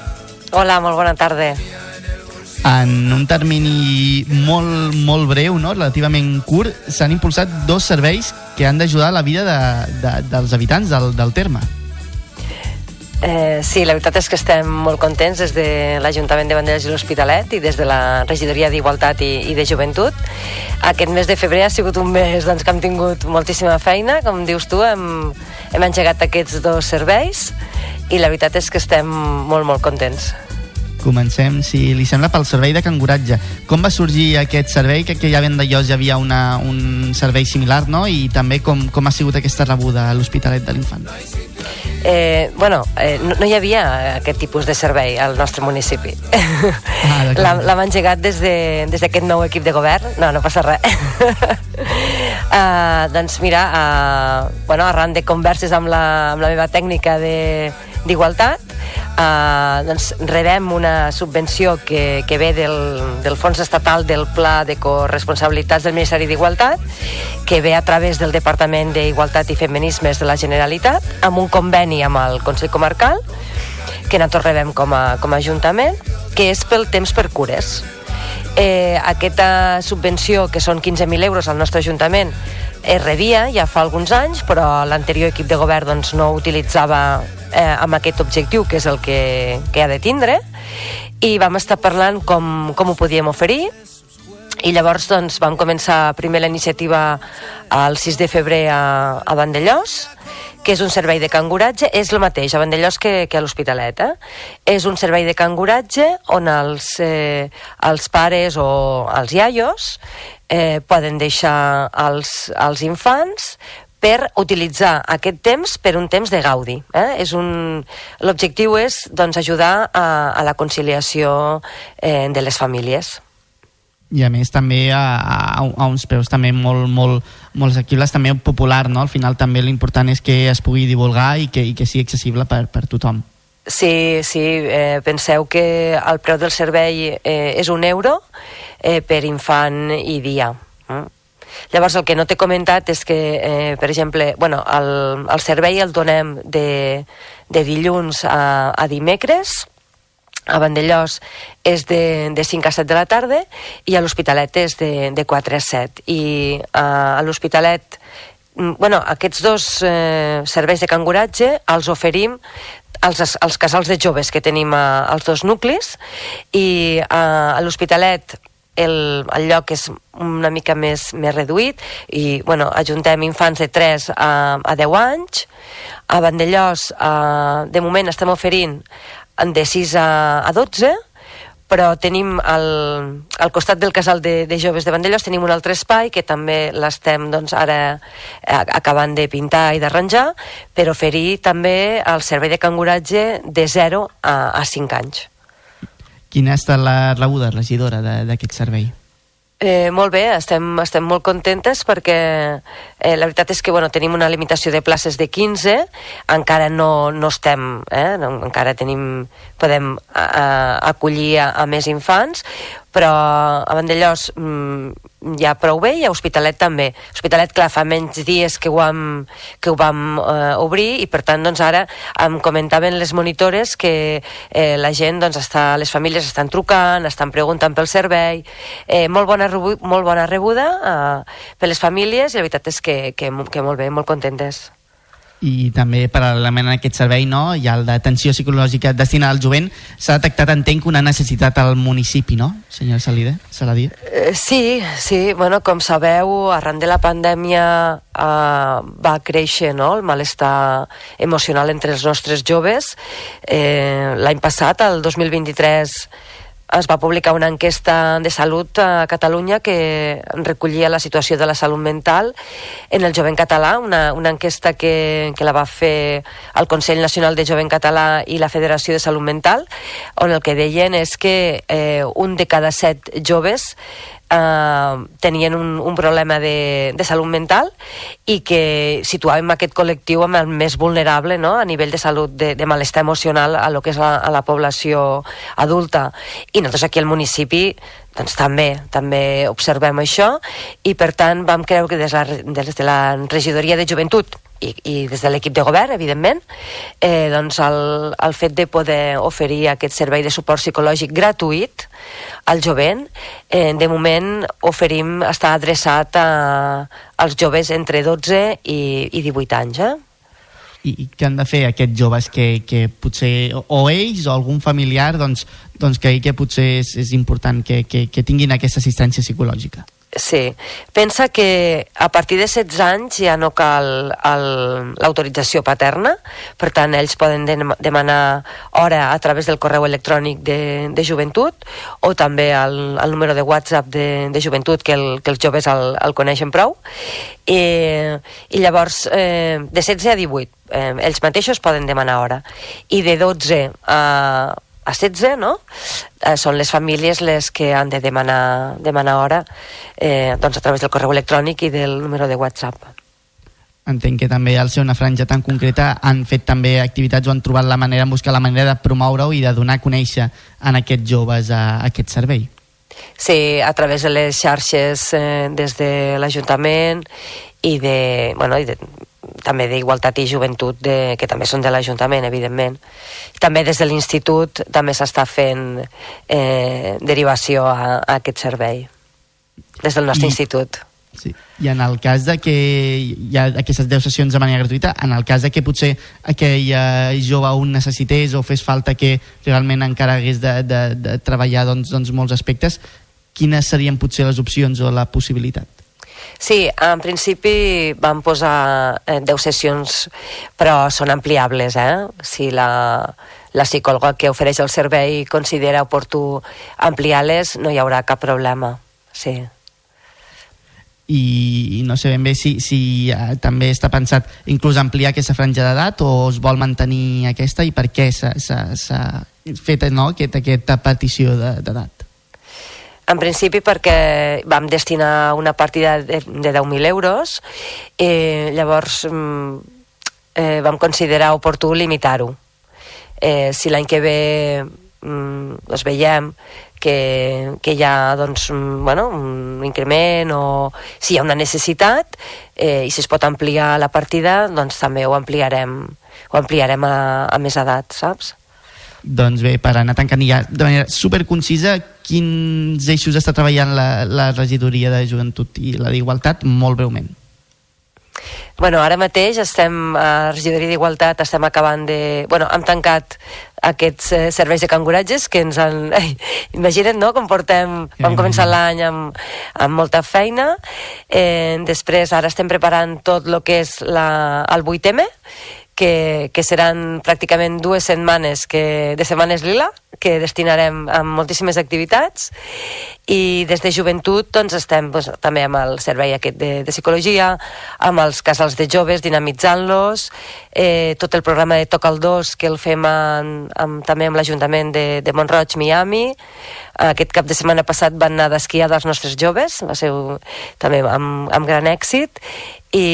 Hola, molt bona tarda. En un termini molt, molt breu, no? relativament curt, s'han impulsat dos serveis que han d'ajudar la vida de, de, dels habitants del, del terme. Eh, sí, la veritat és que estem molt contents des de l'Ajuntament de Vandellós i l'Hospitalet i des de la Regidoria d'Igualtat i, i de Joventut. Aquest mes de febrer ha sigut un mes doncs, que hem tingut moltíssima feina, com dius tu, hem, hem engegat aquests dos serveis i la veritat és que estem molt, molt contents. Comencem, si li sembla, pel servei de canguratge. Com va sorgir aquest servei? Que, que ja ben d'allòs hi havia una, un servei similar, no? I també com, com ha sigut aquesta rebuda a l'Hospitalet de l'Infant? Eh, bueno, eh, no, no hi havia aquest tipus de servei al nostre municipi. Ah, [LAUGHS] L'hem engegat des de- des d'aquest de, nou equip de govern. No, no passa res. uh, [LAUGHS] doncs mira, uh, bueno, arran de converses amb la, amb la meva tècnica de- d'igualtat, uh, doncs rebem una subvenció que, que ve del, del Fons Estatal del Pla de Corresponsabilitats del Ministeri d'Igualtat, que ve a través del Departament d'Igualtat i Feminismes de la Generalitat, amb un conveni amb el Consell Comarcal, que nosaltres rebem com a, com a Ajuntament, que és pel temps per cures. Eh, aquesta subvenció, que són 15.000 euros al nostre Ajuntament, es rebia ja fa alguns anys, però l'anterior equip de govern doncs, no utilitzava eh, amb aquest objectiu, que és el que, que ha de tindre, i vam estar parlant com, com ho podíem oferir, i llavors doncs, vam començar primer la iniciativa el 6 de febrer a, a Vandellós, que és un servei de canguratge, és el mateix a Vandellós que, que a l'Hospitalet. Eh? És un servei de canguratge on els, eh, els pares o els iaios eh, poden deixar els, els infants per utilitzar aquest temps per un temps de gaudi. Eh? És un... L'objectiu és doncs, ajudar a, a la conciliació eh, de les famílies. I a més també a, a, a uns preus també molt, molt, molt assequibles, també popular, no? Al final també l'important és que es pugui divulgar i que, i que sigui accessible per, per tothom. Sí, sí, eh, penseu que el preu del servei eh, és un euro eh, per infant i dia. Mm? Llavors, el que no t'he comentat és que, eh, per exemple, bueno, el, el servei el donem de, de dilluns a, a dimecres, a Vandellós és de, de 5 a 7 de la tarda i a l'Hospitalet és de, de 4 a 7. I uh, a l'Hospitalet, mm, bueno, aquests dos eh, serveis de canguratge els oferim als, als casals de joves que tenim a, als dos nuclis i uh, a l'Hospitalet el, el lloc és una mica més, més reduït i bueno, ajuntem infants de 3 a, a 10 anys a Vandellós uh, de moment estem oferint de 6 a, a 12 però tenim al, al costat del casal de, de joves de Vandellós tenim un altre espai que també l'estem doncs, ara acabant de pintar i d'arranjar per oferir també el servei de canguratge de 0 a, a 5 anys. Quina ha estat la rebuda regidora d'aquest servei? Eh, molt bé, estem, estem molt contentes perquè eh, la veritat és que bueno, tenim una limitació de places de 15, encara no, no estem, eh, no, encara tenim, podem a, a, acollir a, a més infants, però a Vandellós mm, ja prou bé i a Hospitalet també. Hospitalet, clar, fa menys dies que ho vam, que ho vam eh, obrir i per tant doncs ara em comentaven les monitores que eh, la gent, doncs està, les famílies estan trucant, estan preguntant pel servei, eh, molt, bona molt bona rebuda eh, per les famílies i la veritat és que, que, que molt bé, molt contentes. I també paral·lelament a aquest servei no, hi ha el d'atenció psicològica destinada al jovent s'ha detectat, entenc, una necessitat al municipi, no, senyor Salide? Saladí? Eh, sí, sí, bueno, com sabeu, arran de la pandèmia eh, va créixer no, el malestar emocional entre els nostres joves. Eh, L'any passat, el 2023, es va publicar una enquesta de salut a Catalunya que recollia la situació de la salut mental en el jovent català, una, una enquesta que, que la va fer el Consell Nacional de Jovent Català i la Federació de Salut Mental, on el que deien és que eh, un de cada set joves eh, tenien un, un problema de, de salut mental i que situàvem aquest col·lectiu amb el més vulnerable no? a nivell de salut, de, de malestar emocional a lo que és la, a la població adulta. I nosaltres aquí al municipi doncs també, també observem això i per tant vam creure que des, la, des de la regidoria de joventut i, i des de l'equip de govern, evidentment, eh, doncs el, el fet de poder oferir aquest servei de suport psicològic gratuït al jovent, eh, de moment oferim, està adreçat a, als joves entre 12 i, i 18 anys. Eh? I, i què han de fer aquests joves que, que potser, o, ells o algun familiar doncs, doncs que, que potser és, és important que, que, que tinguin aquesta assistència psicològica? Sí, pensa que a partir de 16 anys ja no cal l'autorització paterna, per tant ells poden dem- demanar hora a través del correu electrònic de, de joventut o també al, al número de WhatsApp de, de joventut que, el, que els joves el, el coneixen prou. I, i llavors eh, de 16 a 18 eh, ells mateixos poden demanar hora i de 12 a, a 16, no? Eh, són les famílies les que han de demanar, demanar hora eh, doncs a través del correu electrònic i del número de WhatsApp. entenc que també al ser una franja tan concreta han fet també activitats o han trobat la manera, han buscat la manera de promoure-ho i de donar a conèixer en aquests joves a, a aquest servei. Sí, a través de les xarxes eh, des de l'Ajuntament i de, bueno, i de, també d'Igualtat i Joventut, de, que també són de l'Ajuntament, evidentment. També des de l'Institut també s'està fent eh, derivació a, a aquest servei, des del nostre I- institut. Sí. I en el cas de que hi ha aquestes 10 sessions de manera gratuïta, en el cas de que potser aquell eh, jove un necessités o fes falta que realment encara hagués de, de, de treballar doncs, doncs molts aspectes, quines serien potser les opcions o la possibilitat? Sí, en principi vam posar eh, 10 sessions, però són ampliables, eh? Si la, la psicòloga que ofereix el servei considera oportú ampliar-les, no hi haurà cap problema. Sí. I, i no sé ben bé si, si eh, també està pensat inclús ampliar aquesta franja d'edat o es vol mantenir aquesta i per què s'ha fet no, aquest, aquesta petició de- d'edat. En principi perquè vam destinar una partida de, de 10.000 euros i llavors mm, eh, vam considerar oportú limitar-ho. Eh, si l'any que ve mm, doncs veiem que, que hi ha doncs, un, bueno, un increment o si hi ha una necessitat eh, i si es pot ampliar la partida, doncs també ho ampliarem, ho ampliarem a, a més edat, saps? Doncs bé, per anar tancant ja de manera superconcisa, quins eixos està treballant la, la regidoria de joventut i la d'igualtat? Molt breument. Bueno, ara mateix estem a la regidoria d'Igualtat, estem acabant de... Bueno, hem tancat aquests eh, serveis de canguratges que ens han... [LAUGHS] Ai, imagina't, no?, com portem... Vam començar l'any amb, amb molta feina. Eh, després, ara estem preparant tot el que és la, el 8M, que, que seran pràcticament dues setmanes que, de setmanes lila, que destinarem a moltíssimes activitats i des de joventut doncs, estem doncs, també amb el servei aquest de, de psicologia, amb els casals de joves dinamitzant-los, eh, tot el programa de Toca el 2 que el fem en, amb, també amb l'Ajuntament de, de Montroig, Miami. Aquest cap de setmana passat van anar d'esquiar dels nostres joves, va ser també amb, amb gran èxit i,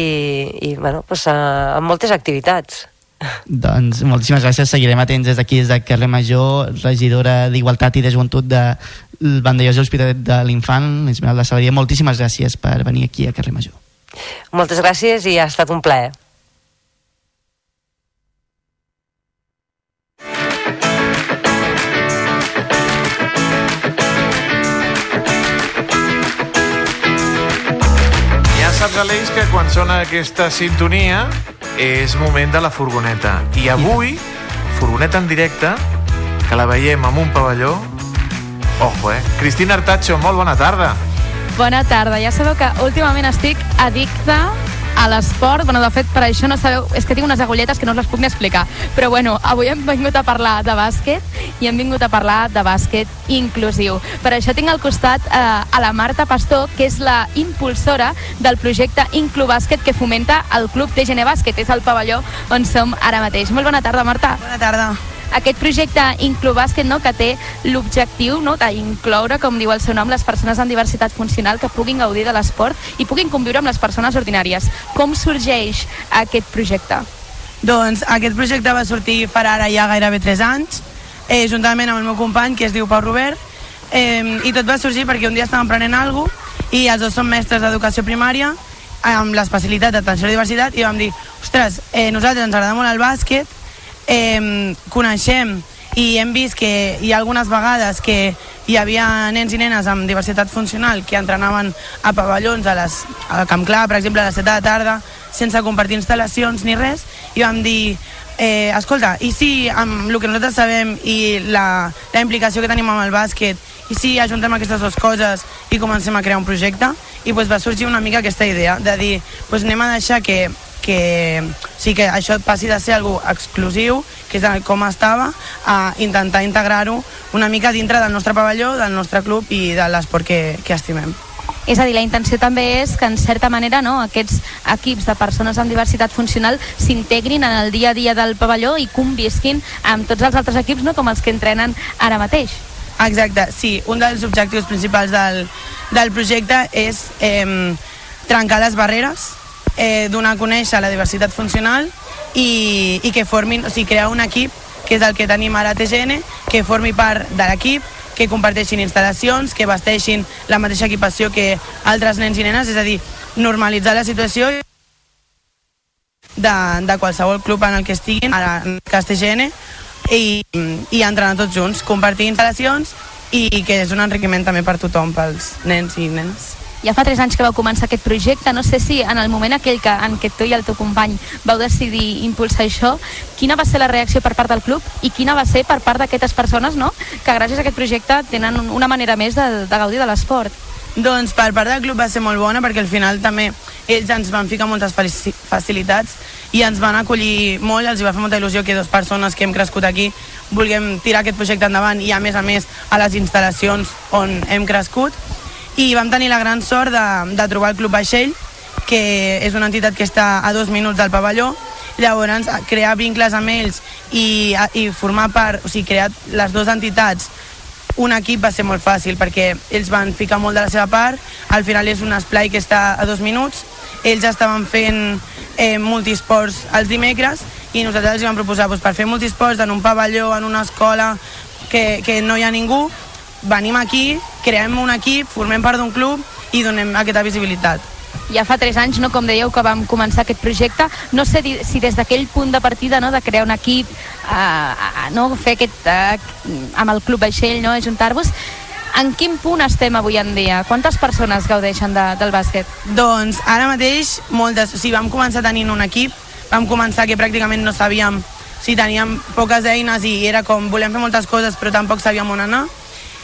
i bueno, doncs, eh, amb moltes activitats. Doncs moltíssimes gràcies, seguirem atents des d'aquí, des de carrer Major, regidora d'Igualtat i de Joventut de Vandellós i Hospitalet de l'Infant, Esmeralda Sabadia, moltíssimes gràcies per venir aquí a carrer Major. Moltes gràcies i ha estat un plaer. Ja saps, Aleix, que quan sona aquesta sintonia és moment de la furgoneta. I avui, furgoneta en directe, que la veiem amb un pavelló. Ojo, eh? Cristina Artacho, molt bona tarda. Bona tarda. Ja sabeu que últimament estic addicta a l'esport. Bueno, de fet, per això no sabeu... És que tinc unes agulletes que no us les puc ni explicar. Però bueno, avui hem vingut a parlar de bàsquet i hem vingut a parlar de bàsquet inclusiu. Per això tinc al costat eh, a la Marta Pastor, que és la impulsora del projecte Inclu Bàsquet que fomenta el Club TGN Bàsquet. És el pavelló on som ara mateix. Molt bona tarda, Marta. Bona tarda. Aquest projecte Inclu Bàsquet no, que té l'objectiu no, d'incloure, com diu el seu nom, les persones amb diversitat funcional que puguin gaudir de l'esport i puguin conviure amb les persones ordinàries. Com sorgeix aquest projecte? Doncs aquest projecte va sortir farà ara ja gairebé 3 anys, eh, juntament amb el meu company, que es diu Pau Robert, eh, i tot va sorgir perquè un dia estàvem prenent alguna cosa i els dos som mestres d'educació primària amb l'especialitat d'atenció a la diversitat i vam dir, ostres, eh, nosaltres ens agrada molt el bàsquet, eh, coneixem i hem vist que hi ha algunes vegades que hi havia nens i nenes amb diversitat funcional que entrenaven a pavellons a les, al Camp Clar, per exemple, a les 7 de la tarda, sense compartir instal·lacions ni res, i vam dir, eh, escolta, i si amb el que nosaltres sabem i la, la implicació que tenim amb el bàsquet, i si ajuntem aquestes dues coses i comencem a crear un projecte, i pues, va sorgir una mica aquesta idea de dir, pues, anem a deixar que que, o sigui, que això passi de ser algo exclusiu, que és com estava, a intentar integrar-ho una mica dintre del nostre pavelló, del nostre club i de l'esport que, que estimem. És a dir, la intenció també és que, en certa manera, no, aquests equips de persones amb diversitat funcional s'integrin en el dia a dia del pavelló i convisquin amb tots els altres equips, no, com els que entrenen ara mateix. Exacte, sí. Un dels objectius principals del, del projecte és eh, trencar les barreres, eh, donar a conèixer la diversitat funcional i, i que formin, o sigui, crear un equip que és el que tenim ara a TGN, que formi part de l'equip, que comparteixin instal·lacions, que vesteixin la mateixa equipació que altres nens i nenes, és a dir, normalitzar la situació de, de qualsevol club en el que estiguin, ara en TGN, i, i entrenar tots junts, compartir instal·lacions i que és un enriquiment també per tothom, pels nens i nenes. Ja fa tres anys que vau començar aquest projecte, no sé si en el moment aquell que, en què tu i el teu company vau decidir impulsar això, quina va ser la reacció per part del club i quina va ser per part d'aquestes persones no? que gràcies a aquest projecte tenen un- una manera més de, de gaudir de l'esport? Doncs per part del club va ser molt bona perquè al final també ells ens van ficar moltes facilitats i ens van acollir molt, els va fer molta il·lusió que dues persones que hem crescut aquí vulguem tirar aquest projecte endavant i a més a més a les instal·lacions on hem crescut i vam tenir la gran sort de, de trobar el Club Vaixell que és una entitat que està a dos minuts del pavelló. Llavors crear vincles amb ells i, i formar part, o sigui, crear les dues entitats un equip va ser molt fàcil perquè ells van ficar molt de la seva part, al final és un esplai que està a dos minuts, ells estaven fent eh, multisports els dimecres i nosaltres els vam proposar doncs, per fer multisports en un pavelló, en una escola que, que no hi ha ningú, venim aquí, creem un equip, formem part d'un club i donem aquesta visibilitat. Ja fa tres anys, no, com dèieu, que vam començar aquest projecte. No sé si des d'aquell punt de partida, no, de crear un equip, eh, eh, no, fer aquest, eh, amb el Club Vaixell, no, ajuntar-vos, en quin punt estem avui en dia? Quantes persones gaudeixen de, del bàsquet? Doncs ara mateix moltes, o sigui, vam començar tenint un equip, vam començar que pràcticament no sabíem, o sigui, teníem poques eines i era com volem fer moltes coses però tampoc sabíem on anar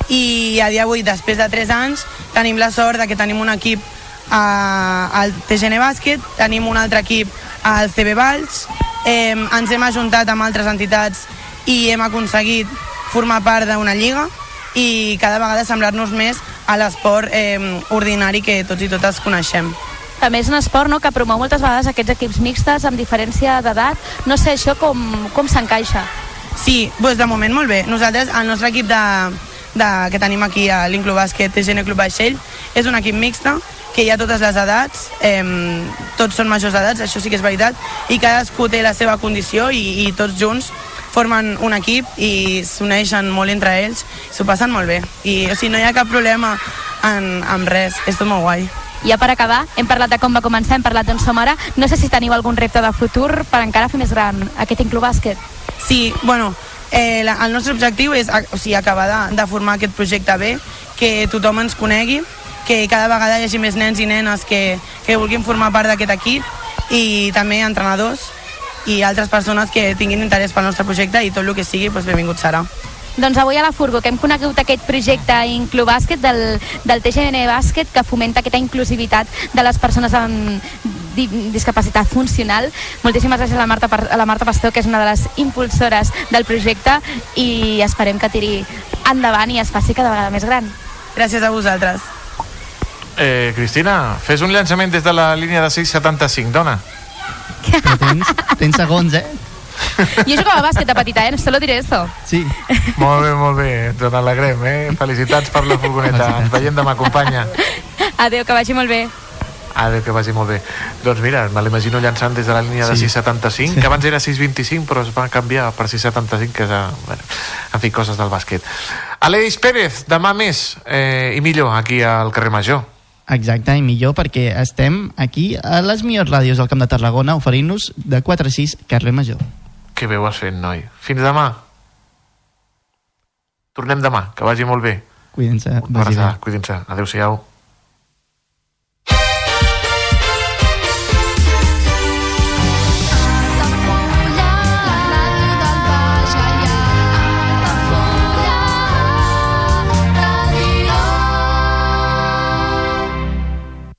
i a dia d'avui, després de 3 anys, tenim la sort de que tenim un equip a, al TGN Bàsquet, tenim un altre equip al CB Valls, eh, ens hem ajuntat amb altres entitats i hem aconseguit formar part d'una lliga i cada vegada semblar-nos més a l'esport eh, ordinari que tots i totes coneixem. També és un esport no, que promou moltes vegades aquests equips mixtes amb diferència d'edat. No sé això com, com s'encaixa. Sí, doncs de moment molt bé. Nosaltres, el nostre equip de, de, que tenim aquí a l'Inclub Bàsquet TGN Club Vaixell és un equip mixte que hi ha totes les edats, eh, tots són majors d'edats, això sí que és veritat, i cadascú té la seva condició i, i tots junts formen un equip i s'uneixen molt entre ells, s'ho passen molt bé. I o sigui, no hi ha cap problema en, amb res, és tot molt guai. I ja per acabar, hem parlat de com va començar, hem parlat d'on som ara. No sé si teniu algun repte de futur per encara fer més gran aquest Inclub Bàsquet. Sí, bueno, eh, la, el nostre objectiu és o sigui, acabar de, de formar aquest projecte bé, que tothom ens conegui, que cada vegada hi hagi més nens i nenes que, que vulguin formar part d'aquest equip i també entrenadors i altres persones que tinguin interès pel nostre projecte i tot el que sigui, doncs benvingut serà. Doncs avui a la Furgo, que hem conegut aquest projecte Inclub Bàsquet del, del TGN Bàsquet que fomenta aquesta inclusivitat de les persones amb di discapacitat funcional. Moltíssimes gràcies a la, Marta, a la Marta Pastor, que és una de les impulsores del projecte i esperem que tiri endavant i es faci cada vegada més gran. Gràcies a vosaltres. Eh, Cristina, fes un llançament des de la línia de 675, dona. Però tens, tens segons, eh? Jo jugava a bàsquet de petita, eh? Solo diré eso. Sí. Molt bé, molt bé, ens n'alegrem, eh? Felicitats per la furgoneta. Ens veiem demà, companya. Adéu, que vagi molt bé. Adéu, que vagi molt bé. Doncs mira, me l'imagino llançant des de la línia de Sí. 675, Sí. que abans era 625, però es va canviar per 675, que és, eh, bueno, en fi, coses del bàsquet. Aleix Pérez, demà més eh, i millor aquí al carrer Major. Exacte, i millor perquè estem aquí a les millors ràdios del Camp de Tarragona oferint-nos de 4 a 6 carrer Major. Que bé ho has fet, noi. Fins demà. Tornem demà, que vagi molt bé. Abraçada, Cuidin-se. Adéu-siau.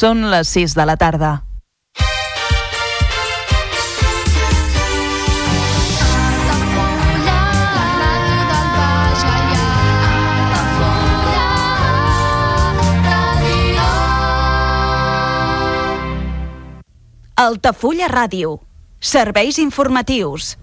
Són les 6 de la tarda. Altafulla Ràdio. Serveis informatius.